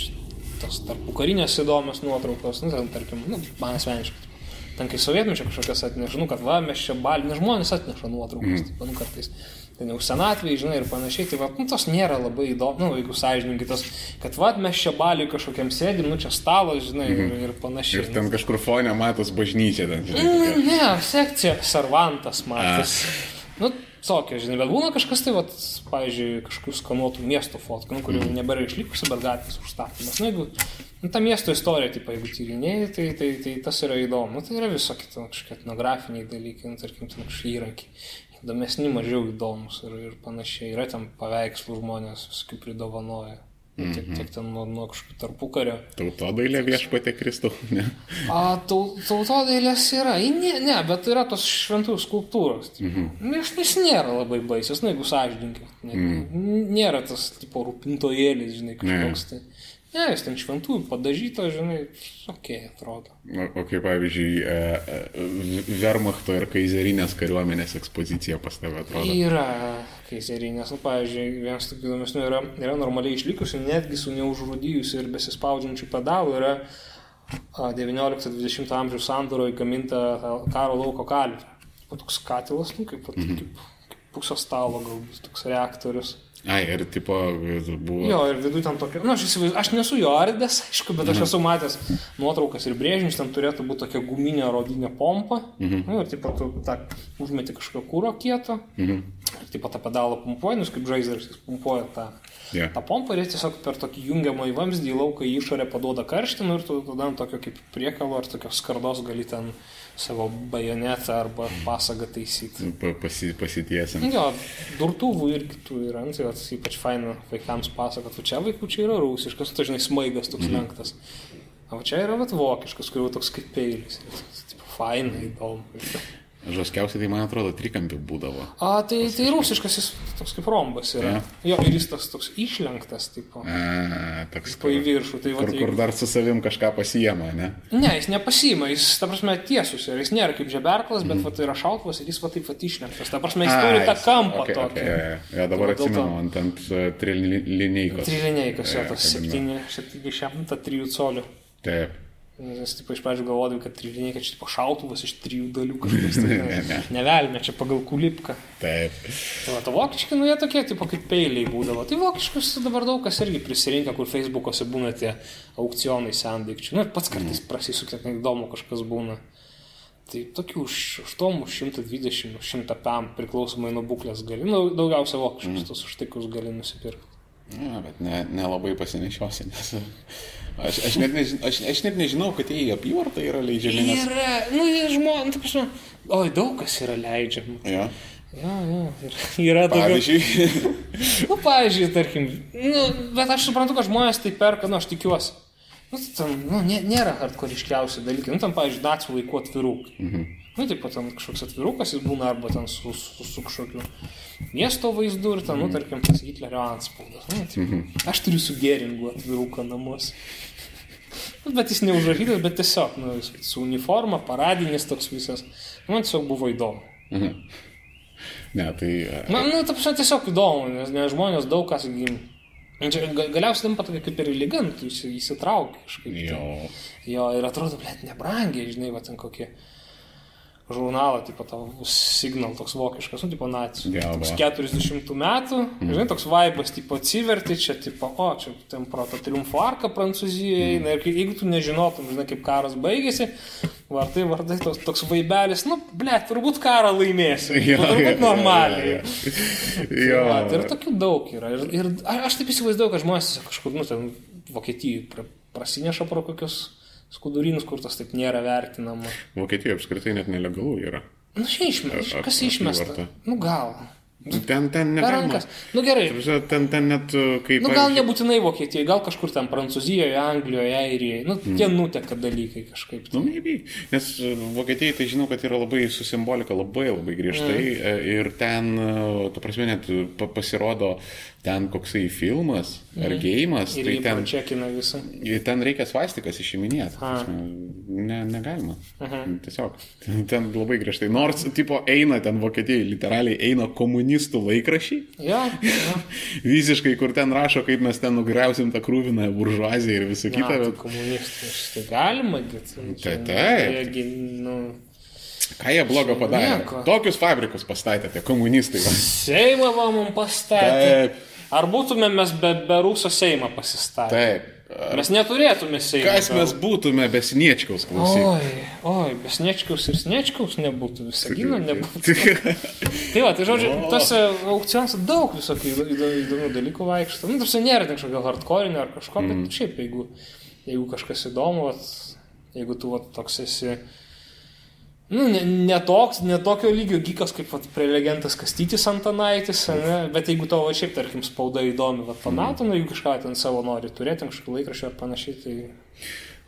tos tarp karinės įdomios nuotraukos, nu ten tarkim, nu, man asmeniškai. Ten kai sovietmečio kažkokias atneša, nu kad va, mes čia balį, nes žmonės atneša nuotraukas, mm. taip, nu kartais ten jau senatvėje, žinai, ir panašiai, tai va, nu, tos nėra labai įdomu, nu, jeigu sąžininkai, tos, kad va, mes čia baliui kažkokiam sėdim, nu, čia stalas, žinai, ir, ir panašiai. Ir ten kažkur fonė matos bažnyčia, ten, žinai. Mm, ne, sekcija, servantas matas. Nu, tokia, žinai, bet būna kažkas tai, va, pavyzdžiui, kažkokių skanuotų miesto fotkų, nu, kurių nebėra išlikusi, bet gatvės užstatymas. Nu, jeigu, nu, ta miesto istorija, tipo, jeigu tyrinėjai, tai, tai, tai tas yra įdomu. Nu, tai yra visokie, kažkokie etnografiniai dalykai, nu, tarkim, kažkokie įrankiai įdomesni, mažiau įdomus ir, ir panašiai. Yra ten paveikslų žmonės, visokių pridovanoja. Mm -hmm. tiek, tiek ten nuo, nuo kažkokių tarpukario. Tautodailė viešpatė Kristau, ne? A, tau, tautodailės yra, ne, ne, bet yra tos šventųjų skulptūros. Mm -hmm. Jis, jis nėra labai baisės, na, jeigu sąžininkai. Mm. Nėra tas, tipo, rūpintojėlis, žinai, kažkoks. Tai. Ne, jis ten šventųjų padažyto, žinai, ok, atrodo. O, o kaip pavyzdžiui, e, e, Vermachto ir Kaizerinės kariuomenės ekspozicija pas tave atrodo? Yra Kaizerinės, nu, pavyzdžiui, vienas tokių įdomesnių yra, yra normaliai išlikusi, netgi su neužrūdyjusiu ir besispaudžiančiu pedalu yra 19-20 amžiaus sandoroje gaminta karo lauko kalvė. O toks katilas, nu, kaip, mm -hmm. kaip, kaip pusę stalo galbūt, toks reaktorius. Ai, ir tipo buvo. Jo, ir viduje ten tokia, na, nu, aš įsivaizduoju, aš nesu jo ardęs, aišku, bet aš mhm. esu matęs nuotraukas ir brėžinius, ten turėtų būti tokia guminė rodinė pompa. Mhm. Nu, ir taip pat tu tą užmeti kažkokio kūro kieto. Mhm. Ir pat tą pedalą pumpuoji, nus kaip žaizdas, jis pumpuoja tą, yeah. tą pompą ir jis tiesiog per tokį jungiamą į vamzdį į lauką į išorę paduoda karštį, nu, ir tu tada ant tokio kaip priekalo ar tokios skardos gali ten savo bajonetą arba pasagą taisyti. Pasi, pasitiesim. Jo, durtuvų irgi tų yra, nu, tai ypač faina vaikams pasakot, o čia vaikų čia yra rusiškas, tu žinai, smaigas toks mm. lenktas. O čia yra vat, vokiškas, kur jau toks kaip peilis. Faina, įdomu. Žaskiausiai tai man atrodo trikampių būdavo. A, tai, tai rusiškas jis toks kaip rombas yra. Ja. Jo, ir jis tas toks išlenktas, tipo. A, toks. Po į viršų. Tai, kur, va, tai... kur dar su savim kažką pasijama, ne? Ne, jis nepasijama, jis, ta prasme, tiesus ir jis nėra kaip žeberklas, bet mm. va, tai yra šautvas ir jis va taip va išlenktas. Ta prasme, jis A, turi tą kampą okay, tokį. Okay, ja, ja, dabar tai atsimenu, ant, ant uh, trilinėjkos. Trilinėjkos, jo, tas 7-3 colių. Taip. Nes, tipo, iš pradžių galvodavau, kad trijiniai, kad čia tipo šautuvas iš trijų dalių kažkas. Tai, ne, ne. Nevelime, čia pagal kulipką. Taip. Tai va, to vokiškai, nu jie tokie, tipo, kaip peiliai būdavo. Tai vokiškus dabar daug kas irgi prisirinka, kur Facebook'ose būna tie aukcionai sendaikčių. Nu, pats kartais mm. prasisukė, kad įdomu kažkas būna. Tai tokių už 8, 120, 100 pam priklausomai nuo būklės gali. Nu, daugiausia vokiškus mm. tos užtaikus gali nusipirkti. Na, bet nelabai ne, ne pasinešiosi, nes Aš, aš, net nežinau, aš, aš net nežinau, kad jie į apyvartą yra leidžiami. Nes... Yra, nu, žmonės, ta prasme, oi, daug kas yra leidžiama. Ja. Ja, ja, yra, yra daugiau. Pavyzdžiui. nu, pavyzdžiui, tarkim, nu, bet aš suprantu, kad žmonės tai perka, nu, aš tikiuosi. Nu, ten, nu, nė, nėra hardkoriškiausi dalykai. Nu, ten, pavyzdžiui, nacijų laikų atviruk. Mhm. Nu, taip pat ten kažkoks atvirukas, jis būna arba ten su, su, su kažkokiu miesto vaizdu ir ten, mm. nu, tarkim, tas Hitlerio atspaudas. Nu, taip, mm -hmm. Aš turiu su geringu atviruką namuose. Nu, bet jis neužrašytas, bet tiesiog, nu, su uniforma, paradinis toks visas. Man tiesiog buvo įdomu. Mhm. Ne, tai... Man, nu, ta prasme, tiesiog įdomu, nes, nes žmonės daug kas gim. Čia galiausiai tampa tokia kaip ir lyga, nu, tu įsitrauki kažkaip. Jo. Jo, ir atrodo, blėt, nebrangiai, žinai, va ten kokie žurnalą, tipo tavo signal toks vokiškas, nu, tipo nacijų. Toks 40 metų, mm. žinai, toks vaibas, tipo atsiverti čia, tipo, o, čia ten proto triumfo arka Prancūzijoje, mm. na ir jeigu tu nežinotum, žinai, kaip karas baigėsi, vardai, vardai, toks, toks vaibelis, nu, ble, turbūt karą laimėsi. Jo, turbūt normaliai. Jo. Va, tai ir tokių daug yra. Ir, ir aš taip įsivaizduoju, kad žmonės kažkur, nu, ten Vokietijai prasineša pro kokius skudurynus, kur tas taip nėra vertinama. Vokietijoje apskritai net nelegalu yra. Na, nu, čia išmesta. Kas išmesta? Nu, gal. Ten, ten Per negalima. rankas. Nu gerai. Ten, ten net, kaip... Nu gal nebūtinai Vokietijoje, gal kažkur ten Prancūzijoje, Anglijoje, Airijoje. Nu, Mm. tie nuteka dalykai kažkaip. Nu, Tai. maybe. Nes e, Vokietijai tai žinau, kad yra labai su simbolika labai labai griežtai mm. ir ten, e, tu prasme, net pa- pasirodo ten koksai filmas ar gėjimas, Ir tai ten, ten reikia svastikas išiminėti. Ne, negalima. Mhm. Tiesiog. Ten, labai griežtai. Nors, tipo, eina ten Vokietijai, literaliai eina komunistų laikrašiai. Jo, jo. Visiškai, kur ten rašo, kaip mes ten nugriausim tą krūviną buržuaziją ir visą kitą. Bet... komunistus. Tai galima, bet... Tai taip. Nu, Ką jie blogo padarė? Nieko. Tokius fabrikus pastatė tie komunistai. va. Seimą mums pastatė. Taip. Ar būtume mes be, be Rūso Seimą pasistatę? Taip. Mes neturėtume Seimą. Kas mes būtume be Sniečkaus klausyk? Oi, oi, be Sniečkaus ir Sniečkaus nebūtų, visagino nebūtų. Tai va, tai žodžiu, tose aukcionuose daug visokių įdo- įdo- įdomių dalykų vaikšto. Nu, tarsi nėra kažkokio hardcore'inio ar kažko, Mm. bet šiaip, jeigu, jeigu kažkas įdomu, vat, jeigu tu vat, toks esi, nu, ne, ne, toks, ne tokio lygio gykas kaip vat, prelegentas Kastytis Antanaitis, ne, bet jeigu tavo šiaip, tarkim, spauda įdomi, vat, to metu, nu, jeigu kažką ten savo nori turėti, kažkokį laikraštį ar panašiai, tai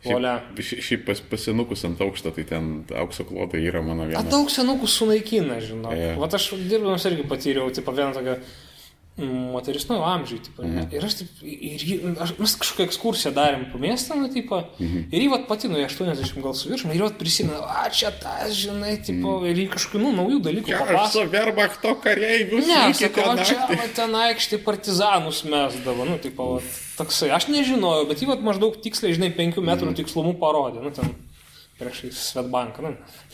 volia. Šiaip, šiaip pas, pasinukus ant aukšto, tai ten aukso klotai yra mano A vienas. daug senukų sunaikina, žinau. Yeah. Vat aš dirbdamas irgi patyriau, tipo, vieną tokią mm, moteris, nu, amžiai, tipo, mm. ir aš, taip, ir jį, aš, mes kažkokią ekskursiją darėm po miestą, nu, tipo, mm. ir jį, vat, pati, nu, 80 gal su viršum, ir jį, vat, prisimena, a, čia tas, žinai, tipo, mm. ir jį kažkokių, nu, naujų dalykų Aš papasako. su Verbachto kareiviu. Ne, aš sakau, o čia, va, ten aikštė partizanus mesdavo, nu, tipo, va, toksai, aš nežinojau, bet jį, vat, maždaug tiksliai, žinai, 5 metrų tikslumu parodė, nu, ten prieš Svetbanką. Nu.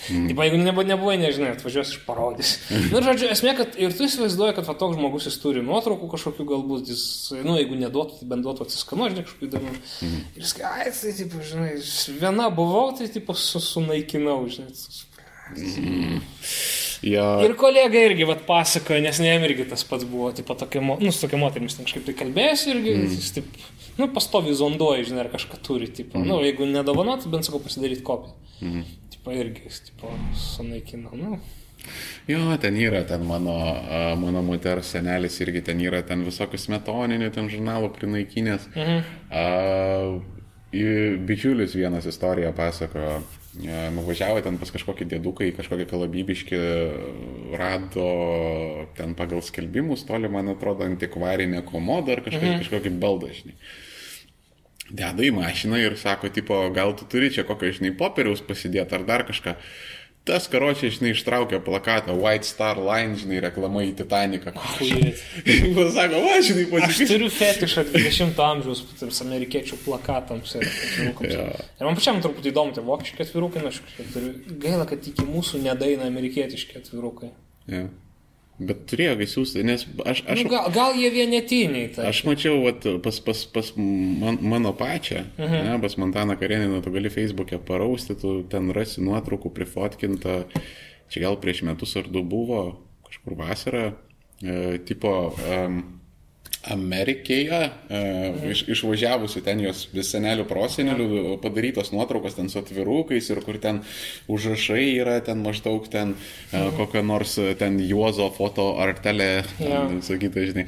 Mm. Taip, jeigu nebuvo, nebuvo, nežinai, atvažiuos iš parodys. Na, ir žodžiu, esmė, kad ir tu įsivaizduoji, kad va, toks žmogus jis turi nuotraukų kažkokių galbūt, jis, nu, jeigu neduotų, tai bent duotų atsiskanuoti, žinai, kažkokių įdomių. Mm. Ir jis, ai, tai, taip, žinai, viena buvau, tai, taip, su, sunaikinau, žinai. Jo, Ir kolega irgi vat, pasakojo, nes ne jam irgi tas pats buvo, tipo, tokia, nu, su tokia moterimis kažkaip tai kalbėjusi irgi, mm. jis taip, nu, pastovi zonduoja, žinai, ar kažką turi, tipo, mm. nu, jeigu nedovanot, bent sakau pasidaryti kopiją. Mm. Tipo, irgi, jis, tipo, sunaikino, nu. jo, ten yra, ten mano, mano moters senelis irgi ten yra, ten visokių smetoninių, ten žurnalų prinaikinės. Mhm. A, bičiulis vienas istoriją pasakojo. E, Nuvažiavo ten pas kažkokį dėduką į kažkokį kalabybiškį, rado ten pagal skelbimus, toli, man atrodo, antikvarinę komodą ar kažkokį, mhm. kažkokį baldą, žinai. Deda į mašiną ir sako, tipo, gal tu turi čia kokio, žinai, popieriaus pasidėti ar dar kažką. Tas karočiai, žinai, ištraukė plakatą White Star Line, žinai, reklama į Titaniką. Chujet. Ir sako, va, žinai, Aš pasikysiu. turiu fetišą 20 amžiaus tiems amerikiečių plakatams ir atvirukams. Jo. Ir man pačiam truputį įdomu, tai vokiški atvirukai, na, aš kažkaip turiu. Gaila, kad iki mūsų nedaina amerikietiški atvirukai. Ja. Bet turėjo gaisiųsti, nes aš, aš, Nu, gal, gal jie vienetiniai. Tai. Aš mačiau vat, pas, pas, pas man, mano pačią, mhm. ne, pas Montaną Kareniną, tu gali Facebook'e parausti, tu ten rasi nuotraukų prifotkintą, čia gal prieš metus ar du buvo, kažkur vasarą, e, tipo e, Amerikėje, e, mhm. iš, išvažiavusi ten jos senelių prosenelių padarytos nuotraukos ten su atvirukais ir kur ten užrašai yra ten maždaug ten e, kokia nors e, ten Juozo foto artelė, Jo. ten, sakyta, žinai.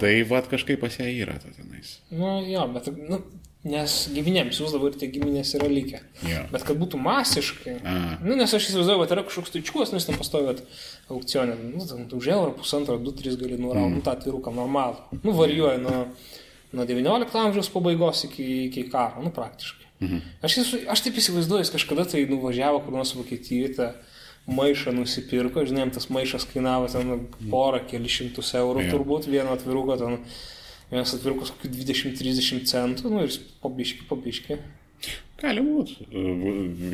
Tai vad kažkaip pas ją yra to tenais. Nu, jo, bet, nu, nes giminėms jūs dabar tie giminės yra likę. Jo. Bet kad būtų masiškai. A. Nu, nes aš įsivaizduoju, kad yra kažkoks taičiukas, nes ten pastovėt aukcionė. Nu, ten už eurą, pusantro, du, tris gali nurauti, mm. nu, tą atviruką normalų. Nu, varijuoja nuo, nuo 19 amžiaus pabaigos iki, iki karo, nu, praktiškai. Mhm. Aš, esu, aš taip įsivaizduoju, jis kažkada tai nuvažiavo kur nors Vokietijoje, maišą nusipirko, žinai, tas maišas kainavo ten porą, keli šimtus eurų Jo. turbūt, vieno atviruko ten Vienas atvirukas kokių 20-30 centų, nu ir pabiški, pabiški. Gali būti.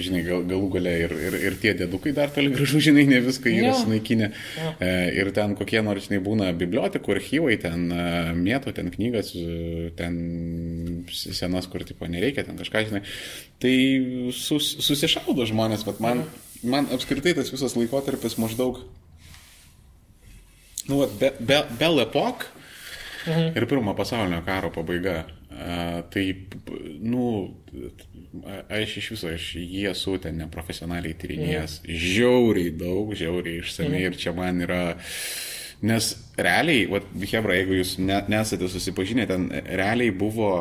Žinai, gal, galų gale ir, ir, ir tie dėdukai dar toli gražu, žinai, ne viską yra Jo. sunaikinę. Jo. E, Ir ten kokie nors, žinai, būna bibliotekų, archyvai, ten e, mėto, ten knygas, e, ten senas, kur tipo nereikia, ten kažką, žinai. Tai sus, susišaudo žmonės, bet man, man apskritai tas visas laikotarpis maždaug, nu, vat, be, be, Bell Epoch Mhm. ir pirmo pasaulinio karo pabaiga. Tai, nu, aš iš viso, aš jį esu ten neprofesionaliai tyrinėjęs. Žiauriai daug, žiauriai išsamei ir čia man yra Nes realiai, vat, Hebra, jeigu jūs ne, nesate susipažinę, ten realiai buvo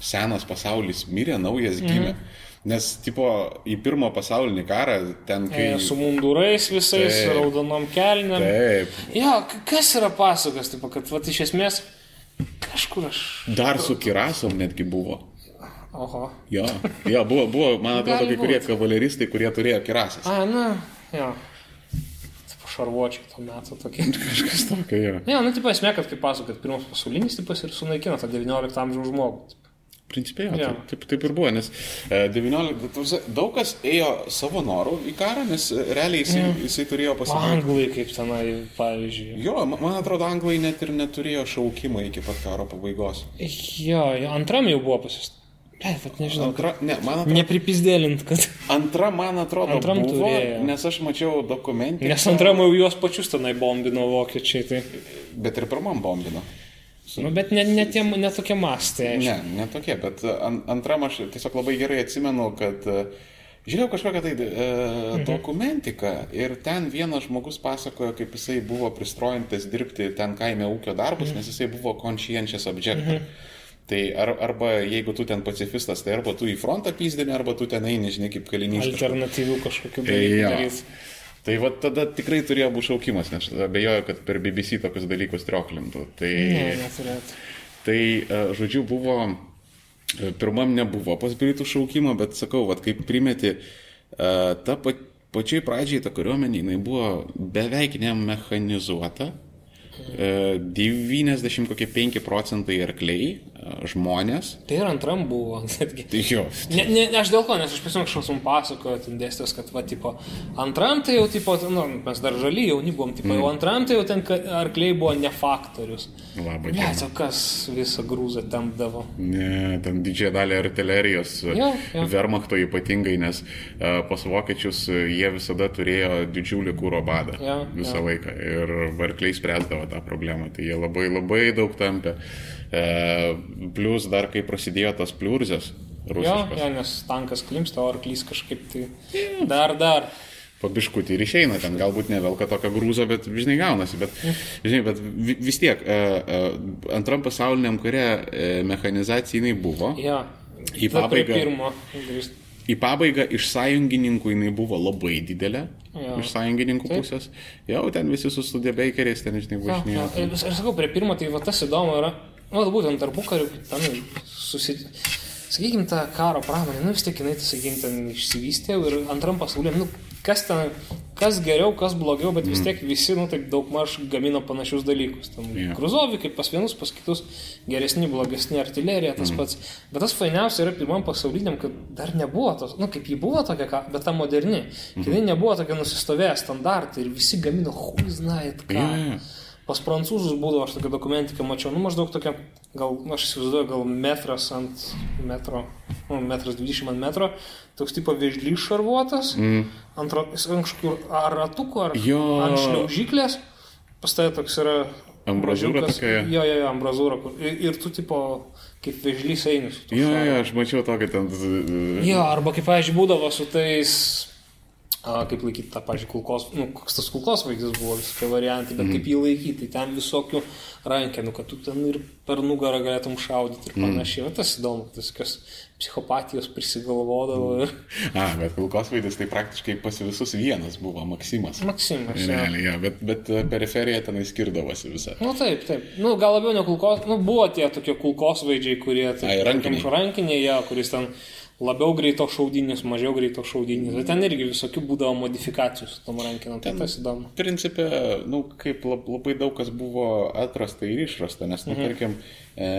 senas pasaulis mirė, naujas gimė. Mhm. Nes, tipo, į pirmą pasaulinį karą ten, kai... E, su mundurais visais, taip, raudonom kelniam. Taip. Jo, kas yra pasakas, tipo, kad, va, iš esmės, kažkur aš... Dar su kirasom netgi buvo. Oho. Jo, jo buvo, buvo, man atrodo, kai kurie kavaleristai, kurie turėjo kirasas. A, na, jo šarvuočiai to meto tokie. Kažkas tokio, jo. Ne, nu, tipo, esmė, kad kaip pasakot, kad pirmas pasaulinis tipas ir sunaikino tą 19 amžiaus žmogų. Principiai, ja. taip, taip ir buvo, nes e, 19, daug kas ėjo savo norų į karą, nes e, realiai jisai, ja. jisai turėjo pasakyti. Anglai kaip tenai, pavyzdžiui. Jo, man atrodo, anglai net ir neturėjo šaukimo iki pat karo pabaigos. Jo, jo antram jau buvo pasist. Ne, bet nežinau. Antra, ne, man atrodo. Nepripizdėlint, kad. Antra, man atrodo, Antram buvo, turėjo. nes aš mačiau dokumentiką. Nes antram jau juos pačius tenai bombino vokiečiai. Tai... Bet ir pirmam bombino. Nu, bet ne, ne, tie, ne tokie mastai. Ne, ne tokie, bet an, antram aš tiesiog labai gerai atsimenu, kad e, žiūrėjau kažkokią tai e, mhm. dokumentiką ir ten vienas žmogus pasakojo, kaip jisai buvo pristrojantis dirbti ten kaime ūkio darbus, mhm. nes jisai buvo conscientious objector. Mhm. Tai ar, arba jeigu tu ten pacifistas, tai arba tu į frontą pyzdinį, arba tu ten eini, žinai, kaip kalinys. Alternatyvių kažkokių E, dalykų. Tai va tada tikrai turėjo būti šaukimas, nes abejoju, kad per BBC tokius dalykus trioklintų. Tai, Ne, tai e, žodžiu, buvo, e, pirmam nebuvo pas Britų šaukimo, bet sakau, va, kaip primeti, e, ta pa, pačiai pradžiai ta kariuomenė, jinai buvo beveik nemechanizuota. E, 95 procentai arkliai, e, žmonės. Tai ir antram buvo, netgi. Tai jo. Ne, ne, aš dėl ko, nes aš prisimenu, kažkas mums pasakojo, ten dėstės, kad, va, tipo, antram tai jau, tipo, nu, mes dar žali jauni buvom, tipo, jau antram tai jau ten arkliai buvo ne faktorius. Labai Ne, o kas visą grūzą tempdavo. Ne, ten didžiąją dalį artilerijos, Jo, jo. Wehrmachto ypatingai, nes uh, pas vokiečius jie visada turėjo didžiulį kūro badą Jo, visą jo. laiką ir varkliai spręsdavo tą problemą, tai jie labai labai daug tampė. Uh, plus dar kai prasidėjo tas pliurzės Jo, rusiškas, jo, nes tankas klimsta, o arklys kažkaip tai dar, dar. pabiškutį ir išeina ten, galbūt ne velka tokio grūzo, bet žinai gaunasi, bet, žinai, bet vi- vis tiek uh, uh, antram pasauliniam kare uh, mechanizacija jinai buvo. Jo. Į pabaigą-. Į pabaigą iš sąjungininkų jinai buvo labai didelė. Jo. Iš sąjungininkų Taip. pusės. Jau ten visi su studėbeikeriais ten, žinai, Jo, jo. važinėjo. Ir vis- Aš sakau, prie pirmo, tai va tas įdomu yra, nu, būtent tarpu karių, ten susi... Sakykime, ta karo pramonė, nu vis tiek jinai, sakykime, ten išsivystė ir antram pasaulyje, nu, kas ten, kas geriau, kas blogiau, bet vis tiek visi, nu, taip daug maž gamina panašius dalykus. Ten Jo. Kruzovikai pas vienus, pas kitus geresni, blogesni artilerija, tas pats. Bet tas fainiausia yra pirmam pasauliniam, kad dar nebuvo tos, nu, kaip ji buvo tokia, ką- bet ta moderni. Mhm. Jinai nebuvo tokia nusistovėję standartai ir visi gamino, hui, znait, ką. Jo, jo. Pas prancūzus būdavo, aš tokią dokumentiką mačiau, nu maždaug tokia, gal, nu, aš įsivaizduoju, gal metras ant metro, nu, metras dvidešimt ant metro, toks tipo vėžlys šarvuotas, mm. ant kažkokių ar ratukų, ar Jo. ant šliaužyklės, pas tai toks yra Ambrazūra tokia. Jo, jo, jo, ambrazūra. Ir, ir tu tipo, kaip vėžlys eini su tuo. Jo, jo, aš mačiau tokį ten. Jo, arba kaip, pavyzdžiui, būdavo su tais, kaip laikyti tą, pavyzdžiui, kulkos, nu, koks tas kulkos vaizdas buvo, visokie variantai, bet kaip jį laikyti, tai ten visokių rankenų, kad tu ten ir per nugarą galėtum šaudyti ir panašiai. Mm. Tas įdomu, tas kas psichopatijos prisigalvodavo ir A, bet kulkosvaidis tai praktiškai pas visus vienas buvo Maksimas. Maksimas. Realiai, jo, bet, bet uh, periferija tenai skirdavosi visą. Nu taip, taip. Nu, gal labiau ne kulkos, nu, buvo tie tokie kulkosvaidžiai, kurie... Tai, Ai, rankiniai. Rankiniai, ja, kuris ten labiau greito šaudinis, mažiau greito šaudinis. Bet ten irgi visokių būdavo modifikacijų su tom rankinom. Tai tas įdomu. Principė, nu, kaip lab, labai daug kas buvo atrasta ir išrasta, nes, nu, tarkim, e,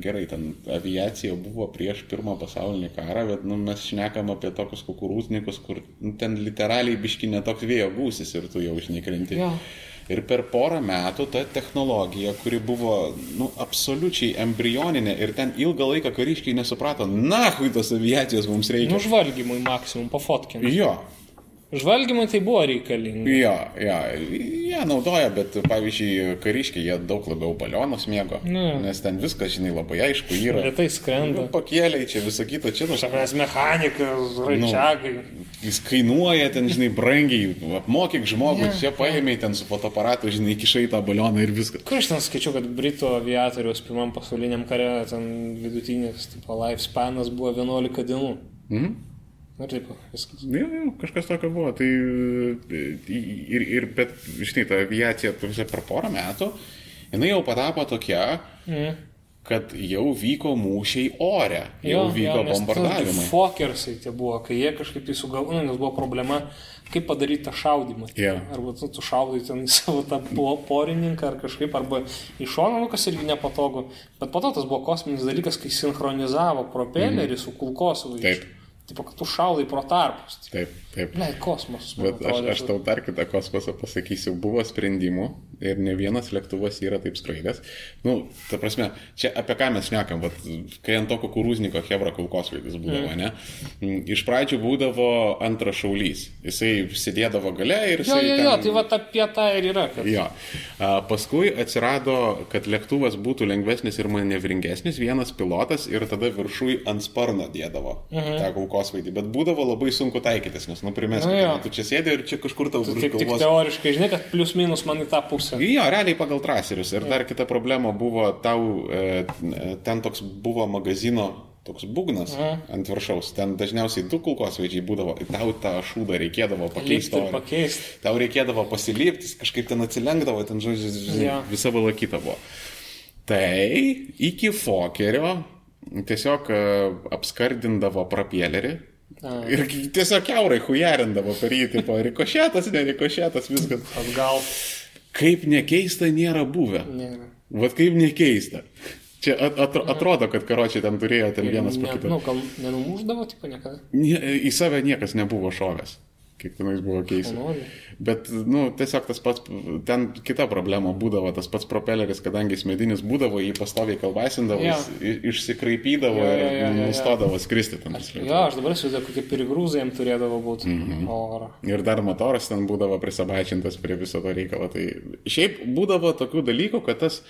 gerai, ten aviacija buvo prieš pirmą pasaulinį karą, bet, nu, mes šnekam apie tokius kukurūznikus, kur nu, ten literaliai biški netoks vėjo gūsis ir tu jau išnikrinti. Jo. Ir per porą metų ta technologija, kuri buvo, nu, absoliučiai embrioninė ir ten ilgą laiką kariškiai nesuprato, na, hui tos aviacijos mums reikia. Nu, žvalgymui maksimum, pafotkinti. Jo. Žvalgymai tai buvo reikalingi. Jo, jo, jie naudoja, bet pavyzdžiui, kariškiai jie daug labiau balionus mėgo, Nu. nes ten viskas, žinai, labai aišku yra. Lietai skrenda. Pakėliai čia visą kitą, čia nu, Šakras mechanikas, raičiagai. jis kainuoja ten, žinai, brangiai, apmokyk žmogų, Jo. čia paėmė ten su fotoaparatu, žinai, kišai tą balioną ir viskas. Kur aš ten skaičiau, kad Britų aviatoriaus pirmam pasauliniam kare ten vidutinis tipo, lifespanas buvo 11 dienų. Mhm. Ir taip, viskas. Jo, jo, kažkas tokio buvo. Tai e, ir, ir bet, žinai, ta aviacija visą per porą metų, jinai jau patapo tokia, Mhm. kad jau vyko mūšiai ore, jau vyko bombardavimai. Fokersai tie buvo, kai jie kažkaip tai sugalvojo, nes buvo problema, kaip padaryti tą šaudimą. Jo. Arba tu, tu šaudai ten savo tą po- porininką ar kažkaip, arba į šoną, nu, kas irgi nepatogu. Bet po to tas buvo kosminis dalykas, kai sinchronizavo propelerį su kulkosvaidžiu. Tipo, kad tu šaudai pro tarpus. Taip, taip. Blei, kosmosas. Bet aš, aš tau dar kitą kosmosą pasakysiu, buvo sprendimų ir ne vienas lėktuvas yra taip skraidęs. Nu, ta prasme, čia apie ką mes šnekam, vat, kai ant to kukurūzniko Hebra kulkosvaidis būdavo, ne? Mm, Iš pradžių būdavo antras šaulys. Jisai sėdėdavo gale ir Jo, jo, jo, ten- tai va apie tą ir yra. Kad... Jo. A, Paskui atsirado, kad lėktuvas būtų lengvesnis ir manevringesnis, vienas pilotas ir tada viršui ant sparno dėdavo mhm. tą kulkosvaidį. Bet būdavo labai sunku taikytis, nes, nu, primės, Nu, jo. tu čia sėdė ir čia kažkur tau Taip tik galvos. teoriškai, žinai, kad plius minus man į tą pusę. Jo, realiai pagal traserius. Ir dar kita problema buvo, tau e, ten toks buvo magazino toks būgnas ant viršaus. Ten dažniausiai du kulkosvaidžiai būdavo. Tau tą šūdą reikėdavo pakeisti. Pakeisti. Tau reikėdavo pasilipti, kažkaip ten atsilenkdavo, ten, žodžiu, Jo. visa valakyta buvo. Tai iki Fokerio tiesiog e, apskardindavo propellerį. A. Ir tiesiog keurai hujarindavo per jį, tipo, rikošėtas, nerikošėtas, viskas. Atgal. Kaip nekeista nėra buvę. Nėra. Vat kaip nekeista. Čia at, atro, atrodo, kad karočiui ten turėjo ten vienas po Ne, kito. nu, gal nenumuždavo, tipo, niekada. Nie- Į save niekas nebuvo šovęs. Kiekvienais buvo keista. Bet, nu, tiesiog tas pats, ten kita problema būdavo, tas pats propelleris, kadangi jis medinis būdavo, jį pastoviai jis i- išsikraipydavo Jo, jo, ir jo, jo, jo. nustodavo skristi ten. lėktuvas. aš dabar įsivaizduoju, kokie pirigrūzai jam turėdavo būti. Mhm. Oro. Ir dar motoras ten būdavo prisabaičintas prie viso to reikalo. Tai šiaip būdavo tokių dalykų, kad tas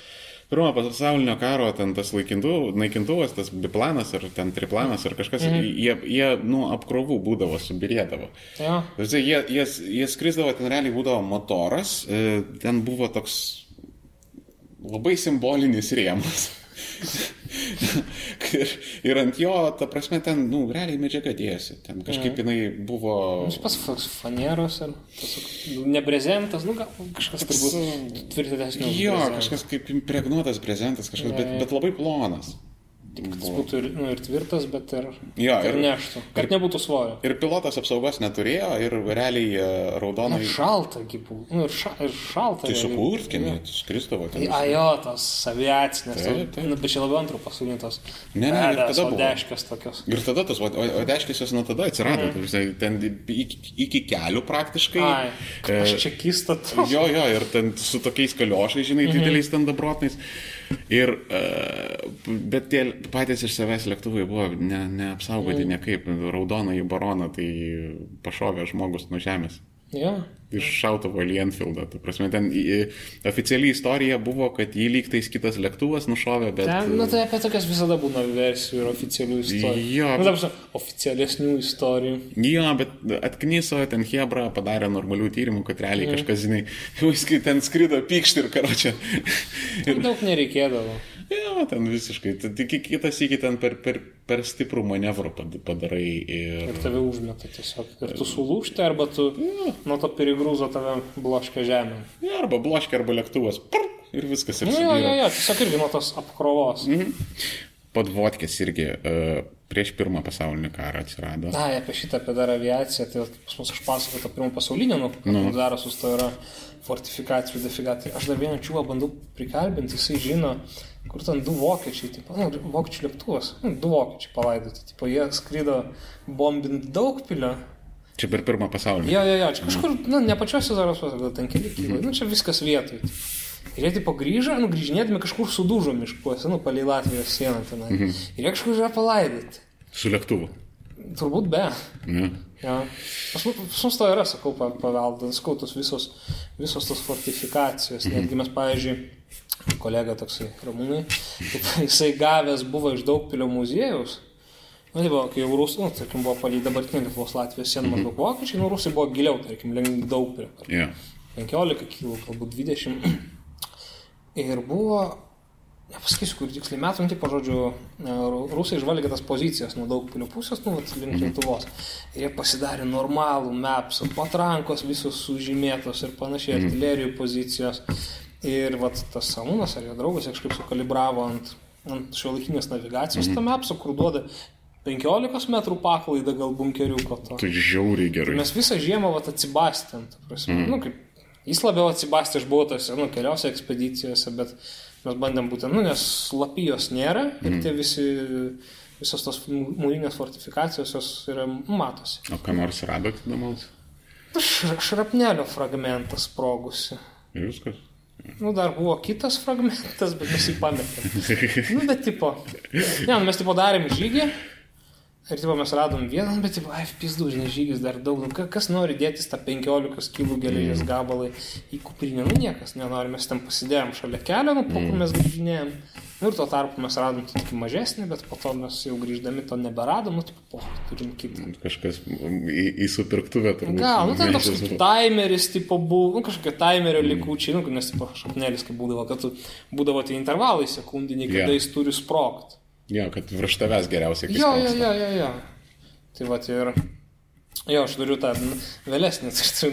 pirmo pasaulinio karo ten tas laikintu- naikintuvas, tas biplanas ar ten triplanas ar kažkas, mhm. jie, jie nu, apkrovų būdavo, subirėdavo. Tai Jie, jie, jie skrisdavo, ten realiai būdavo motoras, e, ten buvo toks labai simbolinis rėmas. ir, ir ant jo, ta prasme, ten, nu, realiai medžiaga dėjosi. Ten kažkaip jinai buvo... Jis pas fanieros ar nu, ne brezentas, nu gal kažkas turbūt tvirtesnio. Jo, kažkas kaip impregnuotas prezentas, kažkas, bet, bet labai plonas. Kad jis būtų ir, nu, ir tvirtas, bet ir, Jo, ir ir- neštų. Kad nebūtų svorio. Ir pilotas apsaugos neturėjo, ir realiai e, raudonai... Na, šalta gyvų. Nu, ir, ša, ir šalta. Tai su realiai. kurtkėmi, Jo. skrisdavo ten. A, jo, tos aviacinės. Taip, taip. Nu, bet čia labiau antro pasaulinio tos. Ne, ne, ir tada buvo. Deškės tokios. Ir tada tas, o, o deškis jos nuo tada atsirado, mm. ten iki, iki kelių praktiškai. Ai, E, aš čia kistat. Jo, jo, ir ten su tokiais kaliošais, žinai, Mhm. dideliais ten dabrotnais. Ir, uh, bet tie patys iš savęs lėktuvai buvo ne, neapsaugoti Mhm. niekaip. Raudoną į baroną, tai pašovė žmogus nuo žemės. Jo. Iš šautuvo į Enfieldą. Tai prasme, ten į, į, oficiali istorija buvo, kad jį lygtais kitas lėktuvas nušovė, bet... Ten, nu tai apie tokias visada būna versijų ir oficialių istorijų. Jo. Nu, ta prasme, oficialesnių istorijų. Jo, bet atknyso ten Hebra, padarė normalių tyrimų, kad realiai Mhm. kažkas, žinai, ten skrido pykšti ir karočią. Ir daug nereikėdavo. Jo, ten visiškai. Tik kitas iki ten per, per, per stiprų manevrą pad- padarai ir... Ir tave užmeta tiesiog. Ir tu sulūšti, arba tu nuo to pirigrūzo tave bloškia žemė. Ja, arba bloškė, arba lėktuvas. Prr, ir viskas. Ir jo, jo, subyra. jo, tiesiog irgi nuo tos apkrovos. Podvodkės irgi uh, prieš pirmą pasaulinį karą atsirado. Na, apie šitą, apie dar aviaciją, tai pas mus aš pasakoju tą pirmą pasaulinę, nu, Nu. dar susto yra fortifikacijų, defiga. Tai aš dar vieną čiūvą bandau prikalbinti, jisai žino, kur ten du vokiečiai, tipo, nu, vokiečių lėktuvas, nu, du vokiečiai palaidoti, tipo, jie skrydo bombinti daug pilio. Čia per pirmą pasaulinį. Jo, jo, jo, čia kažkur, nu, ne pačiuose Zarasuose, gal ten keli kilai, nu, čia viskas vietoj. Ir jie tipo grįžo, nu, grįžinėdami kažkur sudužo miškuose, nu, palei Latvijos sieną tenai. Ir jie kažkur yra palaidoti. Su lėktuvu. Turbūt be. Ne? Ja. Pas mus to yra, sakau, pa- paveldas, sakau, tos visos, visos tos fortifikacijos. Netgi mes, pavyzdžiui, kolega toksai Ramūnai, taip, jisai gavęs buvo iš Daugpilio muziejaus. Na, tai buvo, kai jau rusai, nu, tarkim, buvo palei dabartinį Lietuvos Latvijos sieną maždaug vokiečiai, nu, rusai buvo giliau, tarkim, link Daugpilio. Ja. 15 kilų, galbūt 20. Ir buvo, nepasakysiu, kur tiksliai metų, nu, tipo, žodžiu, e, ru- rusai žvalgė tas pozicijas nuo daug pilių pusės, nu, vat link Lietuvos. Ir jie pasidarė normalų mapsą, patrankos visos sužymėtos ir panašiai, artilerijų pozicijos. Ir vat tas Samūnas ar jo draugas kažkaip sukalibravo ant, ant šiuolaikinės navigacijos tą mapsą, kur duoda 15 metrų paklaidą gal bunkeriuko to. Tai žiauriai gerai. Mes visą žiemą vat, atsibastėm. Mm. Nu, kaip, jis labiau atsibastė, aš buvau tose, nu, keliose ekspedicijose, bet mes bandėm būtent, nu, nes lapijos nėra ir tie visi, visos tos mū- mūrinės fortifikacijos jos yra, matosi. O ką nors radot įdomaus? Šrapnelio fragmentas sprogusi. Ir viskas. Nu, dar buvo kitas fragmentas, bet mes jį pametėm. Nu, bet tipo, ne, nu, mes tipo darėm žygį. Ir tipo, mes radom vieną, bet tipo, ai, pizdu, žinai, žygis dar daug. Nu, ka- Kas nori dėtis tą 15 kg geležies gabalą į kuprinę? Nu, niekas nenori, mes ten pasidėjom šalia kelio, nu, po kur mes grįžinėjom. Nu, ir tuo tarpu mes radom tokį mažesnį, bet po to mes jau grįždami to neberadom, nu, tipo, po, turim kitą. Kažkas į, į supirktuvę turbūt. Gal, nu ten toks kaip timeris, tipo, buvo, nu kažkokie timerio likučiai, nu, nes, tipo, šapnelis, kaip būdavo, kad tu, būdavo tie intervalai sekundiniai, kada Jo. jis turi sprogti. Jo, kad virš tavęs geriausiai. Jo, jo, jo, jo, jo. Tai va, ir, jo, aš turiu tą vėlesnį, tai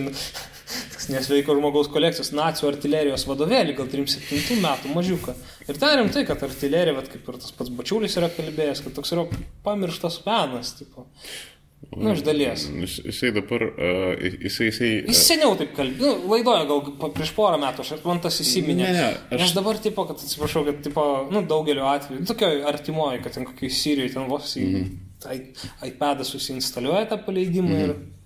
nesveiko žmogaus kolekcijos nacijų artilerijos vadovėlį, gal 37 metų mažiuką. Ir ten rimtai, kad artilerija, kaip ir tas pats Bačiulis yra kalbėjęs, kad toks yra pamirštas menas, tipo. Nu, iš dalies. Jis- Jisai dabar, uh, jisai, jisai... Jis seniau taip kalbėjo, nu, laidoje gal prieš porą metų, aš man tas įsiminė. Ne, ne, aš... aš- dabar, tipo, kad atsiprašau, kad, tipo, nu, daugeliu atveju, nu, tokio artimoji, kad ten kokiai Sirijoje ten vos į mm. -hmm. iPadą susinstaliuoja tą paleidimą mm -hmm. ir...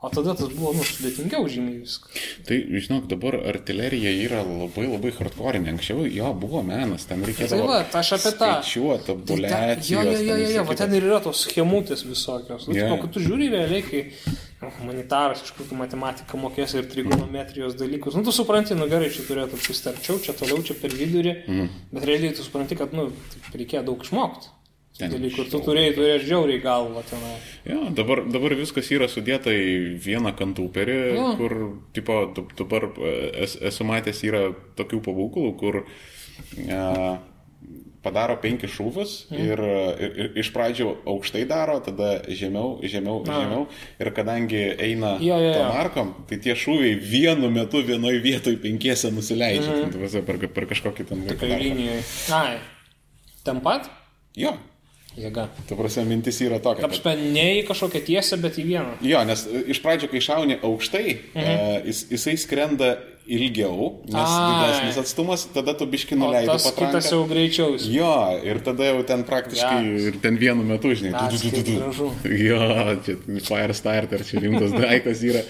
O tada tas buvo, nu, sudėtingiau žymiai viskas. Tai, žinok, dabar artilerija yra labai labai hardcore'inė. Anksčiau jo buvo menas, ten reikėdavo... Tai va, aš apie tą. Skaičiuoti, Tai ta- tabulacijos. Jo, jo, jo, jo, jo, va ten ir yra tos schemutės visokios. Nu, yeah. Kad tu žiūri realiai, kai nu, humanitaras tu matematiką mokės ir trigonometrijos dalykus, nu tu supranti, nu gerai, čia turėtų atsistarčiau, čia toliau, čia per vidurį, mm. bet realiai tu supranti, kad, nu, reikėjo daug išmokti. Ten Dalykų, tu turėjai turėti žiauriai galvą tenai. Jo, dabar, dabar viskas yra sudėta į vieną kantūperį, Jo. kur, tipo, dab- dabar e, es, esu matęs yra tokių pabūklų, kur e, padaro penkis šūvius Mhm. ir, ir, ir iš pradžių aukštai daro, tada žemiau, žemiau, A. žemiau. Ir kadangi eina jo, jo. to markom, tai tie šūviai vienu metu vienoje vietoje penkiese nusileidžia. Mhm. Mm. Per, per kažkokį ten Tikrai linijoje. Ai, ten pat? Jo, Jėga. ta prasme mintis yra tokia. kad- Apspe ne į kažkokią tiesę, bet į vieną. Jo, nes e, iš pradžio, kai šauni aukštai, mhm. e, jis, jisai skrenda ilgiau, nes Ai. didesnis atstumas, tada tu biški nuleidai tas kitas jau greičiau. Jo, ir tada jau ten praktiškai Geras. ir ten vienu metu, žinai. Du, du, kaip du. gražu. Jo, čia fire starter, čia rimtas daiktas yra.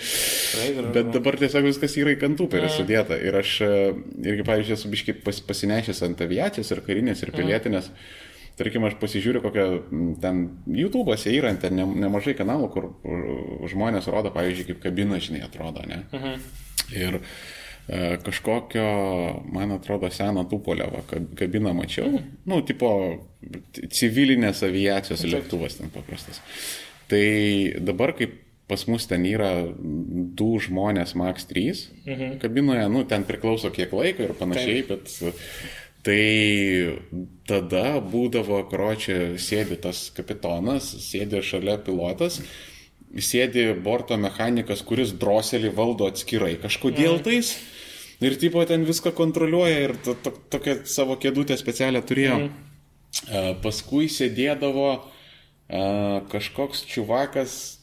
Bet dabar tiesiog viskas yra į kantūperį sudėta. Ir aš e, irgi, pavyzdžiui, esu biškai pas, pasinešęs ant aviacijos ir karinės ir pilietinės. Tarkim, aš pasižiūriu, kokią ten YouTube'ose yra ten ne, nemažai kanalų, kur žmonės rodo, pavyzdžiui, kaip kabina, žinai, atrodo, ne? Mhm. Ir e, kažkokio, man atrodo, seno kab- kabiną mačiau. Nu, tipo civilinės aviacijos Taip. lėktuvas ten paprastas. Tai dabar, kaip pas mus ten yra du žmonės, max 3 Mhm. kabinoje, nu, ten priklauso kiek laiko ir panašiai, bet tai tada būdavo, kročia, sėdi tas kapitonas, sėdi šalia pilotas, sėdi borto mechanikas, kuris droselį valdo atskirai kažkodėl Mhm. tais. Ir tipo ten viską kontroliuoja ir to, to, tokią savo kėdutę specialią turėjo. E, Paskui sėdėdavo kažkoks čiuvakas,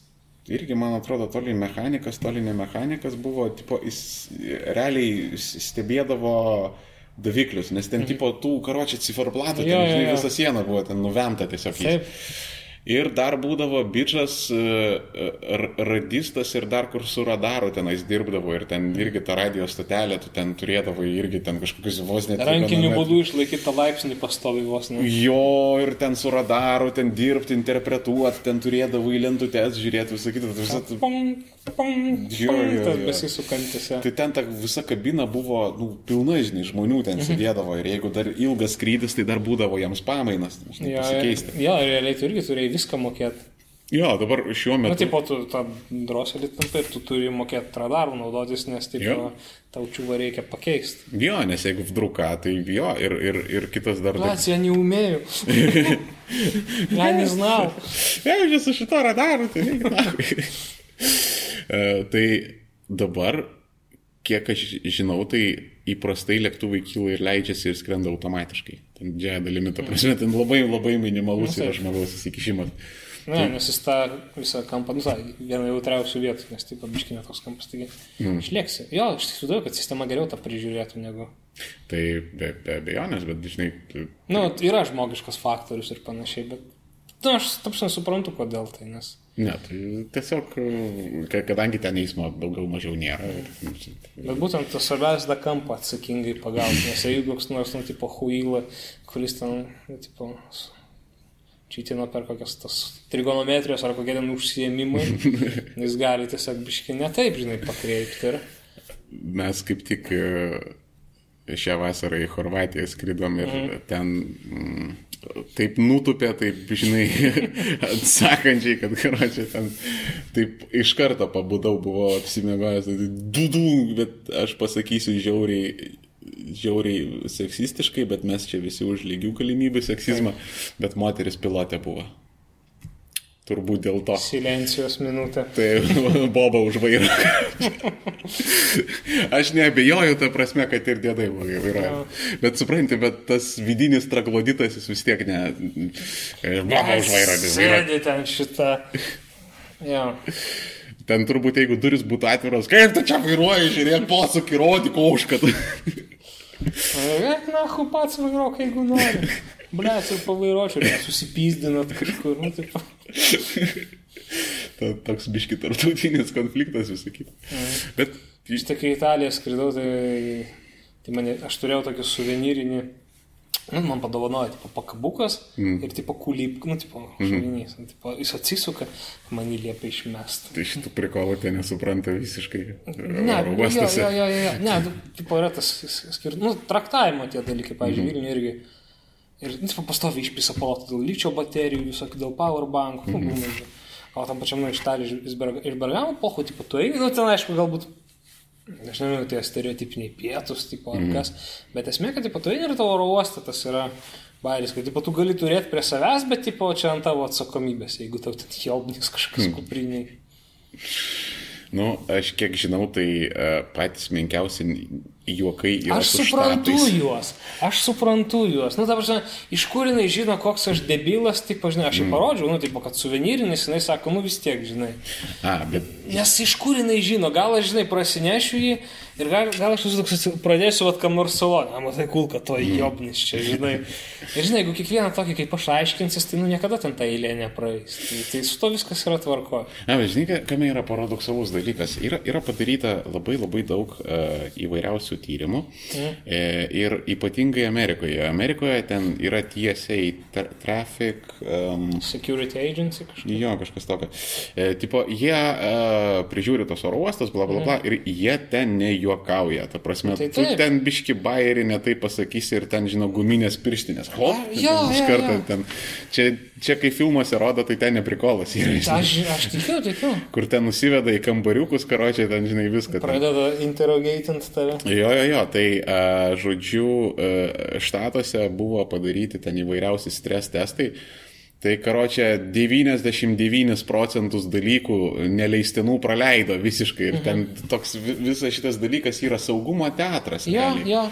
irgi man atrodo toli mechanikas, toli ne mechanikas buvo, tipo, jis realiai stebėdavo daviklius, nes ten tipo tų karočią ciferblatų, Jo, ten jo, žinai, jo. visa siena buvo ten nuvemta tiesiog. Taip. Ir dar būdavo bičias radistas ir dar kur su radaru tenais dirbdavo ir ten irgi ta radio stotelė, tu ten turėdavo irgi ten kažkokius vos net... Rankiniu būdu išlaikyti tą laipsnį pastovi vos ne. Jo, ir ten su radaru, ten dirbti, interpretuoti, ten turėdavo į lentutes žiūrėti, visą kitą. Visą... Pum, pum, Jo, jo, jo. besisukantis. Tai ten ta visa kabina buvo nu, pilna, žinai, žmonių ten sėdėdavo ir jeigu dar ilgas skrydis, tai dar būdavo jiems pamainas, žinai, Jo, pasikeisti. Jo, realiai tu irgi turėjai viską mokėti. Jo, dabar šiuo nu, metu. Na, nu, taip, tu tą droselį tampai ir tu turi mokėti radarų naudotis, nes taip jo. tau čiūvą reikia pakeisti. Jo, nes jeigu vdruka, tai jo, ir, ir, ir kitas dar... Pats, ja ne umėjau. ja nežinau. Ja, aš su šito radaru, tai... uh, tai dabar kiek aš žinau, tai įprastai lėktuvai kyla ir leidžiasi ir skrenda automatiškai. Ten didžiąją dalimi, ta prasme, ten labai labai minimalus Nu, yra žmogaus įsikišimas. Ne, nes jis tą visą kampą, nu, vieną jautriausių vietų, nes taip pabiškinė toks kampas, taigi mm. išlėksi. Jo, aš sudėjau, kad sistema geriau tą prižiūrėtų negu... Tai be, be abejonės, bet žinai, tu- Nu, yra žmogiškas faktorius ir panašiai, bet... Na, aš tapsam suprantu, kodėl tai, nes... ne, tai tiesiog, ka- kadangi ten eismo daugiau mažiau nėra. Ir, Bet būtent tas svarbiausia tą kampą atsakingai pagauti, nes jeigu koks nors, nu, tipo, huila, kuris ten, nu, tipo, čytino per kokias tas trigonometrijos ar kokie ten užsiemimai, jis gali tiesiog biški ne taip, žinai, pakreipti ir... mes kaip tik e, šią vasarą į Horvatiją skridom ir mm. ten mm, taip nutupė, taip, žinai, atsakančiai, kad karočią ten taip iš karto pabudau, buvau apsimegojęs, tai dudų, bet aš pasakysiu žiauriai žiauriai seksistiškai, bet mes čia visi už lygių galimybių seksizmą, bet moteris pilotė buvo. Turbūt dėl to. Silencijos minutė. Tai boba už vairą. Aš neabejoju, ta prasme, kad ir dėdai vairuoja. Bet supranti, bet tas vidinis tragloditas jis vis tiek ne... Boba už vairą. Sėdi ten šitą. Jo. Ten turbūt, jeigu duris būtų atviros, kaip tu čia vairuoji, žiūrėk, posūkį, rodyk, užkat. Eik, na, pats vairuok, jeigu nori. Blės ir pavairuočiau, nes susipyzdinat kažkur. Nu, taip. Ta, toks biški tarptautinis konfliktas visą kitą. Bet Iš tik į Italiją skridau, tai, tai mane, aš turėjau tokį suvenyrinį, nu, man padovanojo, tipo, pakabukas mm. ir, tipo, kulyp, nu, tipo, šuvinys. Mm. Tipo, jis atsisuka, man jį liepia išmesti. tai šitų prikolų tie nesupranta visiškai. Ne, jo, jo, jo, jo, ne, tipo, yra tas skirtumas, nu, traktavimo tie dalykai, pavyzdžiui, mm. Vilniuje irgi. Ir, nu, tipo, pastovi išpisa palotą dėl lyčio baterijų, visokių dėl powerbankų, mm. nu, būna, o tam pačiam, nu, iš Berg- iš Bergamo, pohu, tipo, tu eini, nu, ten, aišku, galbūt, aš nežinau, tie stereotipiniai pietus, tipo, ar kas, bet esmė, kad, tipo, tu eini ir tavo oro uostas tas yra bairis, kad, tipo, tu gali turėti prie savęs, bet, tipo, čia ant tavo atsakomybės, jeigu tau ten jobnis kažkas mm. kupriniai. Nu, aš kiek žinau, tai uh, patys menkiausi juokai yra Aš su suprantu štatais. juos, aš suprantu juos. Nu, ta prasme, iš kur jinai žino, koks aš debilas, tik, žinai, aš jį parodžiau, nu, taip, kad suvenyrinis, jinai sako, nu vis tiek, žinai. A, bet Nes iš kur jinai žino, gal aš, žinai, prasinešiu jį ir gal, gal aš toks pradėsiu, vat, kam nors saloną, na, matai, kulka, to jobnis čia, žinai. Ir, žinai, jeigu kiekvieną tokį, kaip aš aiškinsis, tai, nu, niekada ten ta eilė nepraeis. Tai, tai su to viskas yra tvarko. Na, bet žinai, ka- kame yra paradoksalus dalykas. Yra, yra padaryta labai labai daug uh, įvairiausių tyrimų. Mhm. E, ir ypatingai Amerikoje. Amerikoje ten yra tiesiai tra traffic. Um, Security agency kažkas. Jo, kažkas tokio. E, tipo, jie e, prižiūri tos oro uostas, bla bla bla, ir jie ten nejuokauja. Ta prasme, Tai tu taip. ten biški bairį netai pasakysi ir ten, žinau, guminės pirštinės. Hop, A, jo, iš karto ten. Čia, čia kai filmuose rodo, tai ten neprikolas yra. Aš, aš tikiu, tikiu. Kur ten nusiveda į kambariukus, karočiai, ten, žinai, viską. Pradeda interrogatint tave. Jo, jo, jo, tai a, žodžiu, a, štatuose buvo padaryti ten įvairiausi stres testai. Tai karočią 99 procentus dalykų neleistinų praleido visiškai. Ir ten toks vi- visas šitas dalykas yra saugumo teatras. Jo, realiai. jo.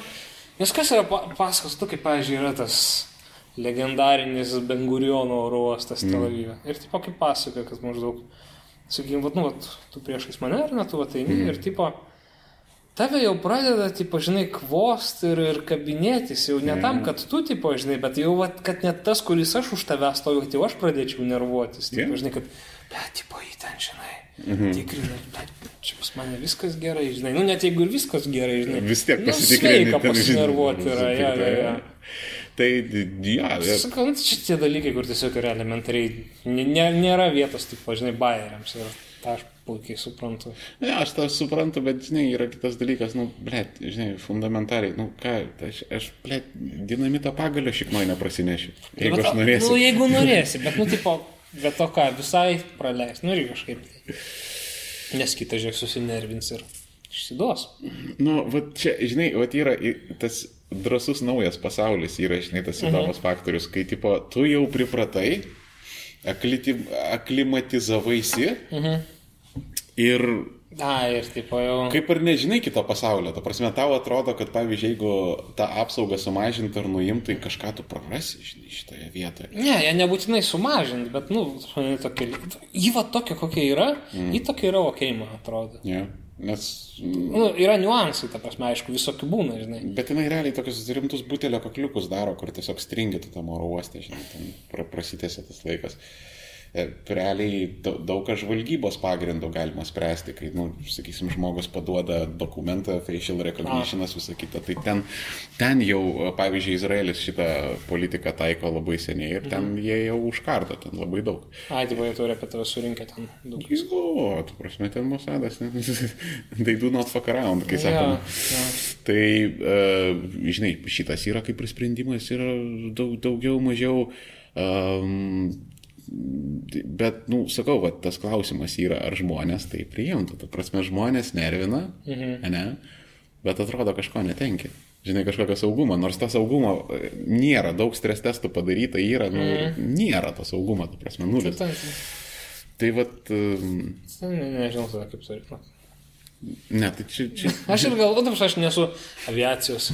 Nes kas yra pa- pasakos, tu kaip, pavyzdžiui, yra tas legendarinis Benguriono oro uostas Tel Avive. Ir tipo kaip pasakoja, kad maždaug, sakykime, vat, nu, vat, tu priešais mane ar ne, tu ateini mm. ir tipo, tave jau pradeda, tipo, žinai, kvost ir, ir kabinėtis, jau ne tam, kad tu, tipo, žinai, bet jau, vat, kad net tas, kuris aš už tave stoviu, jau aš pradėčiau nervuotis, tipo, Yeah. žinai, kad, bet, tipo, į ten, žinai, mhm. tikrina, bet čia pas mane viskas gerai, žinai, nu net jeigu ir viskas gerai, žinai. Vis tiek nu, pasitikrini sveika pasinervuoti yra, ja, ja, ja. Tai, ja, ja. Sakau, nu, čia tie dalykai, kur tiesiog yra elementariai, nė- nė- nėra vietos, tipo, žinai, bairiams ir tą aš puikiai suprantu. Ne, aš tą suprantu, bet, žinai, yra kitas dalykas, nu, blėt, žinai, fundamentaliai, nu, ką, aš, aš blėt, dinamito pagalio šiknoj neprasinešiu, jeigu Bet, aš norėsiu. Nu, jeigu norėsi, bet, nu, tipo, bet to ką, visai praleis, nu, ir kažkaip. tai. Nes kitas žiūrėk susinervins ir išsiduos. Nu, va čia, žinai, va yra tas drasus naujas pasaulis, yra, žinai, tas įdomus faktorius, kai, tipo, tu jau pripratai, aklimatizavaisi ir Na, ir tipo jau. kaip ir nežinai kito pasaulio. Ta prasme, tau atrodo, kad, pavyzdžiui, jeigu tą apsaugą sumažinti ar nuimti, tai kažką tu prarasi, žinai, šitoje vietoje. Ne, jie nebūtinai sumažinti, bet, nu, tokia, jį va tokia, kokia yra, mm. jį tokia yra ok, man atrodo. Ne? Nes, Nu, yra niuansai, ta prasme, aišku, visokių būna, žinai. bet jinai realiai tokius rimtus butelio kakliukus daro, kur tiesiog stringėtų tam oro uoste, žinai, ten pra- prasitęsia tas laikas. E, Realiai da- daug ką žvalgybos pagrindų galima spręsti, kai, nu, sakysim, žmogus paduoda dokumentą, facial recognitionas, visą kitą. Tai ten, ten jau, pavyzdžiui, Izraelis šitą politiką taiko labai seniai ir ten jie jau užkardo, ten labai daug. Ai, tipo, jie turi apie tave surinkę ten daug. Jo, tu prasme, ten Mosadas, they do not fuck around, kai Ja, sakoma. ja. Tai, uh, žinai, šitas yra kaip ir sprendimas, yra daug, daugiau, mažiau. Um, bet, nu, sakau, va, tas klausimas yra, ar žmonės tai priimtų. Ta prasme, žmonės nervina, mhm. ne, bet atrodo kažko netenkia. Žinai, kažkokio saugumo, nors to saugumo e, nėra, daug stres testų padaryta yra, nu, mhm. nėra to saugumo, ta prasme, nulis. Tai vat, um, ne, nežinau tada kaip. Nu. ne, tai čia, čia Aš ir galvoju, kad aš nesu aviacijos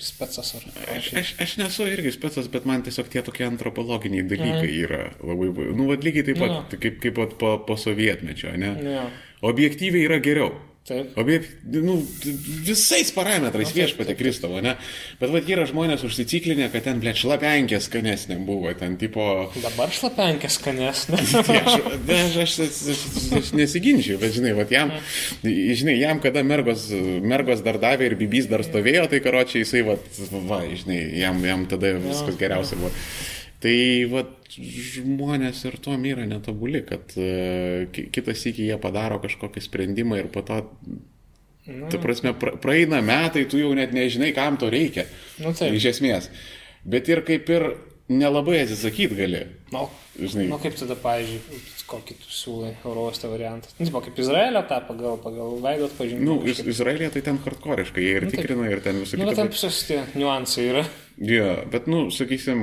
specas ar. Aš, aš, aš nesu irgi specas, bet man tiesiog tie tokie antropologiniai dalykai mm. yra labai, nu, vad lygiai taip pat, Jo. kaip, kaip vat po, po sovietmečio, ne? Jo. Objektyviai yra geriau. Taip. Objekt, nu, visais parametrais viešpatė Kristavo, ne? Bet vad yra žmonės užsiciklinę, kad ten, ble, šlapenkės skanesnė buvo, ten tipo... Dabar šlapenkės skanesnė. Aš, aš, aš, aš, aš nesiginčiu, bet žinai, vat jam, žinai, jam kada mergos, mergos dar davė ir bibys dar stovėjo, tai karočiai jisai, vat, va, žinai, jam, jam tada viskas geriausia buvo. Tai vat, žmonės ir tom yra netobuli, kad uh, kitas iki jie padaro kažkokį sprendimą ir po to, ta prasme, pra, praeina metai, tu jau net nežinai, kam to reikia. Nu, taip. Iš esmės. Bet ir kaip ir nelabai atsisakyti gali. Na, Žinai. nu, kaip tada, pavyzdžiui, kokį tu siūlai Euroste variantą? Nu, tipo, kaip Izraelio tą pagal, pagal veido atpažinimą. Nu, iz, Izraelija tai ten hardkoriškai, jie ir taip. tikrina, ir ten visą Nu, bet kitą. ten visos tie niuansai yra. Jo, bet, nu, sakysim,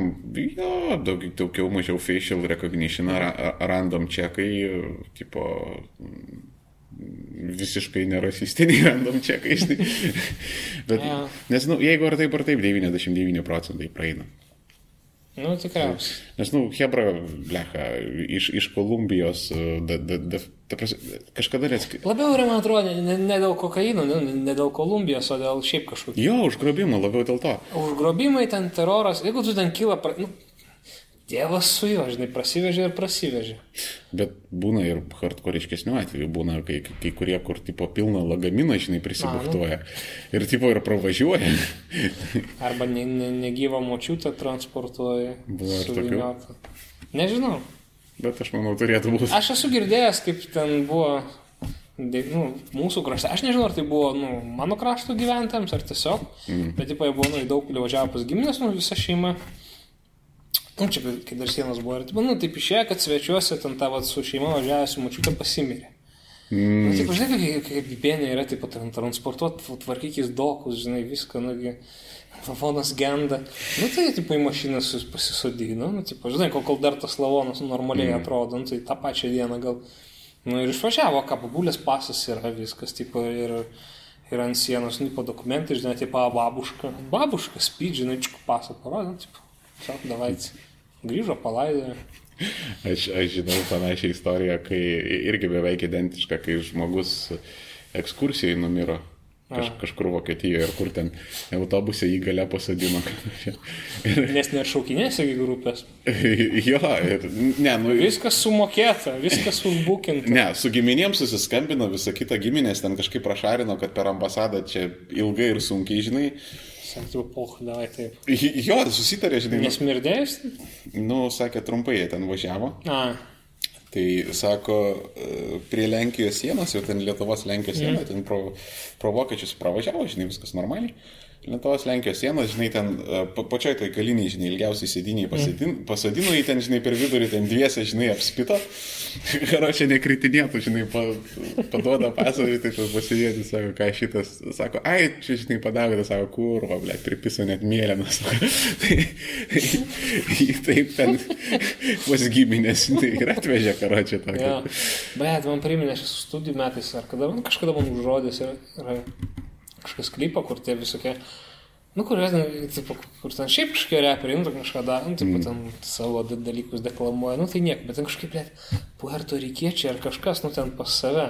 jo, daug, daugiau mažiau facial recognition, ra, random čekai, tipo, mm, visiškai nerasistiniai random čekai. Bet, Jo. nes, nu, jeigu ar taip ar taip, 99 procentai praeina. Nu, tikriausiai. Nes, nu, Hebra, blecha, iš, iš Kolumbijos, e, da, da, da, ta prasme, kažkada net... Labiau yra, man atrodo, ne, ne dėl kokaino, ne, ne dėl Kolumbijos, o dėl šiaip kažkokių. Jo, užgrobimo labiau dėl to. Užgrobimai ten teroras, jeigu tu ten kyla, pra... nu, Dievas su juo, žinai, prasivežė ir prasivežė. Bet būna ir hardkoriškesnių atvejų, būna kai, kai kurie, kur tipo pilną lagaminą, žinai, prisibuktuoja. Ir tipo ir pravažiuoja. Arba ne, ne, negyvą močiutę transportuoja. Buvo ir suvyniotą. Nežinau. Bet aš manau, turėtų būti. Aš esu girdėjęs, kaip ten buvo nu, mūsų krašte. Aš nežinau, ar tai buvo nu, mano krašto gyventojams, ar tiesiog. Mm. Bet, tipo, jie buvo, nu, daug važiavo pas giminės, nu, visa šeima. Nu, čia, kai dar sienos buvo. Ir, tipo, nu, taip išėjo, kad svečiuose ten tavo su šeima važiavęs močiutė pasimirė. Mm. Nu, taip, žinai, kaip, kaip gypėnė yra, taip, ten transportuoti, tvarkykis dokus, žinai, viską, nugi. Lavonas genda. Nu, tai, tipo, į mašiną pasisodino. Nu, tipo, žinai, kol, kol dar tas lavonas normaliai mm. atrodo, nu, tai tą pačią dieną gal. Nu, ir išvažiavo, ką babulės pasas yra viskas, tipo, ir, ir ant sienos, nu, po dokumentai, žinai, tipo, babuška. Babuška, spyd, žinai, čiuk pasą parodė, nu, tipo, sako, davai. Grįžo, palaidė. Aš, aš žinau panašią istoriją, kai irgi beveik identiška, kai žmogus ekskursijai numiro. Kaž, kažkur Vokietijoje ir kur ten autobuse jį gale pasadino. ir, Nes nešaukinėsi į grupės. jo, ir, ne, nu, Viskas sumokėta, viskas užbukinta. Ne, su giminėms susiskambino, visą kitą giminės ten kažkaip prašarino, kad per ambasadą čia ilgai ir sunkiai, žinai. Sakau, poh, davai taip. Jo, susitarė, žinai. Nesmirdėjus? Nu, sakė, trumpai jie ten važiavo. A, Tai sako, e, prie Lenkijos sienos, jau ten Lietuvos Lenkijos siena, ten pro, pro vokiečius pravažiavo, žinai, viskas normaliai. Lietuvos Lenkijos sienos, žinai, ten e, pa, pačioj toj kaliniai, žinai, ilgiausiai sėdiniai pasadino, pasadino į ten, žinai, per vidurį ten dviese, žinai, apspito. Karo čia nekritinėtų, žinai, pa, paduoda pasavį, tai tas pasidėti, sako, ką šitas, sako, ai, čia, žinai, padavė, tai sako, kurva, ble, pripiso net mėlynas. tai, jį taip ten pas giminės, žinai, ir atvežė karo čia tokį. ja. Bet man priminė šis studijų metais, ar kada, nu, kažkada man užrodės yra, yra kažkas klipą, kur tie visokie, nu, kur, tipo, kur ten šiaip kažkokie reperiai, nu, kažką daro, nu, tipo, ten savo da- dalykus deklamuoja, nu, tai nieko, bet ten kažkaip, net, puerto rikiečiai ar kažkas, nu, ten pas save.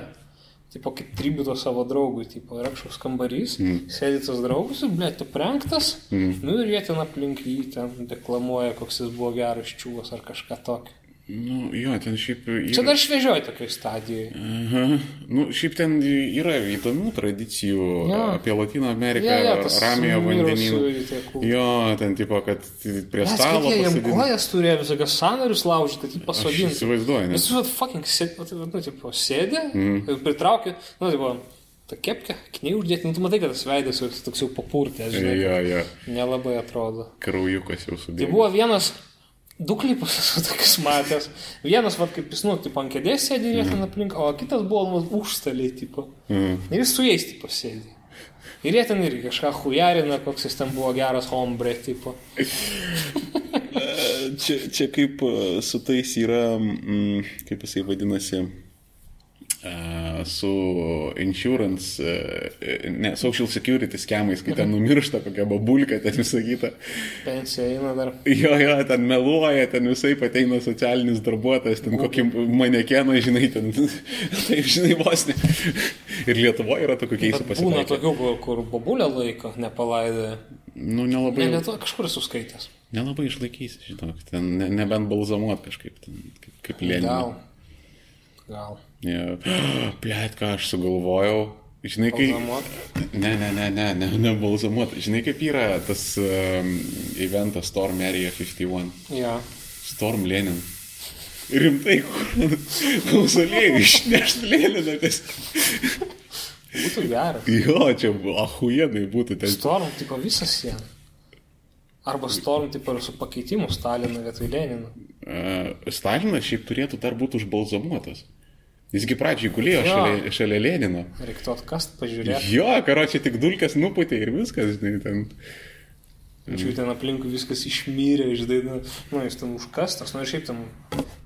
Tipo, kaip tribito savo draugui, tipo, yra kažkoks kambarys, mm. sėdi tas draugas ir, blė, tu prenktas, mm. nu ir jie ten aplink jį ten deklamuoja, koks jis buvo geras čiūvas ar kažką tokio. Nu, jo, ten šiaip... Čia dar šviežioj tokiai stadijai. Aha. Nu, šiaip ten yra įdomių tradicijų Jo. apie Latino Ameriką, Jo, jo, tas Ramiojo mirusiųjų vandenyną. Jo, ten tipo, kad prie Mes stalo kokie jam kojas turėjo visokios sanarius laužyti, tai Aš pasodinti. įsivaizduoju, nes Jis vat fucking sėdė, nu, tipo, sėdė mm. pritraukė, nu, tipo, ta kepkė, kniai uždėti, nu, tu matai, kad tas veidas toks jau papurtęs, žinai, jo, jo, nelabai atrodo. kraujukas jau Tai sudėjo. buvo vienas, du klipus esu tokius matęs. Vienas, vad, kaip jis, nu, tipo, ant kėdės sėdė ir jie ten aplink, o kitas buvo, nu, užstaliai, tipo. Mm. Ir jis su jais, tipo, sėdė. Ir jie ten irgi kažką hujarina, koks jis ten buvo geras hombre, tipo. Čia, čia kaip e, su tais yra, mm, kaip jisai vadinasi, e, su insurance, e, ne, social security skemais, kai ten numiršta kokia babulka, ten visą kitą. Pensija eina dar. Jo, jo, ten meluoja, ten visai ateina socialinis darbuotojas, ten kokį manekeną, žinai, ten, taip, žinai, vos ne. Ir Lietuvoje yra tokių keistų Bet būna tokių, kur, babulę laiko nepalaidė. Nu, nelabai, Ne, Lietuva kažkur esu skaitęs. nelabai išlaikysi, žinok, ten ne, nebent balzamuot kažkaip, ten, kaip, kaip lėnė. Gal. Gal. Ja. Plėt, ką aš sugalvojau. Žinai, kai... Ne, ne, ne, ne, ne, ne balzamuot. Žinai, kaip yra tas um, eventas Storm Area 51. Ja. Storm Lenin. Rimtai, klausolėjai, išnešti Leniną, kas... Būtų geras. Jo, čia ahujenai būtų ten. Storm, tipo, visą sieną. Arba Storm, tipo, su pakeitimu Stalino vietoj Lenino. Uh, Stalinas šiaip turėtų dar būti užbalzamuotas. Jisgi pradžiai gulėjo Jo. šalia, šalia Lenino. Reiktų atkast, pažiūrėti. Jo, karo čia tik dulkės nuputė ir viskas, žinai, ten. Iš jų ten aplinkui viskas išmyrė, išdaina, nu, jis ten užkastas, nu, ir šiaip ten,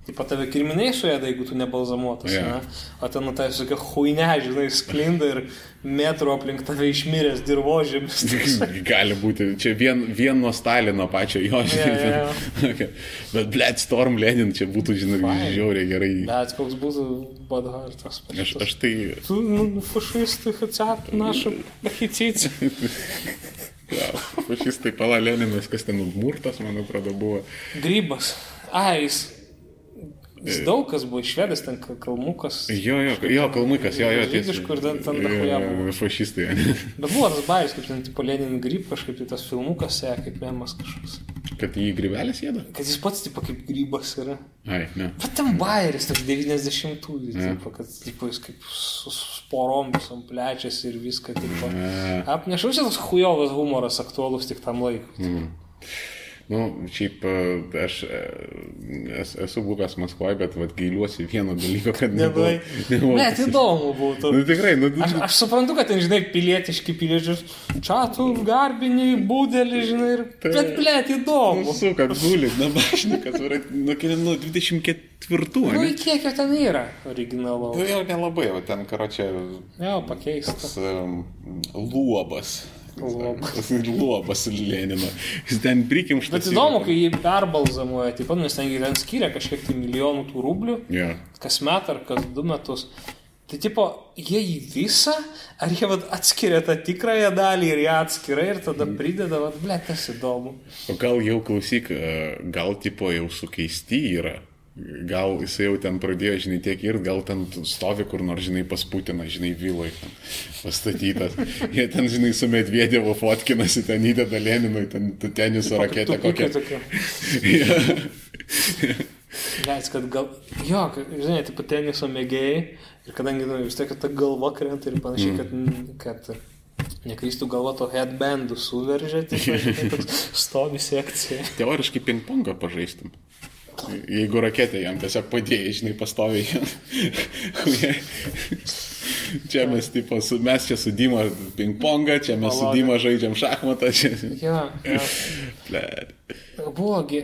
taip pat tave kirminiai suėda, jeigu tu nebalzamuotas, yeah. ne? O ten, nu, tai visokia huinė, žinai, sklinda ir metro aplink tave išmyręs dirbožėmis. Gali būti, čia vien, vien nuo Stalino pačio jo, žinai. Yeah, yeah. okay. Bet, blėt, Storm Lenin čia būtų, žinai, žiauriai gerai. Bet koks būtų badhartas. Aš, aš tai... Tu, nu, fašistai, atsiat, naša, hitsycija ja, fašistai pala Leninas, kas ten murtas, man atrodo, buvo. Grybas. A, jis. Jis daug kas buvo, švedas ten Kal- kalmukas. Jo, jo, jo, kalmukas, jo, jo, tiesa. Žydiškų ir ten- ten dachuja buvo. Fašistai. Bet buvo tas bairis, kaip ten, tipo, Lenin gryb, kažkaip tai tas filmukas, kaip memas kažkoks. Kad jį grybelis jėda? Kad jis pats, tipo, kaip grybas yra. Ai, ne. Bet ten bairis, toks 90-ųjų, Ne. tipo, kad, tipo, jis kaip su sporom visom plečiasi ir viską, tipo. Ne. Apnešu, čia tas hujovas humoras aktualus tik tam laikui. Mm. Nu, šiaip e, aš e, es, esu buvęs Maskvoje, bet vat, gailiuosi vieno dalyko, kad. Nebuvai. Net įdomu būtų. Nu, tikrai, nu, Aš, aš suprantu, kad ten, žinai, pilietiški piliečius, čia tu garbiniai, būdelį, žinai, ir... Bet, blėt, įdomu. Nu, su, kad guli, na, bašnikas, nu, nu, 24, Nu, kiek jo ten yra originalaus. Nu, jau nelabai, o ten, karo čia, Jo, pakeista. tas um, luobas. Luobas. Luobas Lenino. Jis ten prikimštas. Bet įdomu, kai jį perbalzamuoja, taip pat, nes ten, ten skiria kažkiek tai milijonų tų rublių, Ja. kas met ar kas du metus. Tai tipo, jie į visą, ar jie vat, atskiria tą tikrąją dalį ir ją atskirai ir tada prideda, vat, ble, tas įdomu. O gal jau klausyk, e, gal tipo jau sukeisti yra. Gal jisai jau ten pradėjo, žinai, tiek ir gal ten stovi kur nors, žinai, pas Putiną, žinai, viloj ten pastatytas. Jie ten, žinai, su Medvedievu fotkinasi, ten įdeda Leninui, ten teniso raketę kokią. Leis, kad gal, jo, žinai, taip pat teniso mėgėjai ir kadangi nu, vis tiek ta galva krenta ir panašiai, mm. kad, kad nekrystų galva to headbandų suveržė, tai toks stovi sekcija. Teoriškai ping-pongą pažaistum. Jeigu raketė jam tiesiog padėjai, žinai, pastoviai. čia mes, tipo, su, mes čia su Dima ping-pongą, čia mes su Dima žaidžiam šachmatą. Čia... Jo, jo. Buvogi,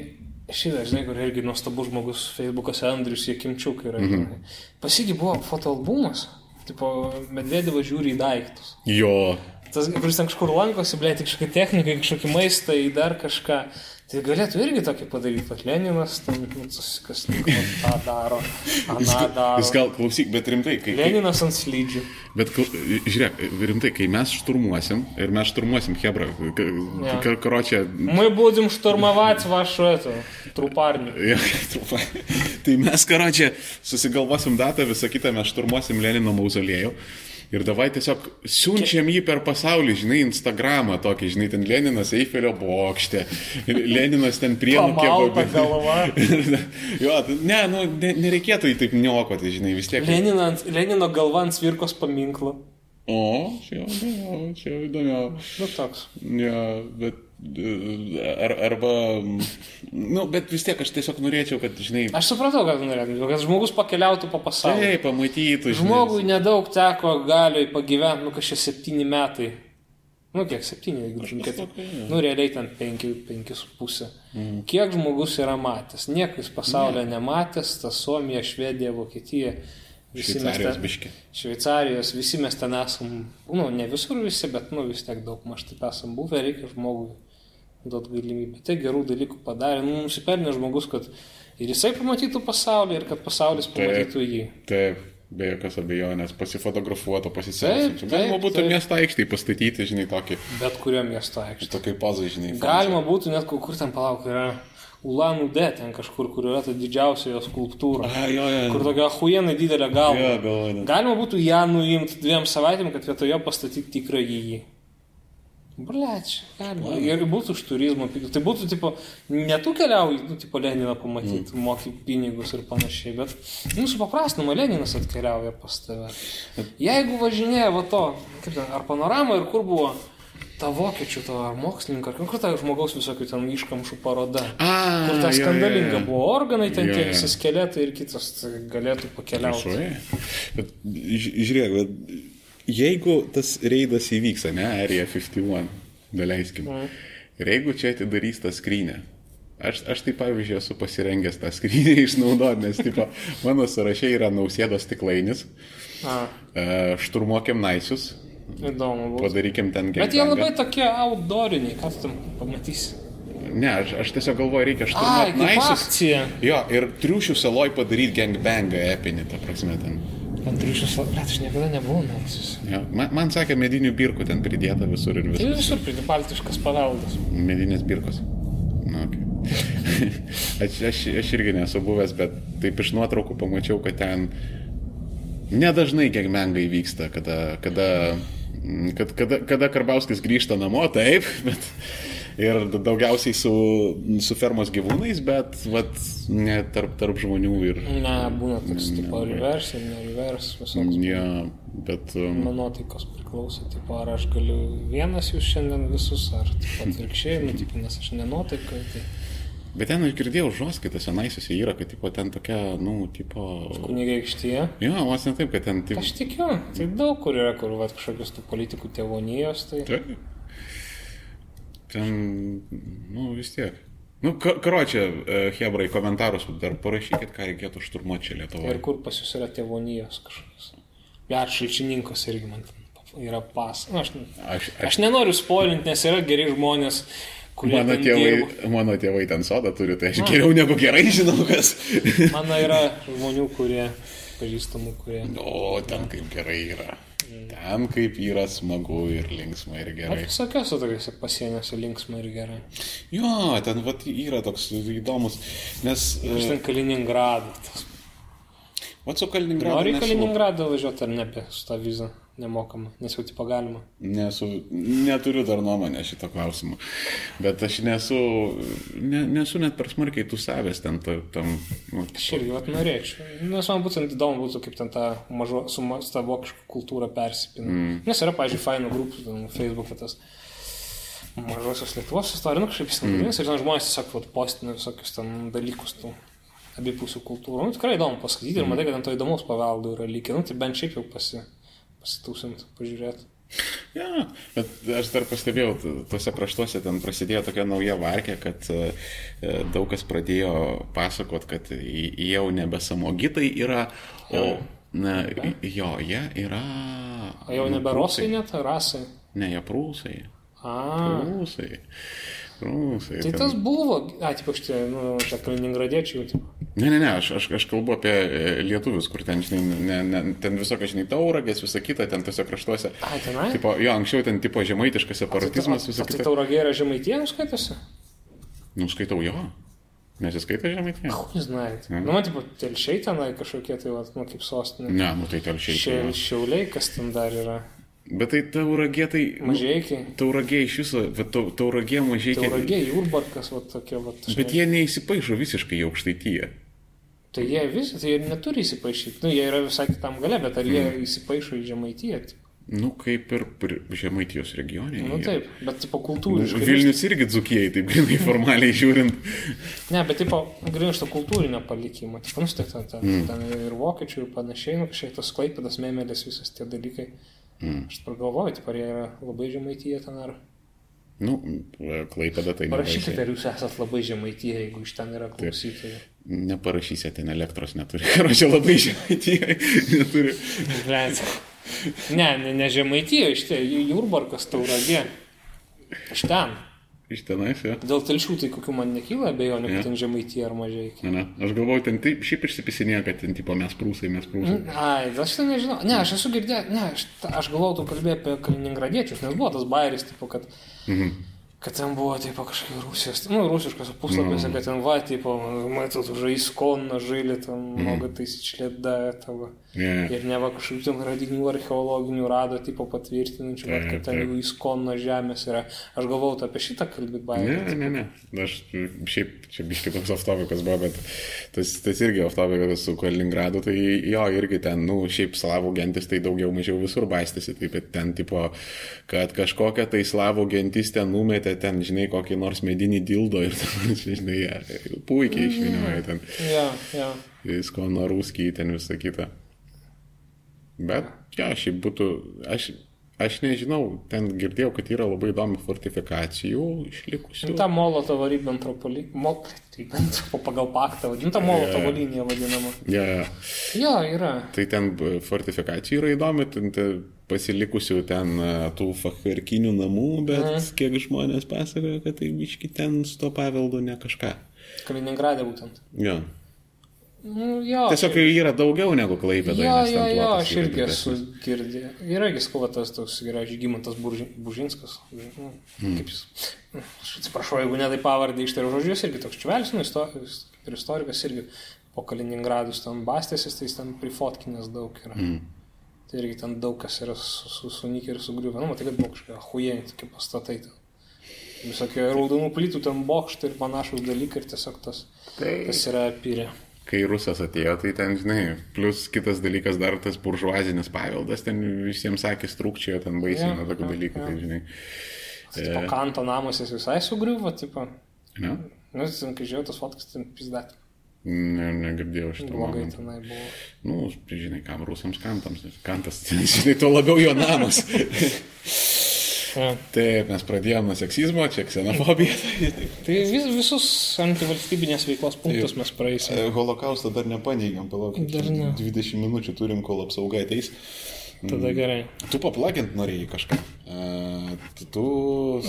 šitą, žinai, kur irgi nuostabus žmogus Facebook'ose Andrius Jekimčiuk yra. Mm -hmm. Pasigi buvo fotoalbumas, tipo, Medvedevas žiūri į daiktus. Jo. Tas, kuris ten kažkur lankosi, blė, tik kažkokia technika, kažkokį maistą, į dar kažką. Tai galėtų irgi tokį padaryti, kad Leninas, ten, nu, tas, kas nu, tą daro, aną daro. Jis gal klausyk, bet rimtai, kai... Leninas ant slydžių. Bet kl- žiūrėk, rimtai, kai mes šturmuosim, ir mes šturmuosim Hebra, Ja. karočią... Мы будем штурмовать вашу эту трупарню. Ja, trupai. tai mes, karočią, susigalvosim datą, visą kitą mes šturmuosim Lenino mauzoliejų. Ir davai tiesiog siunčiam jį per pasaulį, žinai, Instagramą tokį, žinai, ten Leninas Eifelio bokšte, Leninas ten kebabė. galva. jo, tai ne, nu, ne, nereikėtų jį taip niokoti, žinai, vis tiek. Lenino, Lenino galva ant svirkos paminklo. O, čia jau įdomiau, čia jau įdomiau. Nu toks. Ja, bet ar, arba, nu, bet vis tiek aš tiesiog norėčiau, kad, žinai, Aš supratau, kad norėtum, kad žmogus pakeliautų po pasaulį. tai pamatytų, žinai. Žmogui nedaug teko galioj pagyventi, nu kažkaip septyni metai. Nu kiek, septyni, jeigu žiūrėt. Nu realiai ten penki, penki su pusė. Mm. Kiek žmogus yra matęs? Niekas pasaulio ne. nematęs, ta Suomija, Švedija, Vokietija. Visi Šveicarijos ten- biški. Šveicarijos, visi mes ten esam, nu ne visur visi, bet nu vis tiek daug maž taip esam buvę, reikia žmogui duoti galimybę. Tai gerų dalykų padarė, nu, nusipelnė žmogus, kad ir jisai pamatytų pasaulį, ir kad pasaulis pamatytų jį. Taip, be jokios abejonės, pasifotografuoto, Taip, pasiselfinti. Galima taip, būtų taip. miesto aikštėje pastatyti, žinai, tokį, Bet kurio miesto aikštė. tokį pozą, žinai. Galima būtų net kur kur ten palauk, yra Ulanų D, ten kažkur, kur yra ta didžiausia jo skulptūra. A, jo, jo. Kur tokia huienai didelė galva. Jo. Galima būtų ją nuimti dviem savaitėm, kad vietoje pastatyti tikrą jį. Bleč, galima. Ir būtų už turizmo pigų. Tai būtų, tipo, ne tu keliauji, nu, tipo, Leniną pamatyti, mm. moki pinigus ir panašiai, bet, nu, supaprastinama, Leninas atkeliauja pas tave. Jeigu važinėja, va to, kaip ten, ar panorama ir kur buvo ta vokiečių, to ar mokslininko, ar kur ta žmogaus visokių ten iškamšų paroda. A, Kur ta jo, jo, skandalinga jo. buvo organai, ten Jo, tie visi skeletai ir kitas tai galėtų pakeliauti. Žiūrėk, bet jeigu tas reidas įvyks, ne, Area 51, daleiskim. Mhm. Ir jeigu čia atidarys tą skrynę. Aš, aš tai pavyzdžiui esu pasirengęs tą skrynę išnaudoti, nes tipo, mano sąraše yra nausėdos stiklainis, A, e, šturmuokiam naisius, įdomu buvo. padarykim ten Bet jie labai tokie outdooriniai, tu tam pamatysi. Ne, aš, aš tiesiog galvoju, reikia šturmuoti naisius. Jo, ir triušių saloj padaryti gangbangą epinį, ta prasme ten. Antriušas, bet aš niekada nebuvau naisus. Jo. Man, man sakė, medinių birkų ten pridėta visur ir Tai visur. visur pridė baltiškas paveldas. Medinės birkos. Na, okay. aš, aš, aš irgi nesu buvęs, bet taip iš nuotraukų pamačiau, kad ten nedažnai gengmengai vyksta, kada, kada, kad, kada, kada Karbauskis grįžta namo, taip, bet ir daugiausiai su, su fermos gyvūnais, bet vat, ne tarp, tarp žmonių ir... Ne, būna toks, tipo, reverse ir ne reverse, visoks. Ja, bet... Um, Nuo nuotaikos priklauso, tipo, ar aš galiu vienas jūs šiandien visus, ar atvirkščiai, nu, tipo, nes aš nenotaikoju, tai bet ten aš girdėjau žoskaitas senaisiuose yra, kad tipo, ten tokia, nu, tipo... kunigaikštyje. Jo, vos ne taip, kad ten... Tipo, Aš tikiu, tai daug kur yra, kur va, kažkokius tų politikų tėvonijos, tai... Taip. Ten, nu vis tiek. Nu, ka- karočią, e, Hebrai, komentarus dar parašykit, ką reikėtų šturmuoti čia Ir Lietuvoje. kur pas jūs yra tėvonijos kažkokios. Bet šalčininkas irgi man yra pas. Nu, aš, Aš, aš, aš, nenoriu spoilinti, nes yra geri žmonės, kurie... mano, tėvai, dirba. mano tėvai ten sodą turi, tai aš geriau negu gerai žinau, kas. Mano yra žmonių, kurie pažįstamų, kurie... O, ten kaip gerai yra. Ten kaip yra smagu ir linksma ir gerai. Visokiose tokiuose pasieniuose linksma ir gerai. Jo, ten vat yra toks įdomus, nes... Aš e, ten Kaliningradas. Vat su Kaliningradu. Nori į Kaliningradą važiuoti ar ne apie su tą vizą nemokamą, nes jau tipo galima. Nesu, neturiu dar nuomonę šito klausimu. Bet aš nesu, ne, nesu net per smarkiai tu savęs ten ta- tam. Nu, Aš irgi vat norėčiau. Nes man būtent įdomu būtų, kaip ten ta mažo, su ta vokiška kultūra persipina. Mm. Nes yra, pažiūrėjau, fainų grupų, Facebook'e tas mažosios Lietuvos istorija, nu kažkaip jis ten vadinasi, ir ten žmonės tiesiog vat, postina visokius ten dalykus tų abipusių kultūrų. Nu, tikrai įdomu paskaityti ir matai, kad ten to įdomaus paveldo yra lygiai. Nu, tai bent šiaip jau pasi, pasitūsint, pažiūrėti. Ja, bet aš dar pastebėjau, tuose kraštuose ten prasidėjo tokia nauja varkė, kad e, e, daug kas pradėjo pasakot, kad jau nebe samogitai yra, o na, jo, jie yra... O jau nebe rosai net, rasai. Ne, jie prūsai. A, Prūsai. Prūsai. tai ten- tas buvo, a, tipo, šitie, nu, čia kaliningradiečiai, jau. Ne, ne, ne, aš, aš, aš kalbu apie lietuvius, kur ten, žinai, ne, ne, ten visokios, žinai, tauragės, visa kita, ten tose kraštuose. Ai, tenai? Tipo, jo, anksčiau ten tipo žemaitiškas separatizmas, visa Tai kita. tauragė yra žemaitie, skaitosi? Nuskaitau jo. Nesiskaita žemaitie? Jūs žinote. Nu, man, tipo, telšiai tenai kažkokie, tai, va, nu, kaip sostinė. Ne, nu tai telšiai. Tai šiauliai, kas ten dar yra? Bet tai tauragė, tai... nu, Mažiekiai. Tauragė iš viso, tauragė mažiekiai. Tauragė, Jurbarkas, va, tokie, va. Bet jie neįsipaišo visiškai į aukštaityje. Tai jie visi, tai jie neturi įsipaišyti. Nu, jie yra visai kitam gale, bet ar jie Mm. įsipaišo į žemaitiją? tipo? Nu, kaip ir Žemaitijos regione. Nu, jie- taip, bet, tipo, Nu, kultūriškai. Vilnius irgi dzukijai, taip grinai formaliai žiūrint. Ne, bet, tipo, grįžto kultūrinio palikimo. Tipo, nu, tai ten, ten, Mm. ten ir vokiečių ir panašiai, nu, kažkiek tas klaipidas, memelės, visas tie dalykai. Mm. Aš pagalvoju, tipo, ar jie yra labai žemaityje ten ar... Nu, klaipėda tai Parašykite, ar jūs esate labai žemaityje, jeigu iš ten yra klausytojai. Neparašysite, ten elektros neturi. Ar čia labai žemaityje neturi. Ne, ne, ne žemaityje, iš ten Jurbarkas, Tauragė. Iš ten. Iš tenais, jo. Dėl telšių tai kokių man nekyla abejonių, Ne. kad ten žemaityje ar mažai. Ne, ne. Aš galvoju, ten taip šiaip išsipisinėjo, kad ten tipo mes prūsai, mes prūsai. Ai, aš ten nežinau. Ne, aš esu girdėjęs, ne, aš, aš galvojau, tu kalbėjai apie kaliningradiečius, nes buvo tas bairis, tipo, kad, Mhm. kad ten buvo, tipo, kažkokie rusijos, nu, rusiškose puslapiuose, kad ten va, tipo, мы тут уже исконно жили, там много тысяч лет до этого. Ne. Ir ne va kažkokių ten radinių archeologinių rado, tipo patvirtinančių, kad, Taip, kad ten taip. jau įskonno žemės yra. Aš galvojau tu apie šitą kalbėt Ne, baimę. ne, ne. Aš šiaip, čia biškai toks aftopikas buvo, bet tas, tas irgi aftopikas su Kaliningradu, tai jo, irgi ten, nu, šiaip slavų gentis tai daugiau mažiau visur baistėsi, taip, bet ten, tipo, kad kažkokia tai slavų gentis ten numetė, ten, žinai, kokį nors medinį dildo ir ten, žinai, puikiai išvinioja ten. Ja, ja. visko nuo rūskiai ten visą kitą. Bet, ja, šiaip būtų, aš, aš nežinau, ten girdėjau, kad yra labai įdomių fortifikacijų išlikusių. Ta Molotovo Ribbentropo. Ribbentropo pagal paktą vadinta Molotovo linija vadinama. Ja, ja. Jo, yra. tai ten fortifikacijų yra įdomi, ten te, pasilikusių ten e, tų fachverkinių namų, bet Mhm. kiek žmonės pasakoja, kad tai biški ten su to paveldu ne kažką. Kaliningradė būtent. Ja. Nu, jo. Tiesiog yra daugiau negu klaipėda. Jo, jo, jo, aš irgi esu girdėjęs. Yra irgi skovotas toks, yra Žygimantas Bužinskas. Nu, kaip jis. nu, Aš atsiprašau, jeigu netai pavardį ištariu žodžius, irgi toks čvelis, nu, isto- ir istorikas irgi po Kaliningradus ten bastėsis, tai jis ten prifotkinės daug yra. Mm. Tai irgi ten daug kas yra su- su- sunykę ir sugriuvę. Nu, matai, kad buvo kažkokie hujeniai tokie pastatai. Ten. Visokie raudonų plytų ten bokštai ir panašus dalykai ir tiesiog tas, Tai- tas yra apirė. Kai rusas atėjo, tai ten, žinai, plus kitas dalykas dar tas buržuazinis paveldas, ten visiems sakė trūkčiojo, ten baisiai nuo tokių dalykų, tai žinai. Tipo, kanto namas jis visai sugriuvo, tipo. Ne? Nu, ten, kai žiūrėjau tas fotkas, ten pizdat. Ne, negirdėjau šitą. Blogai momentą. tenai buvo. Nu, žinai, kam rusams kantams. Kantas, žinai, tuo labiau jo namas. Ja. Taip, mes pradėjome nuo seksizmo, čia ksenofobija. Tai vis, visus antivalstybinės veiklos punktus mes praeisime. Holokaustą dar nepaneigiam, palaukit. Dar ne. 20 minučių turim, kol apsauga ateis. Tada gerai. Tu paplagint norėjai kažką. Uh, tu,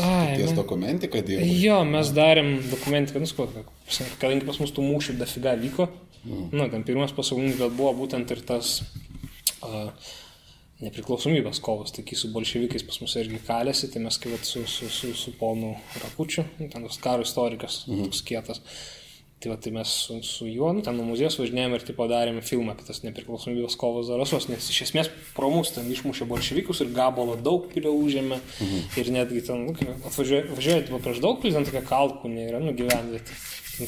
Ai, ties dokumentiką dirbai. Jo, mes darėm dokumentiką, nu, skau, kadangi pas mus tų mūšių dafiga vyko, mm. nu, ten pirmas pasaulinis gal buvo būtent ir tas uh, nepriklausomybės kovos, tai kai su bolševikais pas mus irgi kalėsi, tai mes kaip su, su, su, su ponu Rakučiu, ten toks karo istorikas, mm. toks kietas. Tai, va, tai mes su, su juo, nu, ten nuo muziejus važinėjome ir tipo darėme filmą apie tas nepriklausomybės kovos zarasos, nes iš esmės pro mus ten išmušė bolševikus ir gabalo daug pilio užėmė mhm. ir netgi ten, nu, kai atvažiuoja, važiuoja tipo, prieš daug pilį, ten tokia kalkūnė yra, nu, gyvenvietė.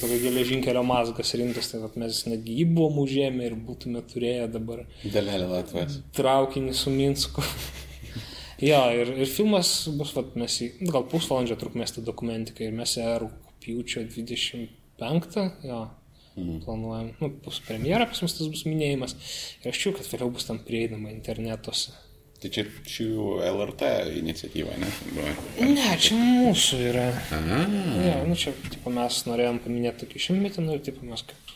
Tokia geležinkelio mazgas rimtas, tai vat, mes netgi jį buvom užėmę ir būtume turėję dabar Dalelė Latvijos. traukinį su Minsku. jo, ir, ir filmas bus, vat, mes jį, nu, gal pusvalandžio trukmės ta dokumentika ir mes ją rūpjūčio 25, jo, mhm. planuojam, nu, bus premjera, pas mus tas bus minėjimas. Ir aš čia, kad vėliau bus tam prieinama internetuose. Tai čia šių LRT iniciatyva, ne? Buvo. Ne, čia mūsų yra. Aha. Ja, nu čia, tipo, mes norėjom paminėti tokį šimtmetį, nu ir, tipo, mes kaip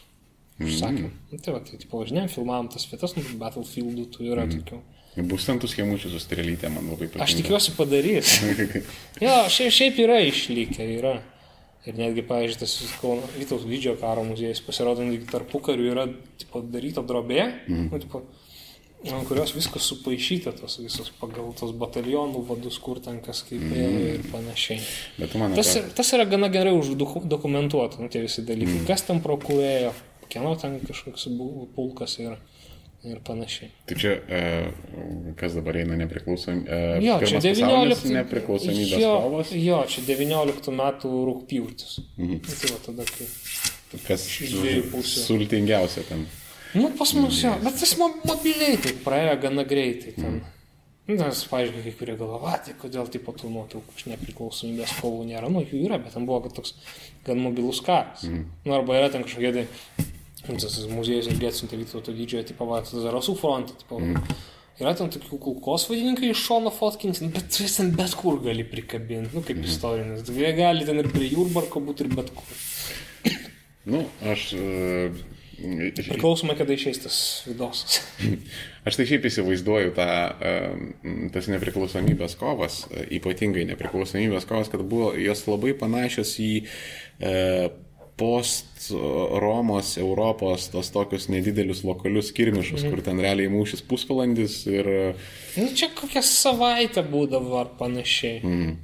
sakėm. Nu, tai va, tai, tipo, važinėjom, filmavom tas vietas, nu, Battlefieldų tų yra mm. tokių. Bus ten tų schemučių su strelytė, man labai patinka. Aš tikiuosi padarys. jo, šiaip, šiaip yra išlikę, yra. Ir netgi, pavyzdžiui, tas Vytaus didžiojo karo muziejus pasirodo, netgi tarpu karių yra tipo, daryta drobė, mm. nu, tipo, ant kurios viskas supaišyta, tos visos pagal tos batalionų vadus, kur ten kas kaip ėjo mm. ir panašiai. Bet tu man Tas, atrodo, tas yra gana gerai uždokumentuota, nu, tie visi dalykai. Mm. Kas ten prokurėjo, kieno ten kažkoks pulkas yra ir panašiai. tai čia, e, kas dabar eina nepriklausomi. E, Jo, čia pirmas pasaulinis 19 nepriklausomybės jo, kovos. Jo, čia 19 metų rūpjūtis. Mhm. Tai va tada, kai... Kas sultingiausia ten. Nu, pas mus jo, bet mo- mobiliai tai praėjo gana greitai ten. Nu, Nes, pavyzdžiui, kai kurie galvoja, tai kodėl taip tų nuotraukų iš nepriklausomybės kovų nėra, nu jų yra, bet ten buvo toks gan mobilus karas. Mm. Nu, arba yra ten kažkokie tai, nu, tas muziejus irgi atsiuntė Vytauto didžiojo, tipo, va, Zarasų frontą, tipo, mm. yra ten tokių kulkos vadininkai iš šono fotkinti, bet tu jas ten bet kur gali prikabinti, nu, kaip mm. istorinis. Jie gali ten ir prie jūrbarko būti ir bet kur. Nu, aš. E, Priklausomai, kada išeis tas vidosas. Aš tai šiaip įsivaizduoju tą, tas nepriklausomybės kovas, e, ypatingai nepriklausomybės kovas, kad buvo jos labai panašios į e, post Romos, Europos, tos tokius nedidelius lokalius skirmišus, mm. kur ten realiai mūšis pusvalandis ir... Nu, čia kokią savaitę būdavo ar panašiai. Mm.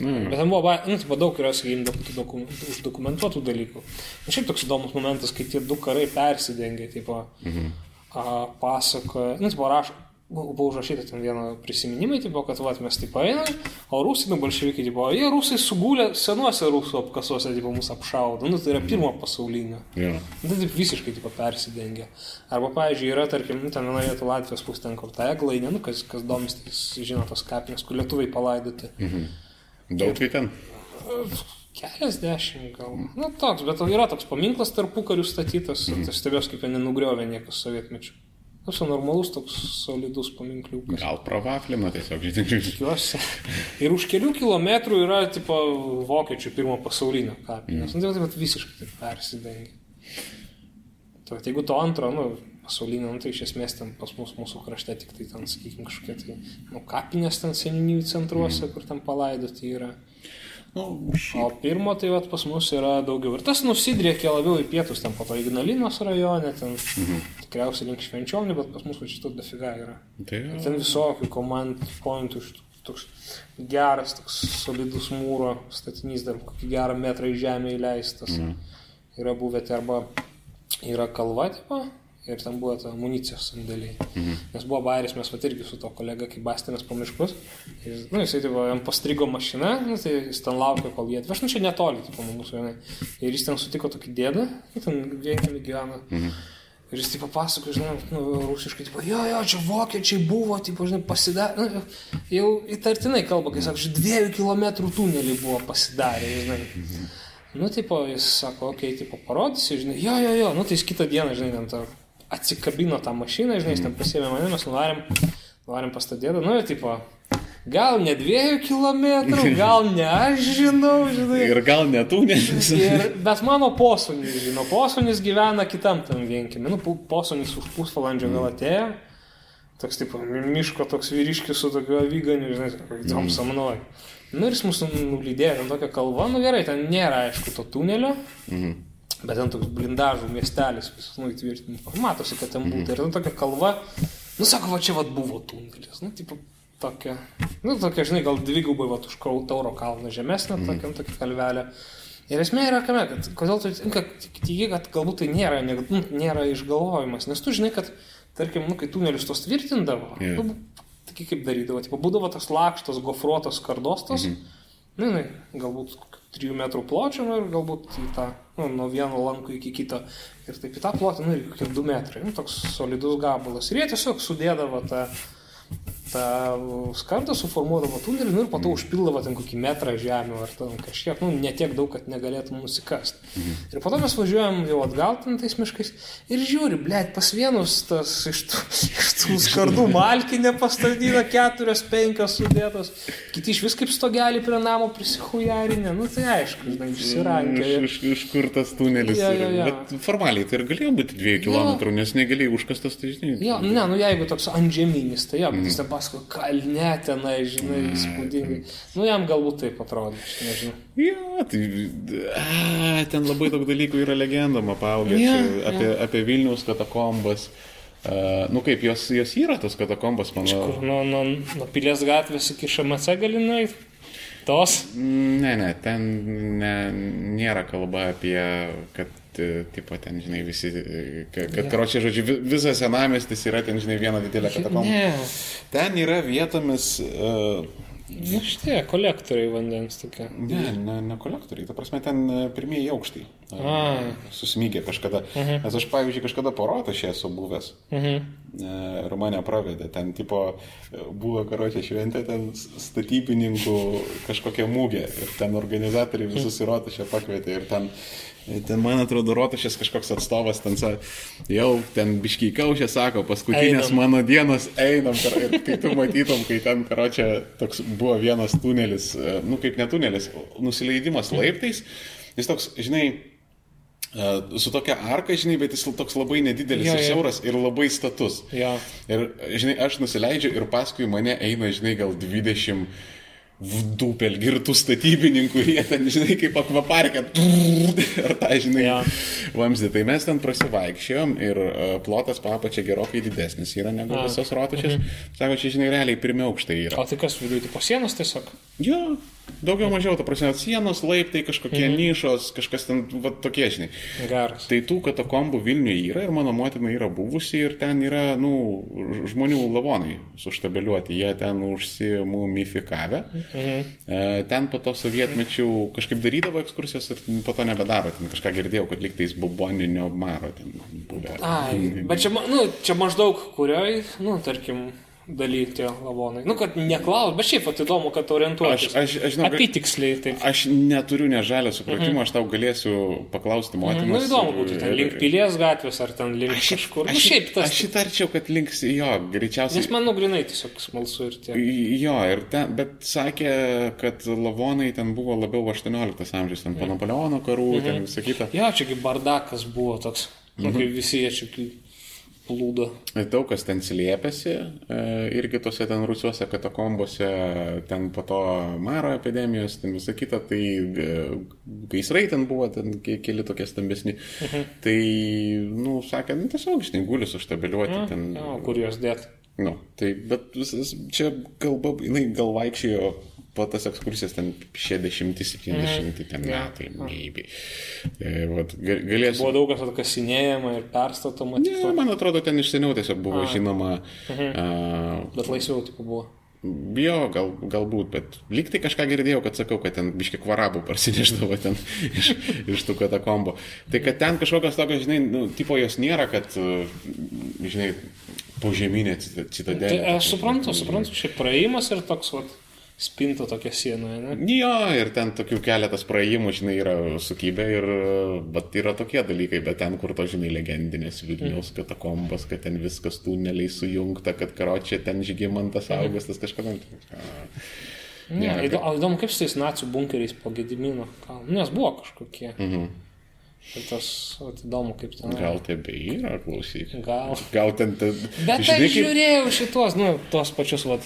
Na, Bet ten buvo, ba- nu, tipo, daug yra, tų dokum, uždokumentuotų dalykų. Na, šiaip toks įdomus momentas, kai tie du karai persidengia, tipo, mhm. a, pasakoja, nu, tipo, rašo, bu- buvo užrašyta ten vieno prisiminimai, tipo, kad, va, mes taip einame, o rusai, nu, bolševikai, tipo, jie rusai sugulė senuose rusų apkasuose, tipo, mus apšaudo, nu, tai yra pirmo pasaulinio. jo. Nu, Tai taip visiškai tipo, persidengia. Arba, pavyzdžiui, yra, tarkim, nu, ten viena vieta Latvijos pusė, ten kur ta eglainė, nu, kas, kas domis, tai žino tos kapinės, kur lietuviai palaidoti. Mhm. Daug tai ten. Keliasdešimt gal. Na, toks, bet yra toks paminklas tarpu karių statytas, mm. tai stebės kaip jo nenugriovė niekas sovietmečių. Tas normalus toks solidus paminkliukas. Gal pravaflino tiesiog, žinai. Tikiuosi. Ir už kelių kilometrų yra, tipo, vokiečių pirmo pasaulinio kapinės. Mm. Nu, tai vat visiškai taip persidengia. Tai jeigu to antro, nu, pasaulinio, nu, tai iš esmės ten pas mus mūsų krašte tik tai ten, sakykime, kažkokie tai, nu, kapinės ten seninių centruose, mm. kur ten palaidoti yra. Nu, O pirmo tai vat, pas mus yra daugiau. Ir tas nusidriekia labiau į pietus, ten po to Ignalinos rajone, ten mhm. tikriausiai link švenčionių, bet pas mus šito dafiga yra. tai jo. Ten visokių command pointų, toks geras, toks solidus mūro statinys, dar kokį gerą metrą į žemę įleistas. Mhm. Yra buvę tai arba yra kalva, tipo, ir ten buvo ta amunicijos sandėliai. Mhm. Nes buvo bairis, mes vat irgi su to kolega, kai bastėmės po miškus. Jis, nu, jisai, tipo, jam pastrigo mašina, nu, tai jis ten laukė, kol jie atveš, nu, čia netoli, tipo, mūsų vienai. Ir jis ten sutiko tokį dėdą, nu, ten vienkėmi gyvena. Mhm. Ir jis, tipo, pasakoja, žinai, nu, rusiškai, tipo, jo, jo, čia vokiečiai buvo, tipo, žinai, pasidarė, nu, jau įtartinai kalba, kai sako, čia dviejų kilometrų tunelį buvo pasidarę, žinai. Mhm. Nu, tipo, jis sako, okei, okay, tipo, parodysi, žinai, jo, jo, jo, nu, tai jis kitą dieną, žinai, ten tą atsikabino tą mašiną, žinai, jis ten pasiėmė mane, mes nuvarėm, nuvarėm pas tą dėdą, nu, ir, tipo, gal ne dviejų kilometrų, gal ne aš žinau, žinai. Ir gal netų, nes. Ir, bet mano posunis, žinau, posunis gyvena kitam tam vienkime. Nu, posunis už pusvalandžio gal atėjo. toks tipo miško toks vyriškis su tokiu avyganiu, žinai, mm. samnoj. Nu ir jis mūsų nulydėjo ten tokia kalva, nu gerai, ten nėra aišku to tunelio, mm. Bet ten toks blindažų miestelis, visas nu įtvirtintas, matosi, kad ten būtų. Mm. Ir ten tokia kalva, nu sako, va čia vad buvo tunelis, nu tipo tokia, nu tokia, žinai, gal dvigubai va už tauro kalną žemesnė, mm. tokia, tokia kalvelė. Ir esmė yra kame, kad kodėl tu tiki, kad galbūt tai nėra, ne, nu, nėra išgalvojimas, nes tu žinai, kad tarkim, nu, kai tunelius tos tvirtindavo, yeah. nu, tai kaip darydavo, tipo, būdavo tas lakštas, gofruotas kardostas, mm -hmm. Nu, ne, galbūt 3 metrų pločio nu, ir galbūt į tą, nu, nuo vieno lanko iki kito. Ir taip į tą plotą, nu, ir kokie 2 metrai, nu, toks solidus gabalas. Ir jie tiesiog sudėdavo tą tą skardą suformuodavo tunelį nu, ir po to užpildavo ten kokį metrą žemę ar ten kažkiek, nu, netiek daug, kad negalėtum nusikasti. Mhm. Ir po to mes važiuojam jau atgal ten tais miškais ir žiūri, blėt, pas vienus tas iš tų, iš tų skardų malkinė pastatyta, keturios, penkios sudėtos, kiti iš vis kaip stogelį prie namo prisihujarinė, nu tai aišku, žinai, išsirankė. Iš, iš, iš kur tas tunelis ja, ja, ja. Bet formaliai tai ir galėjo būti dviejų kilometrų, nes negalėjai užkastas, tai žinai. Jo, ne, nu jeigu toks antžeminis, tai jo, bet jis mhm pasakojo, kalne tenai, žinai, mm. įspūdingai. Nu, jam galbūt taip atrodo, aš nežinau. Ja, tai a, ten labai daug dalykų yra legendama, paauglė, ja, apie, ja. apie Vilniaus katakombas. Uh, nu kaip, jos, jos yra tos katakombos, manau. Kažkur nuo, nuo, nuo pilies gatvės iki šamase gali nueiti. Tos? Ne, ne, ten ne, nėra kalba apie, kad tipo ten, žinai, visi, kad, kad karočią, žodžiu, visas senamestis yra ten, žinai, viena didelė katakomba. Ten yra vietomis uh, Na šitie kolektoriai vandens tokie. Ne, ne, ne kolektoriai, ta prasme ten e, pirmieji aukštai. A. Susmygė kažkada. Uh mhm. -huh. Nes aš, pavyzdžiui, kažkada porotą šią esu buvęs. Uh mhm. -huh. Mane pravedė. Ten tipo buvo karočią šventė, ten statybininkų kažkokia mūgė. Ir ten organizatoriai visus į rotašę pakvietė. Ir ten Ten, man atrodo, Rotašės kažkoks atstovas, ten jau ten biškiai kaušė, sako, paskutinės einam. mano dienos einam. Ir kai tu matytum, kai ten, karočią, toks buvo vienas tunelis, e, nu kaip ne tunelis, nusileidimas laiptais, jis toks, žinai, e, su tokia arka, žinai, bet jis toks labai nedidelis ja, ir siauras ir labai status. Ja. Ir, žinai, aš nusileidžiu ir paskui mane eina, žinai, gal 20 dupel girtų statybininkų, jie ten, žinai, kaip akvaparkė, ar tą, žinai, ja. vamzdį. Tai mes ten prasivaikščiojom ir uh, plotas papačia gerokai didesnis yra negu A. visos rotušės. Mhm. Sako, čia, žinai, realiai pirmie aukštai yra. O tai kas viduje, tai po sienos tiesiog? Jo, Daugiau mažiau, ta prasme, sienos, laiptai, kažkokie mhm. nišos, kažkas ten, va, tokie, žinai. Geras. Tai tų katakombų Vilniuje yra ir mano motina yra buvusi ir ten yra, nu, žmonių lavonai suštabeliuoti, jie ten užsimumifikavę. Mhm. E, ten po to sovietmečių kažkaip darydavo ekskursijas ir po to nebedaro, ten kažką girdėjau, kad liktais buboninio maro ten buvę. Ai, bet čia, nu, čia maždaug kurioj, nu, tarkim, daly tie lavonai. Nu, kad neklaus, bet šiaip pat įdomu, kad orientuotis. Aš, aš, aš žinau, apitiksliai taip. Aš neturiu nežalę supratimo, mm -hmm. aš tau galėsiu paklausti motinos. Na, nu, įdomu būtų, ten link pilies gatvės ar ten link aš, kažkur. Aš, nu, šiaip tas. Aš įtarčiau, kad links jo, greičiausiai. Nes man nugrinai tiesiog smalsu ir tiek. Jo, ir ten, bet sakė, kad lavonai ten buvo labiau 18 amžius, ten po mm. Napoleono karų, mm -hmm. ten visą kitą. Jo, čia kaip bardakas buvo toks. Mm -hmm. Nu, kai visi jie čia plūdo. Daug kas ten slėpėsi, e, irgi tose ten rusiuose katakombose, ten po to maro epidemijos, ten visą kitą, tai e, gaisrai ten buvo, ten keli tokie stambesni. Mhm. Tai, nu, sakė, nu, tiesiog žinai, gulis užtabeliuoti. Ten... O, kur juos dėti? Nu, tai, bet visas, čia kalba, jinai gal vaikščiojo po tas ekskursijas ten 60-70 mm. ten metai, mm. maybe. E, vat, galėsiu... Buvo daug kas atkasinėjama ir perstatoma. Ne, man atrodo, ten iš seniau tiesiog buvo A. žinoma. Mhm. A, bet laisviau tipo buvo. Jo, gal, galbūt, bet lyg tai kažką girdėjau, kad sakau, kad ten biški kvarabų parsineždavo ten iš, iš tų katakombo. Tai kad ten kažkokios tokios, žinai, nu, tipo jos nėra, kad, žinai, požeminė citadelė. Tai aš suprantu, suprantu, šiaip praėjimas ir toks, vat, spinta tokia siena, ne? Jo, ir ten tokių keletas praėjimų, žinai, yra sukybę ir, bet yra tokie dalykai, bet ten, kur to, žinai, legendinės Vilniaus mm. katakombas, kad ten viskas tuneliai sujungta, kad karočią ten žygimantas mm. augustas kažkada. Ne, ja, įdomu, kaip su tais nacijų bunkeriais po Gedimino kalnu, nes buvo kažkokie. Mhm. Ir tas, įdomu, kaip ten. Gal tebe yra, klausyk. Gal. Gal ten... ten Bet žinai, aš žiūrėjau šitos, nu, tos pačius, vat,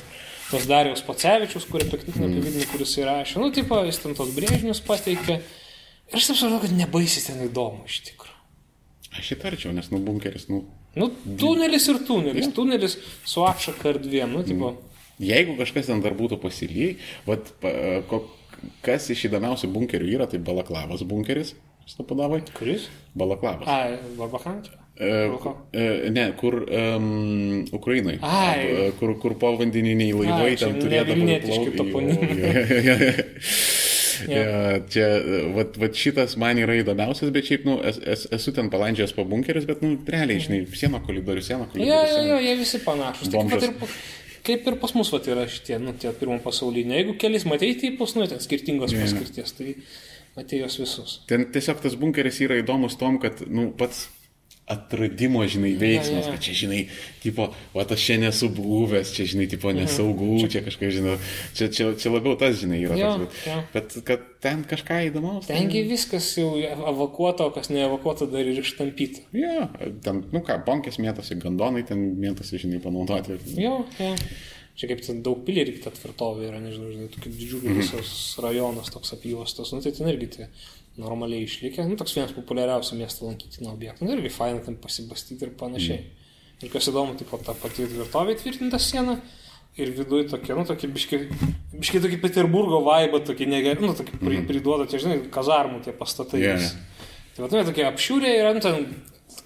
tos Dariaus Pacevičius, kurį piktikinę apie Vilnių, kuris įrašė. Nu, tipo, jis ten tos brėžinius pateikė. Ir aš taip supratau, kad nebaisiai ten įdomu iš tikrųjų. Aš įtarčiau, nes nu bunkeris, nu... Nu, tunelis ir tunelis. Tunelis su atšaka ir dviem. Nu, tipo, Jeigu kažkas ten dar būtų pasilyjai, ko, kas iš įdomiausių bunkerių yra, tai Balaklavas bunkeris, stupadavai. kuris? Balaklavas. Ai, Barbakančia. E, e, ne, kur um, Ukrainai. Ai. E, Kur, kur povandeniniai laivai Ai, ten turėdavo. Jo, jo, jo, jo. Ja, čia, vat, vat šitas man yra įdomiausias, bet šiaip, nu, es, es, esu ten palandžięs po bunkerius, bet, nu, realiai, žinai, sieno koridorius, sieno Jo, koridorius. jo, jo, siena. jie visi panašus. Vat ir, kaip ir pas mus vat, yra šitie, nu, tie pirmo pasaulinio. Jeigu kelis matei tipus, nu, ten skirtingos paskirties, tai matei juos visus. Ten tiesiog tas bunkeris yra įdomus tom, kad, nu, pats atradimo, žinai, veiksmas, jo. kad čia, žinai, tipo, va, aš čia nesu buvęs, čia, žinai, tipo, nesaugu, čia kažką, žinai, čia, čia, čia labiau tas, žinai, yra Jo, toks, bet, bet kad ten kažką įdomaus. Tengi viskas jau evakuota, o kas neevakuota dar ir ištampyta. Jo, ten, nu ką, bonkės mėtosi, gandonai ten mėtosi, žinai, panaudoti. Jo, jo. Čia kaip ten daug pilį reikia tvirtovė yra, nežinau, žinai, tokia didžiulė Mhm. visas rajonas toks apyvastas, nu tai ten irgi tie normaliai išlikę, nu toks vienas populiariausių miesto lankytinų objektų, nu irgi faina ten pasibastyti ir panašiai. Mhm. Ir kas įdomu, taip pat ta pati tvirtovė tvirtinta siena ir viduje tokie, nu tokie biški, biški tokie Peterburgo vaibą, tokie negeri, nu tokie pri, priduoda, tie žinai, kazarmų tie pastatai. Vis. Tai va, nu, tokie apšiūrė ir ant ten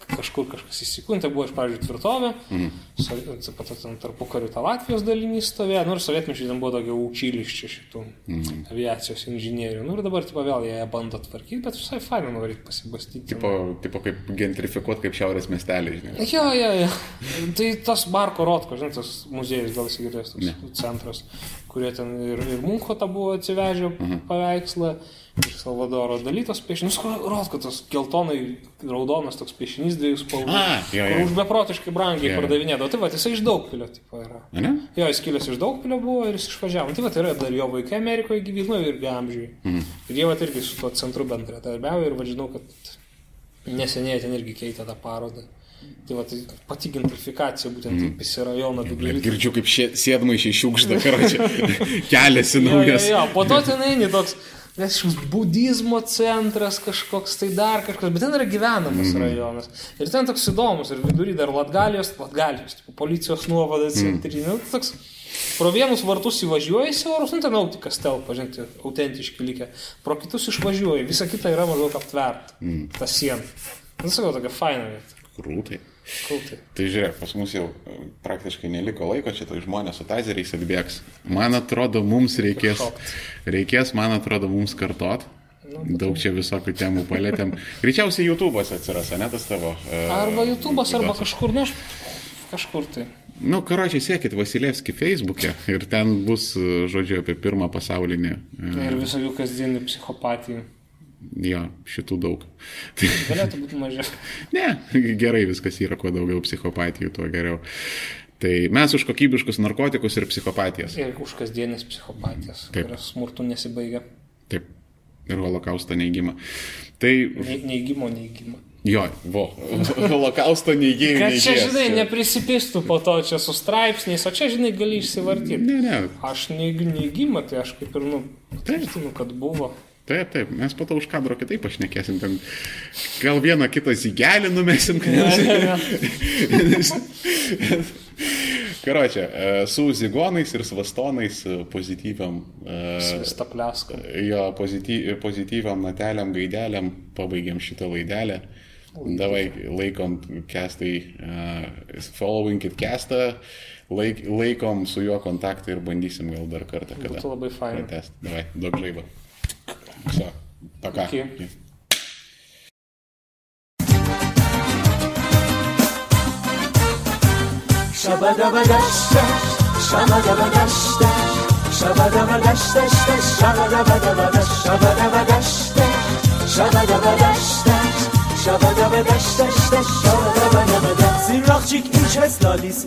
kažkur kažkas įsikūntė, buvo iš pradžių tvirtovė, mm. pat ten tarpu karių ta Latvijos dalinys stovėjo, nors sovietmečiai ten buvo daugiau učiliščių šitų mm. aviacijos inžinierių. Nu ir dabar, tipo, vėl jie bando tvarkyti, bet visai fainai nuvaryti pasibastyti. Tipo, tipo kaip gentrifikuoti kaip šiaurės miestelį, žinai. Jo, jo, jo. Tai tas Marko Rotko, žinai, tas muziejus, gal įsigirdėjęs, toks Ne. centras, kurie ten ir, ir Munko tą buvo atsivežę Mhm. paveikslą, iš Salvadoro dalytos piešinius, Rotko, tas geltonai raudonas toks piešinys dviejų spalvų. A, jo, jo. Už beprotiškai brangiai Jo. pardavinėdavo. Tai va, jisai iš Daugpilio tipo yra. Ne? Jo, jis kilęs iš Daugpilio buvo ir jis išvažiavo. Tai va, tai yra dar jo vaikai Amerikoje gyveno irgi amžiui. Mm. Ir jie va irgi su tuo centru bendradarbiavo ir vadžinau, kad neseniai ten irgi keitė tą parodą. Tai va, tai pati gentrifikacija būtent mm. taip visi rajono Ir vidury. girdžiu, kaip šie, sėdmai iš šiukšdą, karočią, keliasi Jo, jo, naujas. jo, po to ten eini toks, nes budizmo centras kažkoks, tai dar kažkas, bet ten yra gyvenamas mm. rajonas. Ir ten toks įdomus, ir vidury dar Latgalijos, Latgalijos, tipo, policijos nuovada centrinė. Mm. Toks, pro vienus vartus įvažiuoji siaurus, nu ten autikas telpa, žinai, autentiški likę. Pro kitus išvažiuoji, visa kita yra maždaug aptverta. Mm. Ta siena. Nu, sakau, tokia faina vieta. Krūtai. Kultai. Tai žiūrėk, pas mus jau e, praktiškai neliko laiko, čia tai žmonės su tazeriais atbėgs. Man atrodo, mums reikės, reikės, man atrodo, mums kartot. Daug čia visokių temų palėtėm. Greičiausiai YouTube'as atsiras, ne tas tavo. e, Arba YouTube'as, arba kažkur, nu, kažkur tai. Nu, karočiui, sėkit Vasilevski Facebook'e ir ten bus, e, žodžiu, apie pirmą pasaulinį. e, Ir visokių kasdienių psichopatijų. Jo, šitų daug. Galėtų būti mažiau. ne, gerai viskas yra, kuo daugiau psichopatijų, tuo geriau. Tai mes už kokybiškus narkotikus ir psichopatijas. Ir už kasdienės psichopatijas, Taip. kurios smurtų nesibaigia. Taip. Ir holokausto neįgymą. Tai, Ne- Neigimo, neigimo. jo, vo, holokausto neįgymą. Kad čia, žinai, neprisipistų po to čia su straipsniais, o čia, žinai, gali išsivartyti. Ne, ne. Aš neigimą, tai aš kaip ir, nu, tvirtinu, kad buvo. Taip, taip, mes po to už kadro kitaip pašnekėsim. Ten gal vieną kitą zygelį numesim. Karočią, e, su zigonais ir svastonais e, pozityviam, e, Stapleska. jo pozityv, pozityviam nateliam, gaideliam, pabaigiam šitą laidelę. Davai laikom kestai, uh, following it kestą, laik, laikom su juo kontaktą ir bandysim gal dar kartą. Būtų labai faina. Pratęst. Davai, daug žaibo. Все, пока. Iki. Shabadabadashda, shabadabadashda, shabadabadashda, shabadabadabada, shabadabadashda, shabadabadashda, shabadabadashda, shabadabadabada. Zirrakçık ilçes lalis